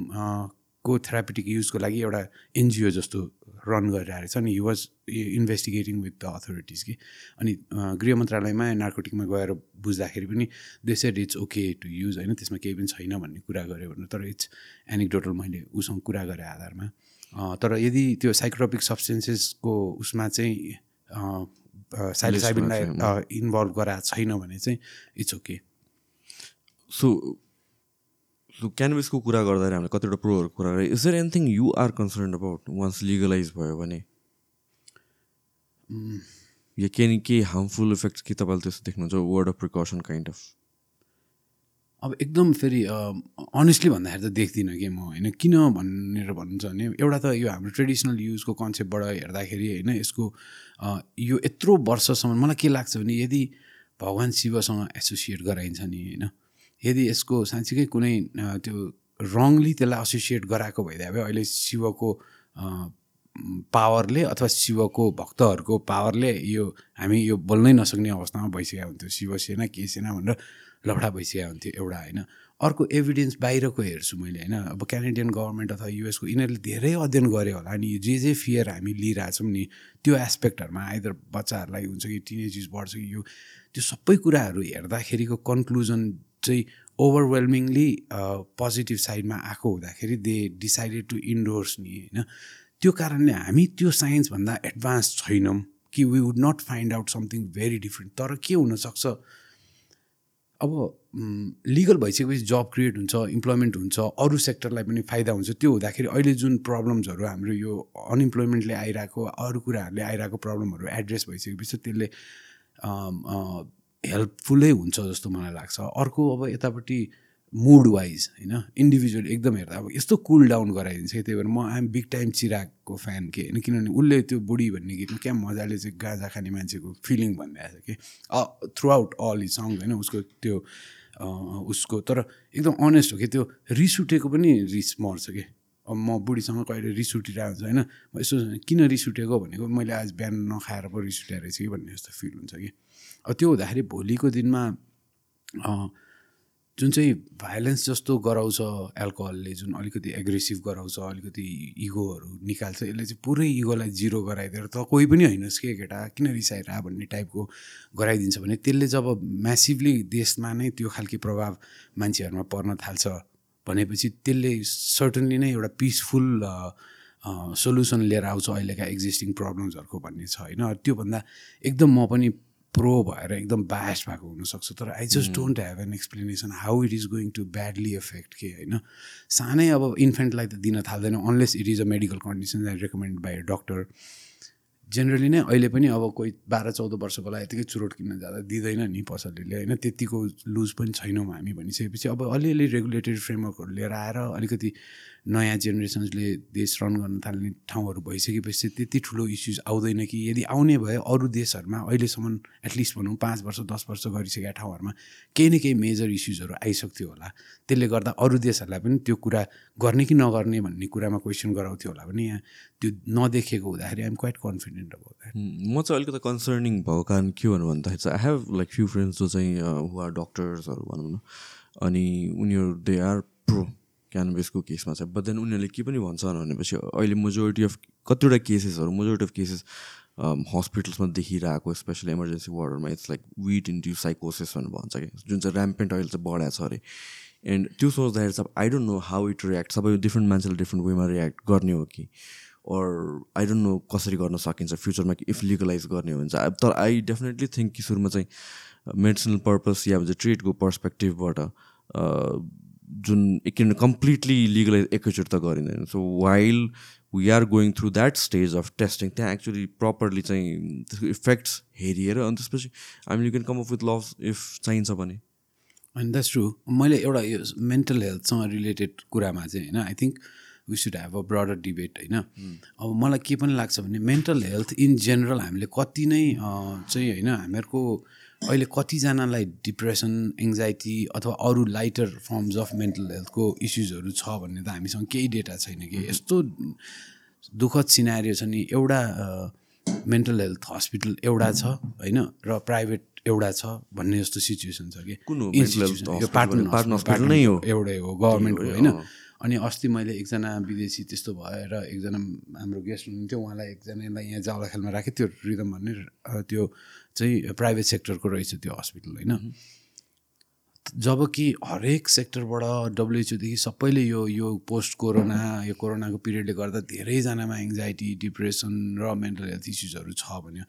को थेरापिटिक युजको लागि एउटा एनजिओ जस्तो रन गरिरहेको छ। अनि he was investigating with the authorities कि। अनि गृह मन्त्रालयमा नार्कोटिकमा गएर बुझ्दाखेरि पनि they said it's okay to use होइन त्यसमा केही पनि छैन भन्ने कुरा गऱ्यो भने तर इट्स एनिक्डोटल मैले उसँग कुरा गरेँ आधारमा। तर यदि त्यो साइक्रोपिक सब्सटेन्सेसको उसमा चाहिँ साइलोसाइबिनलाई इन्भल्भ गराएको छैन भने चाहिँ इट्स ओके सो सो क्यानभिसको कुरा गर्दाखेरि हामीले कतिवटा प्रोहरूको कुरा गरेँ is there anything you are concern about once legalise भयो भने? या केही केही हार्मफुल इफेक्ट्स के तपाईँले त्यस्तो देख्नुहुन्छ? Word of precaution kind of अब एकदम फेरि अनेस्टली भन्दाखेरि त देख्दिनँ कि म होइन? किन भनेर भन्नुहुन्छ भने एउटा त यो हाम्रो ट्रेडिसनल युजको कन्सेप्टबाट हेर्दाखेरि होइन? यसको यो यत्रो वर्षसम्म मलाई के लाग्छ भने यदि भगवान् शिवसँग एसोसिएट गराइन्छ नि होइन? यदि यसको साँच्चीकै कुनै त्यो रङली त्यसलाई एसोसिएट गराएको भइदियो भए अहिले शिवको पावरले अथवा शिवको भक्तहरूको पावरले यो हामी यो बोल्नै नसक्ने अवस्थामा भइसकेको हुन्थ्यो। शिव सेना के सेना भनेर लफडा भइसकेको हुन्थ्यो एउटा होइन। अर्को एभिडेन्स बाहिरको हेर्छु मैले होइन। अब क्यानेडियन गभर्मेन्ट अथवा युएसको यिनीहरूले धेरै अध्ययन गर्यो होला अनि जे जे फियर हामी लिइरहेछौँ नि त्यो एस्पेक्टहरूमा आइदर बच्चाहरूलाई हुन्छ कि टिनेजिस बढ्छ कि यो त्यो सबै कुराहरू हेर्दाखेरिको कन्क्लुजन चाहिँ ओभरवेल्मिङली पोजिटिभ साइडमा आएको हुँदाखेरि दे डिसाइडेड टु इन्डोर्स नि होइन? त्यो कारणले हामी त्यो साइन्सभन्दा एडभान्स छैनौँ कि we would not find out something very different तर के हुनसक्छ? अब लिगल भइसकेपछि जब क्रिएट हुन्छ इम्प्लोइमेन्ट हुन्छ अरू सेक्टरलाई पनि फाइदा हुन्छ। त्यो हुँदाखेरि अहिले जुन प्रब्लम्सहरू हाम्रो यो अनइम्प्लोइमेन्टले आइरहेको अरू कुराहरूले आइरहेको प्रब्लमहरू एड्रेस भइसकेपछि त्यसले हेल्पफुलै हुन्छ जस्तो मलाई लाग्छ। अर्को अब यतापट्टि मुड वाइज होइन? इन्डिभिजुअल एकदम हेर्दा अब यस्तो कुल डाउन गराइदिन्छ कि त्यही भएर म आइएम बिग टाइम चिरागको फ्यान के होइन? किनभने उसले त्यो बुढी भन्ने गीतमा क्या मजाले चाहिँ गाजा खाने मान्छेको फिलिङ भनिरहेको छ कि? Throughout all he sung होइन? उसको त्यो उसको तर एकदम अनेस्ट हो कि? त्यो रिस उठेको पनि रिस मर्छ कि? अब म बुढीसँग कहिले रिस उठिरहेको हुन्छ होइन? म यसो किन रिस उठेको भनेको मैले आज बिहान नखाएर पो रिस उठेर रहेछ कि भन्ने जस्तो फिल हुन्छ कि? त्यो हुँदाखेरि भोलिको दिनमा जुन चाहिँ भाइलेन्स जस्तो गराउँछ एल्कोहलले जुन अलिकति एग्रेसिभ गराउँछ अलिकति इगोहरू निकाल्छ यसले चाहिँ पुरै इगोलाई जिरो गराइदिएर त कोही पनि होइनस् के केटा? किन रिसाइरह भन्ने टाइपको गराइदिन्छ भने त्यसले जब म्यासिभली देशमा नै त्यो खालको प्रभाव मान्छेहरूमा पर्न थाल्छ भनेपछि त्यसले सर्टनली नै एउटा पिसफुल सोल्युसन लिएर आउँछ अहिलेका एक्जिस्टिङ प्रब्लम्सहरूको भन्ने छ होइन? त्योभन्दा एकदम म पनि प्रो भएर एकदम बायस भएको हुनसक्छ। तर I just don't have an explanation how it is going to badly affect के होइन? सानै अब इन्फेन्टलाई त दिन थाल्दैन unless it is a medical condition I recommend by a doctor generally नै अहिले पनि अब कोही बाह्र चौध वर्षकोलाई यतिकै चुरोट किन्न जाँदा दिँदैन नि पसलले होइन? त्यतिको लुज पनि छैनौँ हामी भनिसकेपछि। अब अलिअलि रेगुलेटरी फ्रेमवर्कहरू लिएर आएर अलिकति नयाँ जेनेरेसन्सले देश रन गर्न थाल्ने ठाउँहरू भइसकेपछि त्यति ठुलो इस्युज आउँदैन कि यदि आउने भए अरू देशहरूमा अहिलेसम्म एटलिस्ट भनौँ पाँच वर्ष दस वर्ष गरिसकेका ठाउँहरूमा केही न केही मेजर इस्युजहरू आइसक्थ्यो होला। त्यसले गर्दा अरू देशहरूलाई पनि त्यो कुरा गर्ने कि नगर्ने भन्ने कुरामा क्वेसन गराउँथ्यो होला भने यहाँ त्यो नदेखेको हुँदाखेरि आइएम क्वाइट कन्फिडेन्ट अब म चाहिँ अलिकति कन्सर्निङ भएको कारण के भन्नु भन्दाखेरि चाहिँ I have like few friends जो चाहिँ आर डक्टर्सहरू भनौँ न अनि उनीहरू दे आर प्रो क्यानबिसको केसमा चाहिँ बट देन उनीहरूले के पनि भन्छ भनेपछि अहिले मेजोरिटी अफ कतिवटा केसेसहरू मेजोरिटी अफ केसेस हस्पिटल्समा देखिरहेको स्पेसली इमर्जेन्सी वार्डहरूमा इट्स लाइक विट इन्ट्यु साइकोसिस भनेर भन्छ कि। जुन चाहिँ ऱ्याम्पेन्ट अहिले चाहिँ बढाएको छ अरे। एन्ड त्यो सोच्दाखेरि चाहिँ I don't know how it react सबै डिफ्रेन्ट मान्छेले डिफ्रेन्ट वेमा रियाक्ट गर्ने हो कि। अर आई डोन्ट नो कसरी गर्न सकिन्छ फ्युचरमा इफ लिगलाइज गर्ने हो भने चाहिँ तर आई डेफिनेटली थिङ्क कि सुरुमा चाहिँ मेडिसिनल पर्पस या भन्छ ट्रिटको पर्सपेक्टिभबाट जुन किन कम्प्लिटली लिगलाइज एकैचोटि त गरिँदैन। So while we are going through that stage of testing त्यहाँ एक्चुली प्रपरली चाहिँ त्यसको इफेक्ट्स हेरिएर अनि त्यसपछि हामी you can come up with law if चाहिन्छ भने। अनि द्याट्स ट्रु मैले एउटा यो मेन्टल हेल्थसँग रिलेटेड कुरामा चाहिँ होइन I think we should have a broader debate होइन। अब मलाई के पनि लाग्छ भने मेन्टल हेल्थ इन जेनरल हामीले कति नै चाहिँ होइन हामीहरूको अहिले कतिजनालाई डिप्रेसन एङ्जाइटी अथवा अरू लाइटर फर्म्स अफ मेन्टल हेल्थको इस्युजहरू छ भन्ने त हामीसँग केही डेटा छैन कि? यस्तो दुःखद सिनारियो छ नि एउटा मेन्टल हेल्थ हस्पिटल एउटा छ होइन? र प्राइभेट एउटा छ भन्ने जस्तो सिचुएसन छ कि? नै हो। एउटै हो गभर्मेन्टको होइन। अनि अस्ति मैले एकजना विदेशी त्यस्तो भएर एकजना हाम्रो गेस्ट हुनुहुन्थ्यो उहाँलाई एकजनालाई यहाँ जावलाखेलमा राखेँ त्यो रिदम भन्ने त्यो चाहिँ प्राइभेट सेक्टरको रहेछ त्यो हस्पिटल होइन? जब कि हरेक सेक्टरबाट डब्लुएचओदेखि सबैले यो यो पोस्ट कोरोना यो कोरोनाको पिरियडले गर्दा धेरैजनामा एङ्जाइटी डिप्रेसन र मेन्टल हेल्थ इस्युजहरू छ भन्यो।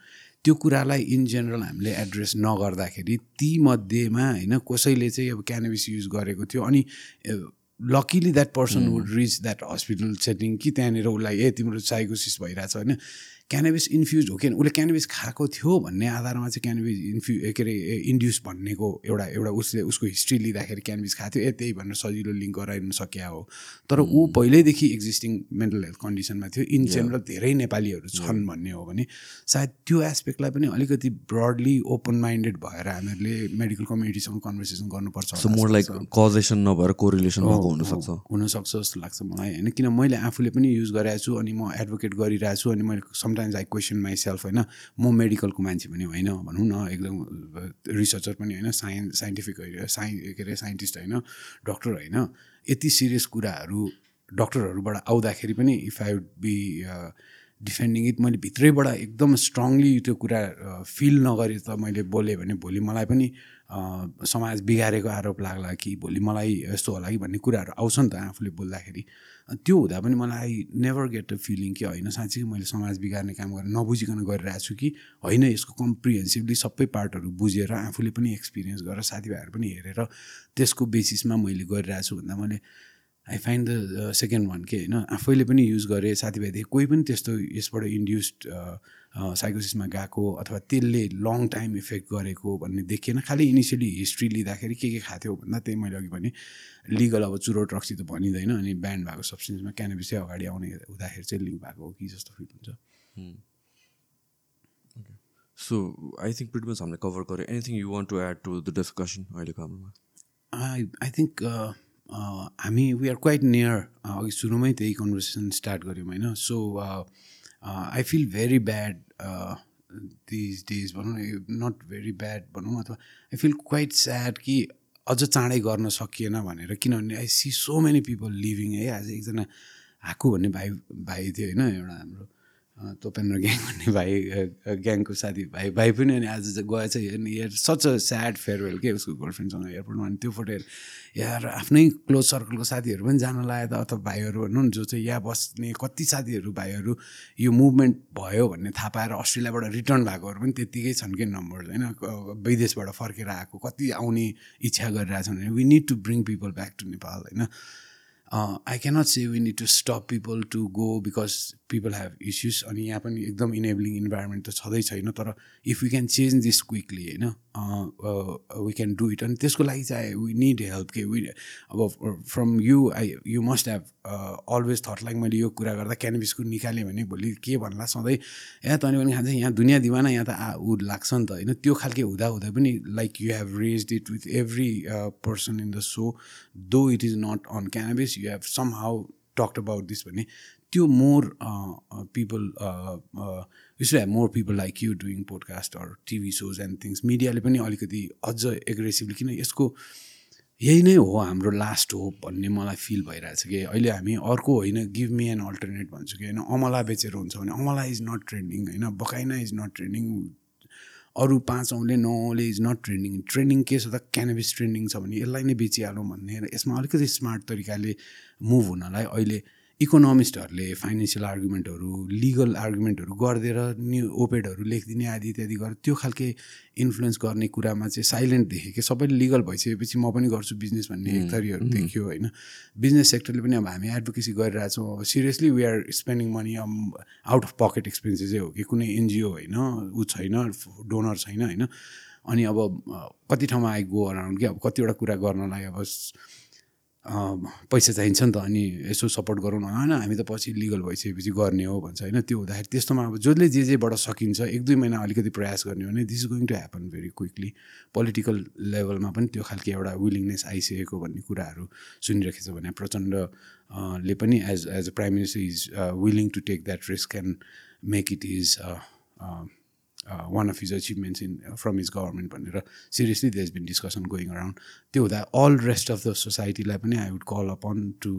त्यो कुरालाई इन जेनरल हामीले एड्रेस नगर्दाखेरि तीमध्येमा होइन कसैले चाहिँ अब क्यानबिस युज गरेको थियो अनि luckily that person would reach that hospital setting कि त्यहाँनिर उसलाई ए तिम्रो साइकोसिस भइरहेछ होइन? क्यानाबिस इन्फ्युज हो कि उसले क्यानाबिस खाएको थियो भन्ने आधारमा चाहिँ क्यानाबिस इन्फ्यु के अरे इन्ड्युस भन्नेको एउटा एउटा उसले उसको हिस्ट्री लिँदाखेरि क्यानाबिस खाएको थियो। ए त्यही भनेर सजिलो लिङ्क गराइदिनु सकिया हो। तर ऊ पहिल्यैदेखि एक्जिस्टिङ मेन्टल हेल्थ कन्डिसनमा थियो। इन जेनरल धेरै नेपालीहरू छन् भन्ने हो भने सायद त्यो एस्पेक्टलाई पनि अलिकति ब्रडली ओपन माइन्डेड भएर हामीहरूले मेडिकल कम्युनिटीसँग कन्भर्सेसन गर्नुपर्छ मोर लाइक कजेसन नभएर कोरिलेसन भएको हुनसक्छ। हुनसक्छ जस्तो लाग्छ मलाई होइन? किन मैले आफूले पनि युज गरेको छु अनि म एडभोकेट गरिरहेको छु अनि मैले समटाइम्स आई क्वेसन माइसेल्फ होइन? म मेडिकलको मान्छे पनि होइन भनौँ न एकदम रिसर्चर पनि होइन साइन्स साइन्टिफिक साइ के अरे साइन्टिस्ट होइन डक्टर होइन यति सिरियस कुराहरू डक्टरहरूबाट आउँदाखेरि पनि if I would be defending it मैले भित्रैबाट एकदम स्ट्रङली त्यो कुरा फिल नगरी त मैले बोलेँ भने भोलि मलाई पनि समाज बिगारेको आरोप लाग्ला कि भोलि मलाई यस्तो होला कि भन्ने कुराहरू आउँछ नि त आफूले बोल्दाखेरि। त्यो हुँदा पनि मलाई नेभर गेट अ फिलिङ कि होइन साँच्चै मैले समाज बिगार्ने काम गरेर नबुझिकन गरिरहेको छु कि होइन यसको कम्प्रिहेन्सिभली सबै पार्टहरू बुझेर आफूले पनि एक्सपिरियन्स गरेर साथीभाइहरू पनि हेरेर त्यसको बेसिसमा मैले गरिरहेको छु भन्दा मैले I find the second one के होइन आफैले पनि युज गरेँ साथीभाइदेखि कोही पनि त्यस्तो यसबाट इन्ड्युस्ड साइकोसिसमा गएको अथवा त्यसले लङ टाइम इफेक्ट गरेको भन्ने देखिएन। खालि इनिसियली हिस्ट्री लिँदाखेरि के के खाथ्यो भन्दा त्यही मैले अघि भने लिगल अब चुरोट रक्सी त भनिँदैन अनि ब्यान्ड भएको सब्सटेन्समा क्यानाबिसै अगाडि आउने हुँदाखेरि चाहिँ लिङ्क भएको हो कि जस्तो फिल हुन्छ। So I think pretty much हामीले कभर गऱ्यो anything you want to add to the discussion अहिलेको हाम्रोमा? आई आई थिङ्क हामी वी आर क्वाइट नियर अघि सुरुमै त्यही कन्भर्सेसन स्टार्ट गऱ्यौँ होइन। So I feel very bad these days भनौँ न नट भेरी ब्याड भनौँ अथवा आई फिल क्वाइट स्याड कि अझ चाँडै गर्न सकिएन भनेर किनभने I see so many people living है आज एकजना हाकु भन्ने भाइ भाइ थियो होइन एउटा हाम्रो तोपेन्द्र ग्याङ भन्ने भाइ ग्याङको साथी भाइ भाइ पनि अनि आज चाहिँ गएछ हेर्ने यार सच अ स्याड फेयरवेल के उसको गर्लफ्रेन्डसँग एयरपोर्टमा अनि त्यो फोटो हेर। यार आफ्नै क्लोज सर्कलको साथीहरू पनि जान लाग्यो त अथवा भाइहरू भनौँ न जो चाहिँ यहाँ बस्ने कति साथीहरू भाइहरू यो मुभमेन्ट भयो भन्ने थाहा पाएर अस्ट्रेलियाबाट रिटर्न भएकोहरू पनि त्यत्तिकै छन् कि नम्बर होइन? विदेशबाट फर्केर आएको कति आउने इच्छा गरिरहेछन् we need to bring people back to Nepal होइन? I cannot say we need to stop people to go because people have issues अनि यहाँ पनि एकदम इनेबलिङ इन्भाइरोमेन्ट त छँदै छैन तर if you can change this quickly होइन वी क्यान डु इट अनि त्यसको लागि चाहिँ वी निड हेल्प के वी अब from you I you must have always thought like मैले यो कुरा गर्दा क्यानबिसको निकालेँ भने भोलि के भन्ला सधैँ? यहाँ तैँले पनि खान्छ यहाँ दुनियाँ दिवाना यहाँ त आ ऊ लाग्छ नि त होइन? त्यो खालके हुँदा हुँदा पनि like you have raise it with every person in the so though it is not on cannabis you have somehow talked about this भने त्यो more people you have more people like you doing podcast or TV shows and things मिडियाले पनि अलिकति अझ aggressively किन यसको यही नै हो हाम्रो लास्ट हो भन्ने मलाई फिल भइरहेछ कि अहिले हामी अर्को होइन गिभ मी एन अल्टरनेट भन्छु कि होइन। अमला बेचेर हुन्छ भने अमला इज नट ट्रेन्डिङ होइन। बकाइना इज नट ट्रेन्डिङ अरू पाँच औँले नौ औँले इज नट ट्रेन्डिङ ट्रेन्डिङ के छ त क्यानबिस ट्रेन्डिङ छ भने यसलाई नै बेचिहालौँ भन्ने यसमा अलिकति स्मार्ट तरिकाले मुभ हुनलाई अहिले इकोनोमिस्टहरूले फाइनेन्सियल आर्गुमेन्टहरू लिगल आर्गुमेन्टहरू गरिदिएर न्यु ओपेडहरू लेखिदिने आदि इत्यादि गरेर त्यो खालके इन्फ्लुएन्स गर्ने कुरामा चाहिँ साइलेन्ट देखेँ कि सबैले लिगल भइसकेपछि म पनि गर्छु बिजनेस भन्ने एक थरीहरू देखियो होइन। बिजनेस सेक्टरले पनि अब हामी एडभोकेसी गरिरहेछौँ। अब seriously we are spending money out of pocket एक्सपेन्सेसै हो कि कुनै एनजिओ होइन ऊ छैन डोनर छैन होइन। अनि अब कति ठाउँमा आई गो अराउन्ड कि अब कतिवटा कुरा गर्नलाई अब पैसा चाहिन्छ नि त अनि यसो सपोर्ट गरौँ न होइन हामी त पछि लिगल भइसकेपछि गर्ने हो भन्छ होइन त्यो हुँदाखेरि त्यस्तोमा अब जसले जे जेबाट सकिन्छ एक दुई महिना अलिकति प्रयास गर्ने हो भने this is going to happen very quickly political लेभलमा पनि त्यो खालको एउटा विलिङनेस आइसकेको भन्ने कुराहरू सुनिरहेको छ भने प्रचण्डले पनि as as a prime minister is willing to take that risk and make it is one of his achievements in from his government भनेर seriously there's been discussion going around त्यो हुँदा अल रेस्ट अफ द सोसाइटीलाई पनि I would call upon to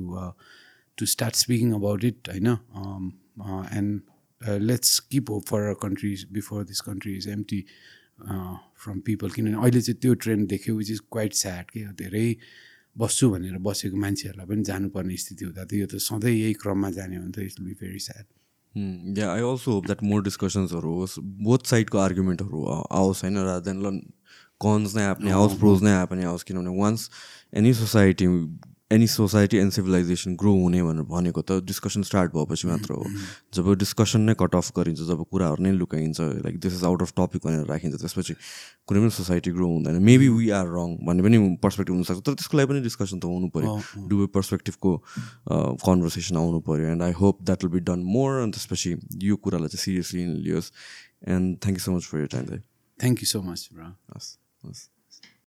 to start speaking about it होइन? And let's keep hope for or before this country is empty from people किनभने अहिले चाहिँ त्यो trend देख्यो विच इज क्वाइट स्याड के धेरै बस्छु भनेर बसेको मान्छेहरूलाई पनि जानुपर्ने स्थिति हुँदा त यो त सधैँ यही क्रममा जाने हो भने त it be very sad yeah I also hope that more डिस्कसन्सहरू होस् बोथ साइडको आर्गुमेन्टहरू आवोस् होइन र देन ल कन्स नै आए पनि आओस् प्रोज नै आए पनि आओस् किनभने once any society any society and civilisation grow हुने भनेर भनेको त डिस्कसन स्टार्ट भएपछि मात्र हो। जब डिस्कसन नै कट अफ गरिन्छ जब कुराहरू नै लुकाइन्छ like this is out of topic भनेर राखिन्छ त्यसपछि कुनै पनि सोसाइटी ग्रो हुँदैन। मेबी वी आर रङ भन्ने पनि पर्सपेक्टिभ हुनसक्छ तर त्यसको लागि पनि डिस्कसन त हुनु पऱ्यो डुवे पर्सपेक्टिभको कन्भर्सेसन आउनु पऱ्यो and I hope that will be done more अनि त्यसपछि यो कुरालाई चाहिँ seriously लियोस् and thank you so much for your time thank you so much हस् हस्।